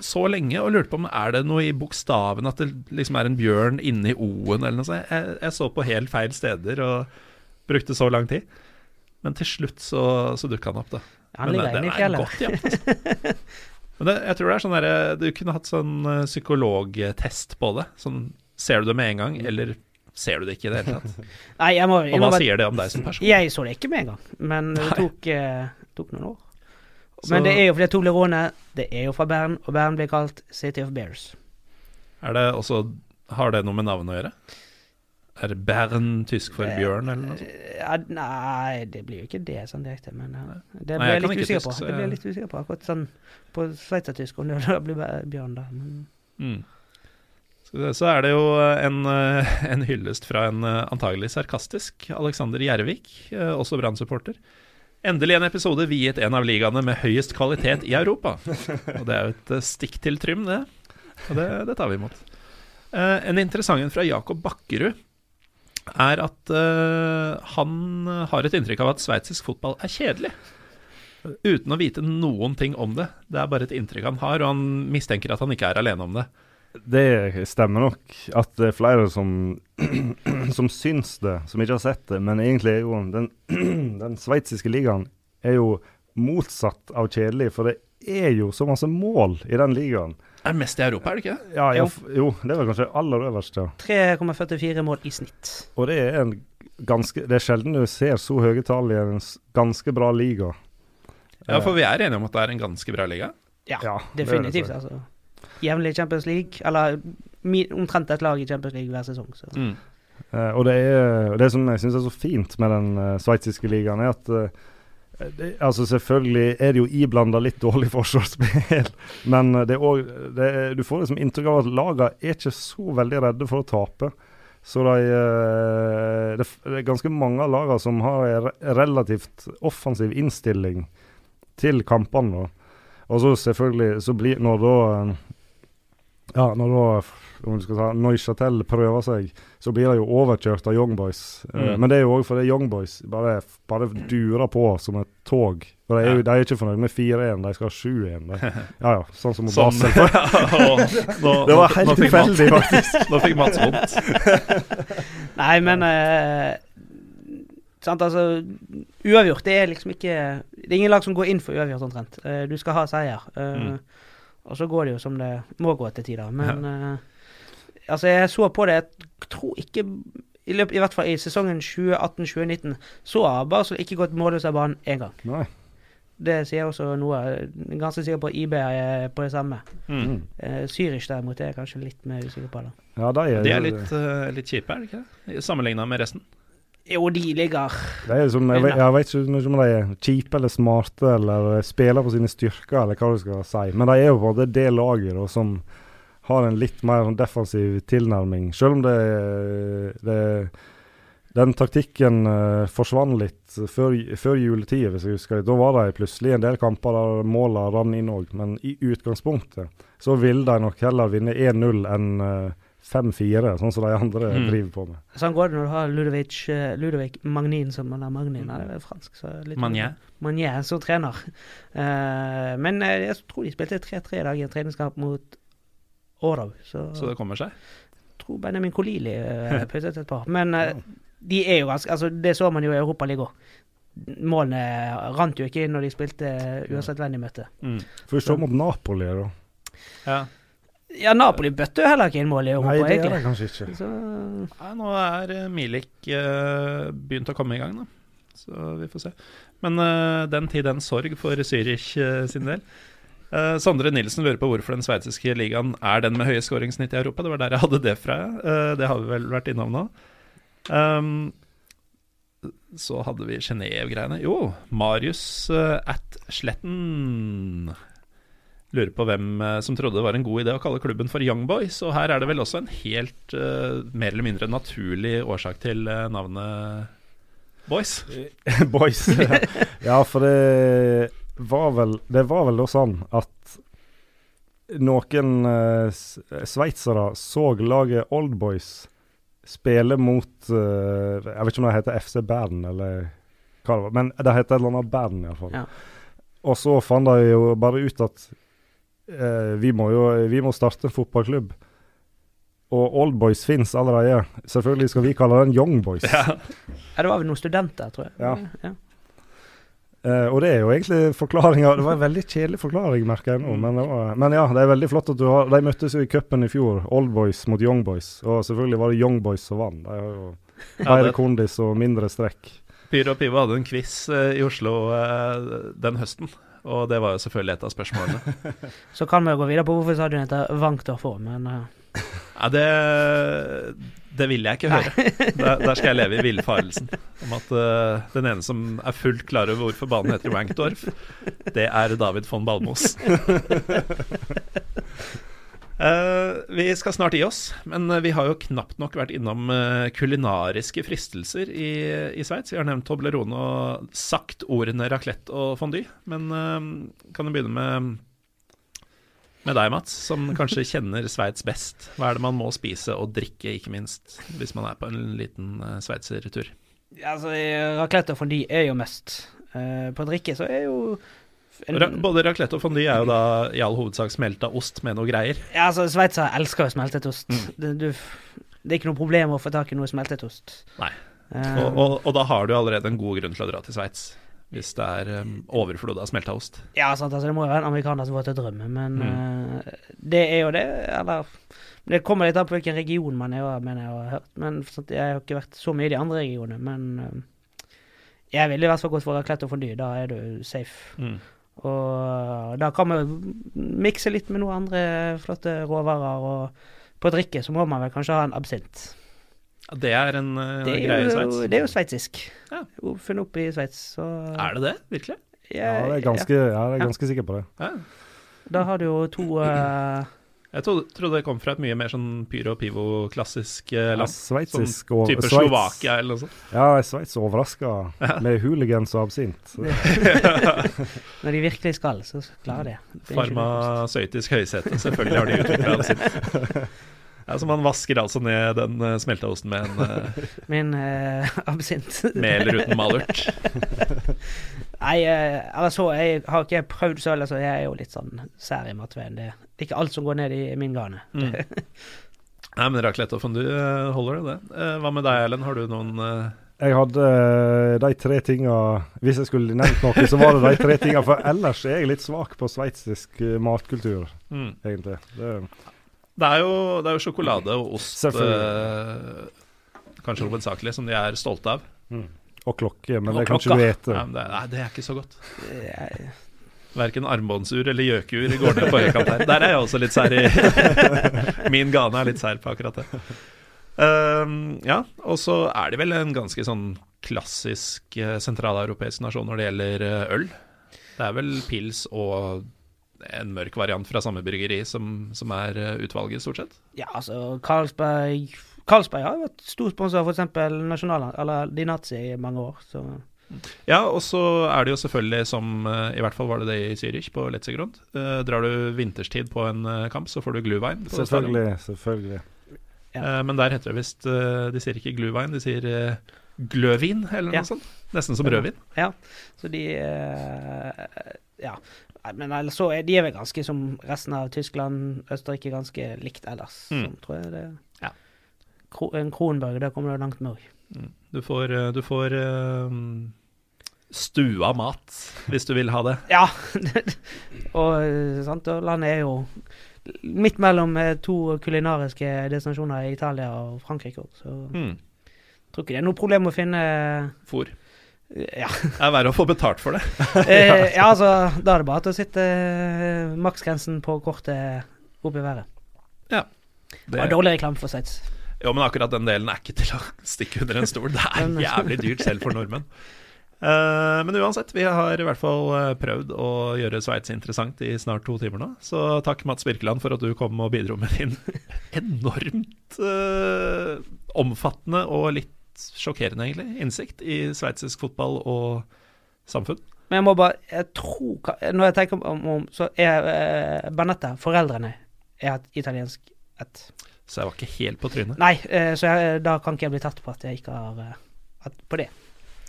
så lenge og lurte på om er det noe i bokstaven at det liksom er en bjørn inni O-en eller noe sånt. Jeg, jeg så på helt feil steder og brukte så lang tid. Men til slutt så, så dukka han opp, da. Men det, det- er godt gjemt, altså. Men det, jeg tror det er sånn derre Du kunne hatt sånn eh, psykologtest på det. Sånn Ser du det med en gang, eller ser du det ikke i det hele tatt?
Nei, jeg må
Og hva
innrømme
sier det om deg som person?
jeg så det ikke med en gang, men det tok, eh, tok noen år.
Så-
Men det er jo fordi Toblerone, det er jo fra Bern, og Bern blir kalt City of Bears.
Er det også Har det noe med navnet å gjøre? Er Bern tysk for bjørn, eller noe sånt?
Ja, nei, det blir jo ikke det sånn direkte, men ja. det blir
jeg
litt usikker
tysk,
på. Det blir jeg litt usikker på, akkurat sånn på sveitsertysk, om det blir bjørn da. Men
Mm. Så er det jo en, eh, en hyllest fra en eh, antagelig sarkastisk Alexander Gjervik, eh, også Brann-supporter. Endelig en episode viet en av ligaene med høyest kvalitet i Europa. Og det er jo et eh, stikk til Trym, det. Og det, det tar vi imot. Eh, En interessant en fra Jakob Bakkerud er at eh, han har et inntrykk av at sveitsisk fotball er kjedelig. Uten å vite noen ting om det. Det er bare et inntrykk han har, og han mistenker at han ikke er alene om det.
Det stemmer nok at det er flere som, som syns det, som ikke har sett det. Men egentlig er jo den, den sveitsiske ligaen er jo motsatt av kjedelig, for det er jo så masse mål i den ligaen.
Er det mest i Europa, er det ikke?
Ja,
Jo.
jo, det er vel kanskje aller øverst, ja.
3,44 mål i snitt.
Og det er en ganske Det er sjelden du ser så høye tall i en ganske bra liga.
Ja, for vi er enige om at det er en ganske bra liga.
Ja,
Ja, det er det,
definitivt. altså. Jevnlig i Champions League. Eller omtrent et lag i Champions League hver sesong. Så.
Mm.
Uh, og det, er, det som jeg syns er så fint med den uh, sveitsiske ligaen, er at uh, det, altså Selvfølgelig er det jo iblanda litt dårlig forsvarsspill, men det er også, det er, du får liksom inntrykk av at lagene er ikke så veldig redde for å tape. Så de, eh, det, det er ganske mange av lagene som har en relativt offensiv innstilling til kampene. Og så selvfølgelig så blir Når da Ja, når da om du skal ta, Neuchatel prøver seg, så blir de jo overkjørt av Young Boys. Eh,
Mm.
men det er jo òg fordi Young Boys bare, bare durer på som et tog. For de er jo de er ikke fornøyd med 4-1, de skal ha 7-1. Ja ja, sånn som
Sånn.
Basel.
nå,
Det var helt tilfeldig, faktisk.
Nå fikk Mats vondt.
Nei, men eh, Sant, altså Uavgjort, det er liksom ikke Det er ingen lag som går inn for uavgjort, omtrent. Uh, du skal ha seier. Uh,
Mm.
Og så går det jo som det må gå til tider. Men eh, altså, jeg så på det Jeg tror ikke i, løpet, I hvert fall i sesongen 2018-2019 så har Basel ikke gått målløs av banen én gang.
Nei.
Det sier også noe. Jeg er ganske sikker på at IB er på det samme.
Mm.
Uh, Zürich derimot er jeg kanskje litt mer usikker på. da.
Ja, det er,
De er litt, uh, litt kjipe, er de ikke det? Sammenligna med resten.
Jo, de ligger
De er som, jeg, vet- jeg vet ikke om de er kjipe eller smarte eller spiller på sine styrker, eller hva du skal si. Men de er jo både det laget da, som har en litt mer defensiv tilnærming. Selv om det, det Den taktikken uh, forsvant litt før, før juletid, hvis jeg husker. Da var det plutselig en del kamper der målene rant inn òg, men i utgangspunktet så ville de nok heller vinne 1-0 enn eh, 5-4, sånn som de andre
Mm.
driver på med.
Sånn går det når du har Ludovic, eh, Ludovic Magnin som eller Magnin, er fransk. Så litt
Manier.
Manier som trener. Uh, men eh, jeg tror de spilte 3-3 i dag i en treningskamp mot Årov. Så,
Så det kommer seg.
jeg tror Benjamin Kolili uh, puttet et par. Men uh, de er jo ganske altså Det så man jo i Europaligaen òg. Målene rant jo ikke inn når de spilte uansett hvem de møtte.
Mm.
Får vi se mot Napoli, da.
Ja.
Ja, Napoli bøtte jo heller ikke inn mål i Europa,
Nei, det er det kanskje ikke.
Så,
Nei, nå er eh, Milik uh, begynt å komme i gang, da. Så vi får se. Men uh, den tid, den sorg for Zürich uh, sin del. Uh, Sondre Nilsen lurer på hvorfor den sveitsiske ligaen er den med høye skåringssnitt i Europa. Det var der jeg hadde det fra. Det har vi vel vært innom nå. Um, så hadde vi Genéve-greiene. Jo, Marius at Sletten lurer på hvem eh, som trodde det var en god idé å kalle klubben for Young Boys. Og her er det vel også en helt uh, mer eller mindre naturlig årsak til eh, navnet Boys.
Boys. Ja. ja, for det var vel Det var vel da sånn at noen uh, sveitsere så laget Old Boys spille mot uh, Jeg vet ikke om det heter FC Bern eller hva det var, men det heter et eller annet band iallfall.
Ja.
Og så fant de jo bare ut at eh, vi må jo vi må starte en fotballklubb. Og Old Boys fins allerede. Selvfølgelig skal vi kalle den Young Boys.
Ja.
ja, det var vel noen studenter, tror jeg.
Ja.
ja.
Eh, og det er jo egentlig forklaringa Det var en veldig kjedelig forklaring, merker jeg nå. Men, det var, men ja, det er veldig flott at du har De møttes jo i cupen i fjor, Old Boys mot Young Boys. Og selvfølgelig var det Young Boys som vant. De har jo mer kondis og mindre strekk.
Pyro og Pivo hadde en quiz eh, i Oslo eh, den høsten, og det var jo selvfølgelig et av spørsmålene.
Så kan vi jo gå videre på hvorfor stadion heter Wankdorf òg, men uh...
Ja, det, det vil jeg ikke høre. Der, der skal jeg leve i villfarelsen om at uh, den ene som er fullt klar over hvorfor banen heter Wankdorf, det er David von Balmos. Eh, vi skal snart gi oss, men eh, vi har jo knapt nok vært innom uh, kulinariske fristelser i, i Sveits. Vi har nevnt Toblerone og sagt ordene raclette og fondue. Men uh, kan du begynne med med deg, Mats, som kanskje kjenner Sveits best. Hva er det man må spise og drikke, ikke minst, hvis man er på en liten uh, sveitsertur?
ja, altså, raclette og fondue er jo mest. På drikke så er jo
både raclette og fondy er jo da i all hovedsak smelta ost med noe greier.
Ja, altså, Sveitsere elsker jo smeltet ost.
Mm.
Det, du, det er ikke noe problem å få tak i noe smeltet ost.
Nei.
Eh,
Og, og, og da har du allerede en god grunn til å dra til Sveits, hvis det er um, overflod av smelta ost.
Ja, sant, altså, det må jo være en amerikaners våte drøm, men
Mm.
uh, det er jo det. Eller Det kommer litt an på hvilken region man er, mener jeg har hørt. Men sant, Jeg har ikke vært så mye i de andre regionene, men uh, jeg ville i hvert fall gått for raclette og fondy. Da er du safe.
Mm.
Og da kan man mikse litt med noen andre flotte råvarer. Og på drikke så må man vel kanskje ha en absint.
Ja, Det er en uh,
Det er
greie i Sveits.
det er jo sveitsisk.
Ja.
Funnet opp i Sveits.
Er det det, virkelig?
Ja, jeg er ganske, ja, jeg er ganske sikker på det.
Ja.
Da har du jo to eh,
Jeg trodde, trodde det kom fra et mye mer sånn pyro pivo-klassisk land.
Ja.
Sånn type
Schweiz.
Slovakia eller noe sånt.
Ja, Sveits overraska med hooligans og absint.
Når de virkelig skal, så klarer de. Det.
Farmasøytisk høysete, selvfølgelig har de utvikla det sitt. Ja, så man vasker altså ned den uh, smelta osten med en uh,
Min uh, absint.
med eller uten malurt.
Nei, uh, altså, Jeg har ikke prøvd selv, altså jeg er jo litt sånn sær i matveien. Det er ikke alt som går ned i min gane.
Mm. Nei, men raclette og fondue uh, holder det, det. Eh, hva med deg, Erlend? Har du noen eh,
Jeg hadde eh, de tre tinga Hvis jeg skulle nevnt noe, så var det de tre tinga. For ellers er jeg litt svak på sveitsisk eh, matkultur,
mm.
egentlig. Det,
det, er jo, det er jo sjokolade og ost eh, Kanskje hovedsakelig, som de er stolte av.
mm. Og klokke, men
Og
det kan ikke du ete.
Nei, det, nei, det er ikke så godt.
Jeg-
Verken armbåndsur eller gjøkur går ned på høykant her. Der er jeg også litt sær i Min gane er litt sær på akkurat det. Um, ja, og så er de vel en ganske sånn klassisk eh, sentraleuropeisk nasjon når det gjelder eh, øl. Det er vel pils og en mørk variant fra samme bryggeri som, som er eh, utvalget, stort sett.
Ja, altså Carlsberg Carlsberg har jo vært stor sponsor av f.eks. Nasjonal, eller Di Nazi i mange år. Så
Ja, og så er det jo selvfølgelig som eh, I hvert fall var det det i Zürich, på Letzegrund. Eh, drar du vinterstid på en kamp, så får du gluwein. stadion.
Selvfølgelig. selvfølgelig.
Eh, men der heter det visst De sier ikke gluwein, de sier gløvin, eller noe
Ja.
sånt. Nesten som rødvin.
ja. Så de Ja. Men ellers så er de er vel ganske som resten av Tyskland, Østerrike, ganske likt ellers.
Mm.
Tror jeg det
Ja.
Kro, En Kronberg, der kommer du langt med òg.
Du får, eh, du får um, stua mat, hvis du vil ha det.
Ja. og eh, sant, og landet er jo midt mellom eh, to kulinariske destinasjoner i Italia og Frankrike òg, så
Mm.
tror ikke det er noe problem å finne
Fôr.
Ja.
Det er verre å få betalt for det.
Eh, ja, altså, da er det bare til å sitte eh, maksgrensen på kortet opp i været.
Ja.
Det var dårlig reklame for Sveits.
Jo, men akkurat den delen er ikke til å stikke under en stol. Det er jævlig dyrt selv for nordmenn. Eh, men uansett, vi har i hvert fall prøvd å gjøre Sveits interessant i snart to timer nå. Så takk, Mats Birkeland, for at du kom og bidro med din enormt eh, omfattende og litt sjokkerende, egentlig, innsikt i sveitsisk fotball og samfunn.
Men jeg må bare jeg tror, Når jeg tenker om, om så er eh, Banetta, foreldrene, er et italiensk ett.
Så jeg var ikke helt på trynet.
Nei, eh, så jeg, da kan ikke jeg bli tatt på at jeg ikke har hatt at på det.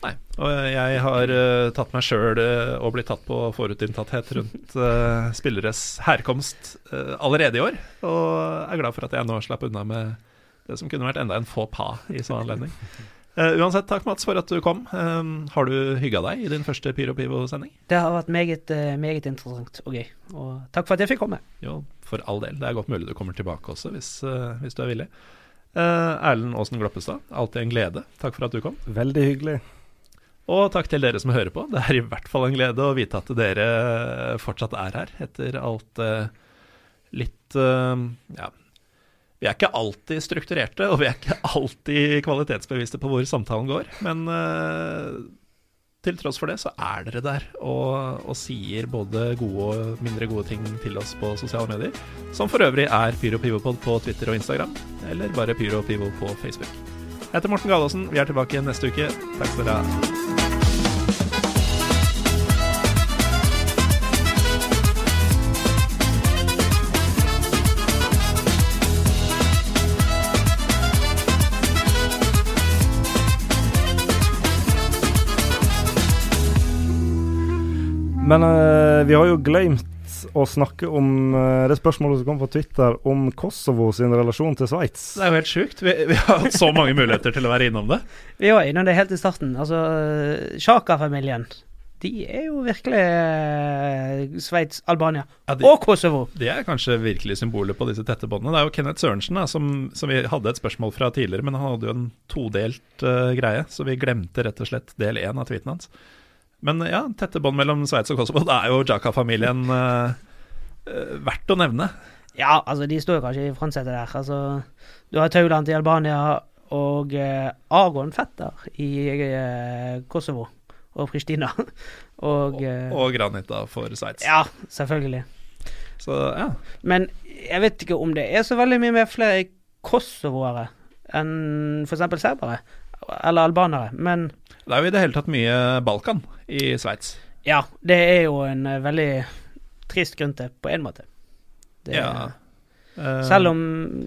Nei. Og jeg har uh, tatt meg sjøl og blitt tatt på forutinntatthet rundt uh, spilleres herkomst eh, allerede i år, og er glad for at jeg nå slapp unna med det som kunne vært enda en faux pas i sånn anledning. Uh, uansett, takk Mats for at du kom. Eh, har du hygga deg i din første Pyro Pivo-sending?
Det har vært meget, eh, meget interessant og gøy. Og takk for at jeg fikk komme.
Jo, for all del. Det er godt mulig du kommer tilbake også, hvis, uh, hvis du er villig. Uh, Erlend Aasen Gloppestad, alltid en glede. Takk for at du kom.
Veldig hyggelig.
Og takk til dere som hører på. Det er i hvert fall en glede å vite at dere fortsatt er her, etter alt litt Ja. Vi er ikke alltid strukturerte, og vi er ikke alltid kvalitetsbevisste på hvor samtalen går, men uh, til tross for det, så er dere der og, og sier både gode og mindre gode ting til oss på sosiale medier, som for øvrig er Pyro Pivopod på Twitter og Instagram, eller bare Pyro Pivo på Facebook. Jeg heter Morten Galaasen, vi er tilbake igjen neste uke. Takk skal dere ha.
Men uh, vi har jo glemt å snakke om uh, det spørsmålet som kom på Twitter om Kosovo sin relasjon til Sveits.
Det er jo helt sjukt. Vi, vi har hatt så mange muligheter til å være innom det.
Vi var innom det helt i starten. Altså, Sjaka-familien. De er jo virkelig uh, Sveits, Albania
Ja, de-
og Kosovo.
De er kanskje virkelig symbolet på disse tette båndene. Det er jo Kenneth Sørensen da, som, som vi hadde et spørsmål fra tidligere, men han hadde jo en todelt uh, greie, så vi glemte rett og slett del én av tweeten hans. Men ja, tette bånd mellom Sveits og Kosovo. Det er jo Jaka-familien eh, eh, verdt å nevne.
Ja, altså, de står jo kanskje i frontsetet der. Altså, du har Tauland i Albania og eh, Aron Fetter i eh, Kosovo og Pristina. og, og,
Og Granita for Sveits.
Ja, selvfølgelig.
Så ja.
Men jeg vet ikke om det er så veldig mye mer flere kosovoere enn f.eks. serbere. Eller albanere. Men
Det er jo i det hele tatt mye Balkan i Sveits.
ja, det er jo en eh, veldig trist grunn til, på en måte. Det,
Ja. Eh,
Selv om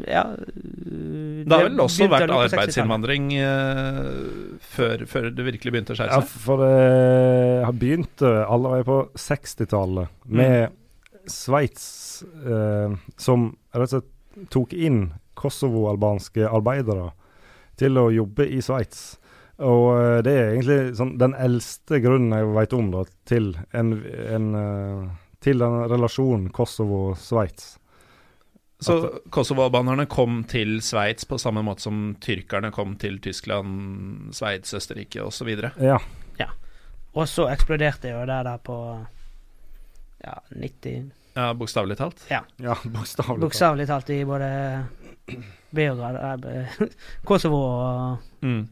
Ja.
Det har vel også vært arbeidsinnvandring eh, før, før det virkelig begynte å skjære
Ja, for det har begynt allerede på 60-tallet med Sveits eh, som rett og slett tok inn kosovo-albanske arbeidere til å jobbe i Sveits. Og eh, det er egentlig sånn, den eldste grunnen jeg veit om da, til, en, en, eh, til den relasjonen Kosovo-Sveits.
Så Kosovo-albanerne kom til Sveits på samme måte som tyrkerne kom til Tyskland, Sveits, Østerrike osv.
Ja.
Og så eksploderte jo det der på ja, 90
Ja, bokstavelig talt.
ja bokstavelig talt.
Talt i både Beograd, eh, Kosovo og
Mm.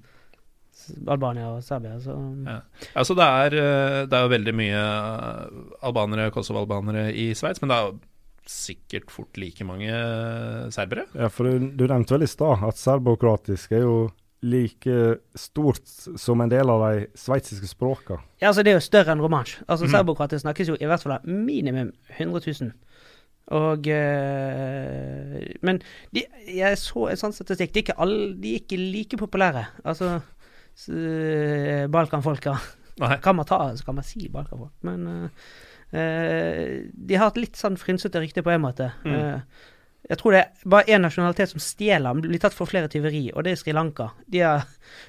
Albania og Serbia. Så
Ja. Altså det er, eh, det er jo veldig mye eh, albanere, Kosovo-albanere i Sveits, men det er jo sikkert fort like mange eh, serbere.
Ja, for du, du nevnte vel i stad at serbokroatisk er jo like stort som en del av de sveitsiske språka.
Ja, altså det er jo større enn romansj. Altså
mm.
Serbokroatisk snakkes jo i hvert fall av minimum 100 000. Og Men de, jeg så en sånn statistikk. De er ikke, alle, de er ikke like populære. Altså Balkanfolka.
Nei.
Kan man ta, så kan man si Balkanfolk, men uh, eh, de har et litt sånn frynsete rykte på en måte.
Mm.
Eh, jeg tror det er bare én nasjonalitet som stjeler, blir tatt for flere tyveri, og det er Sri Lanka. De er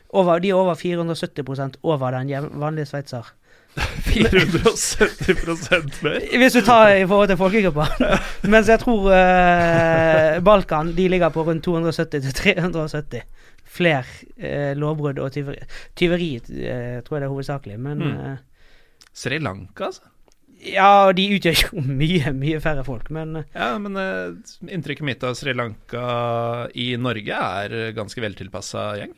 over, de er over 470% over den vanlige sveitser.
470 mer.
Hvis du tar i forhold til folkegruppa. Mens jeg tror eh, Balkan de ligger på rundt 270-370 Flere eh, lovbrudd og tyveri. Tyveri eh, tror jeg det er hovedsakelig, men
Mm.
eh,
Sri Lanka, altså.
Ja, de utgjør jo mye, mye færre folk, men eh,
Ja, men eh, inntrykket mitt av Sri Lanka i Norge er ganske veltilpassa gjeng.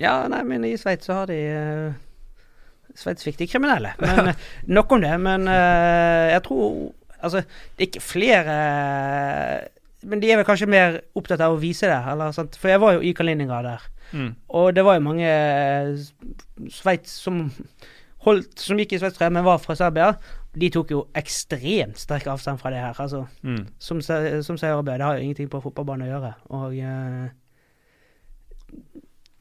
Ja, nei, men i Sveits så har de Sveits fikk de kriminelle. Men eh, nok om det. Men uh, jeg tror Altså, det er ikke flere Men de er vel kanskje mer opptatt av å vise det, eller. For jeg var jo i Kaliningrad der.
Mm.
Og det var jo mange eh, Sveits som holdt Som gikk i Sveits, 3, men var fra Serbia. De tok jo ekstremt sterk avstand fra det her. Altså,
Mm.
som, som serbia, det har jo ingenting på fotballbanen å gjøre. Og uh,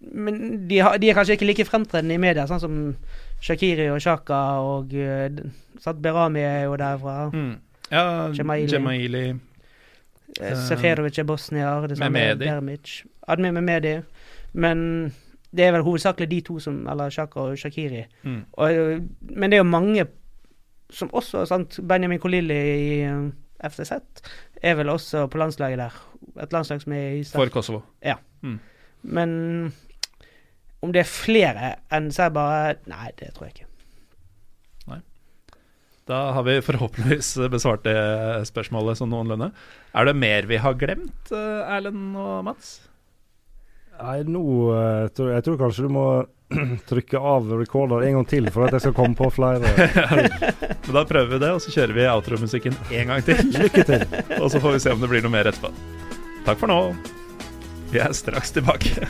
Men de, har, de er kanskje ikke like fremtredende i media, sånn som Shakiri og Shaka og eh, Berami er jo derfra.
Mm. Ja,
Jemaili.
Jemaili.
Eh, Seferovic er bosnier. Det samme
Mehmedi.
Dermic. Admir Mehmedi. Men det er vel hovedsakelig de to som Eller Shaka og Shakiri.
Mm.
Og, eh, men det er jo mange som også sant, Benjamin Kolili i FTZ er vel også på landslaget der. Et landslag som er i start.
For Kosovo. Ja.
Men om det er flere enn så er jeg bare Nei, det tror jeg ikke. Nei.
Da har vi forhåpentligvis besvart det spørsmålet sånn noenlunde. Er det mer vi har glemt, eh, Erlend og Mats?
Nei, nå eh, tror jeg tror kanskje du må trykke av recorder en gang til for at jeg skal komme på flere.
Men da prøver vi det, og så kjører vi outromusikken en gang til.
Lykke til.
Og så får vi se om det blir noe mer etterpå. Takk for nå. Vi er straks tilbake.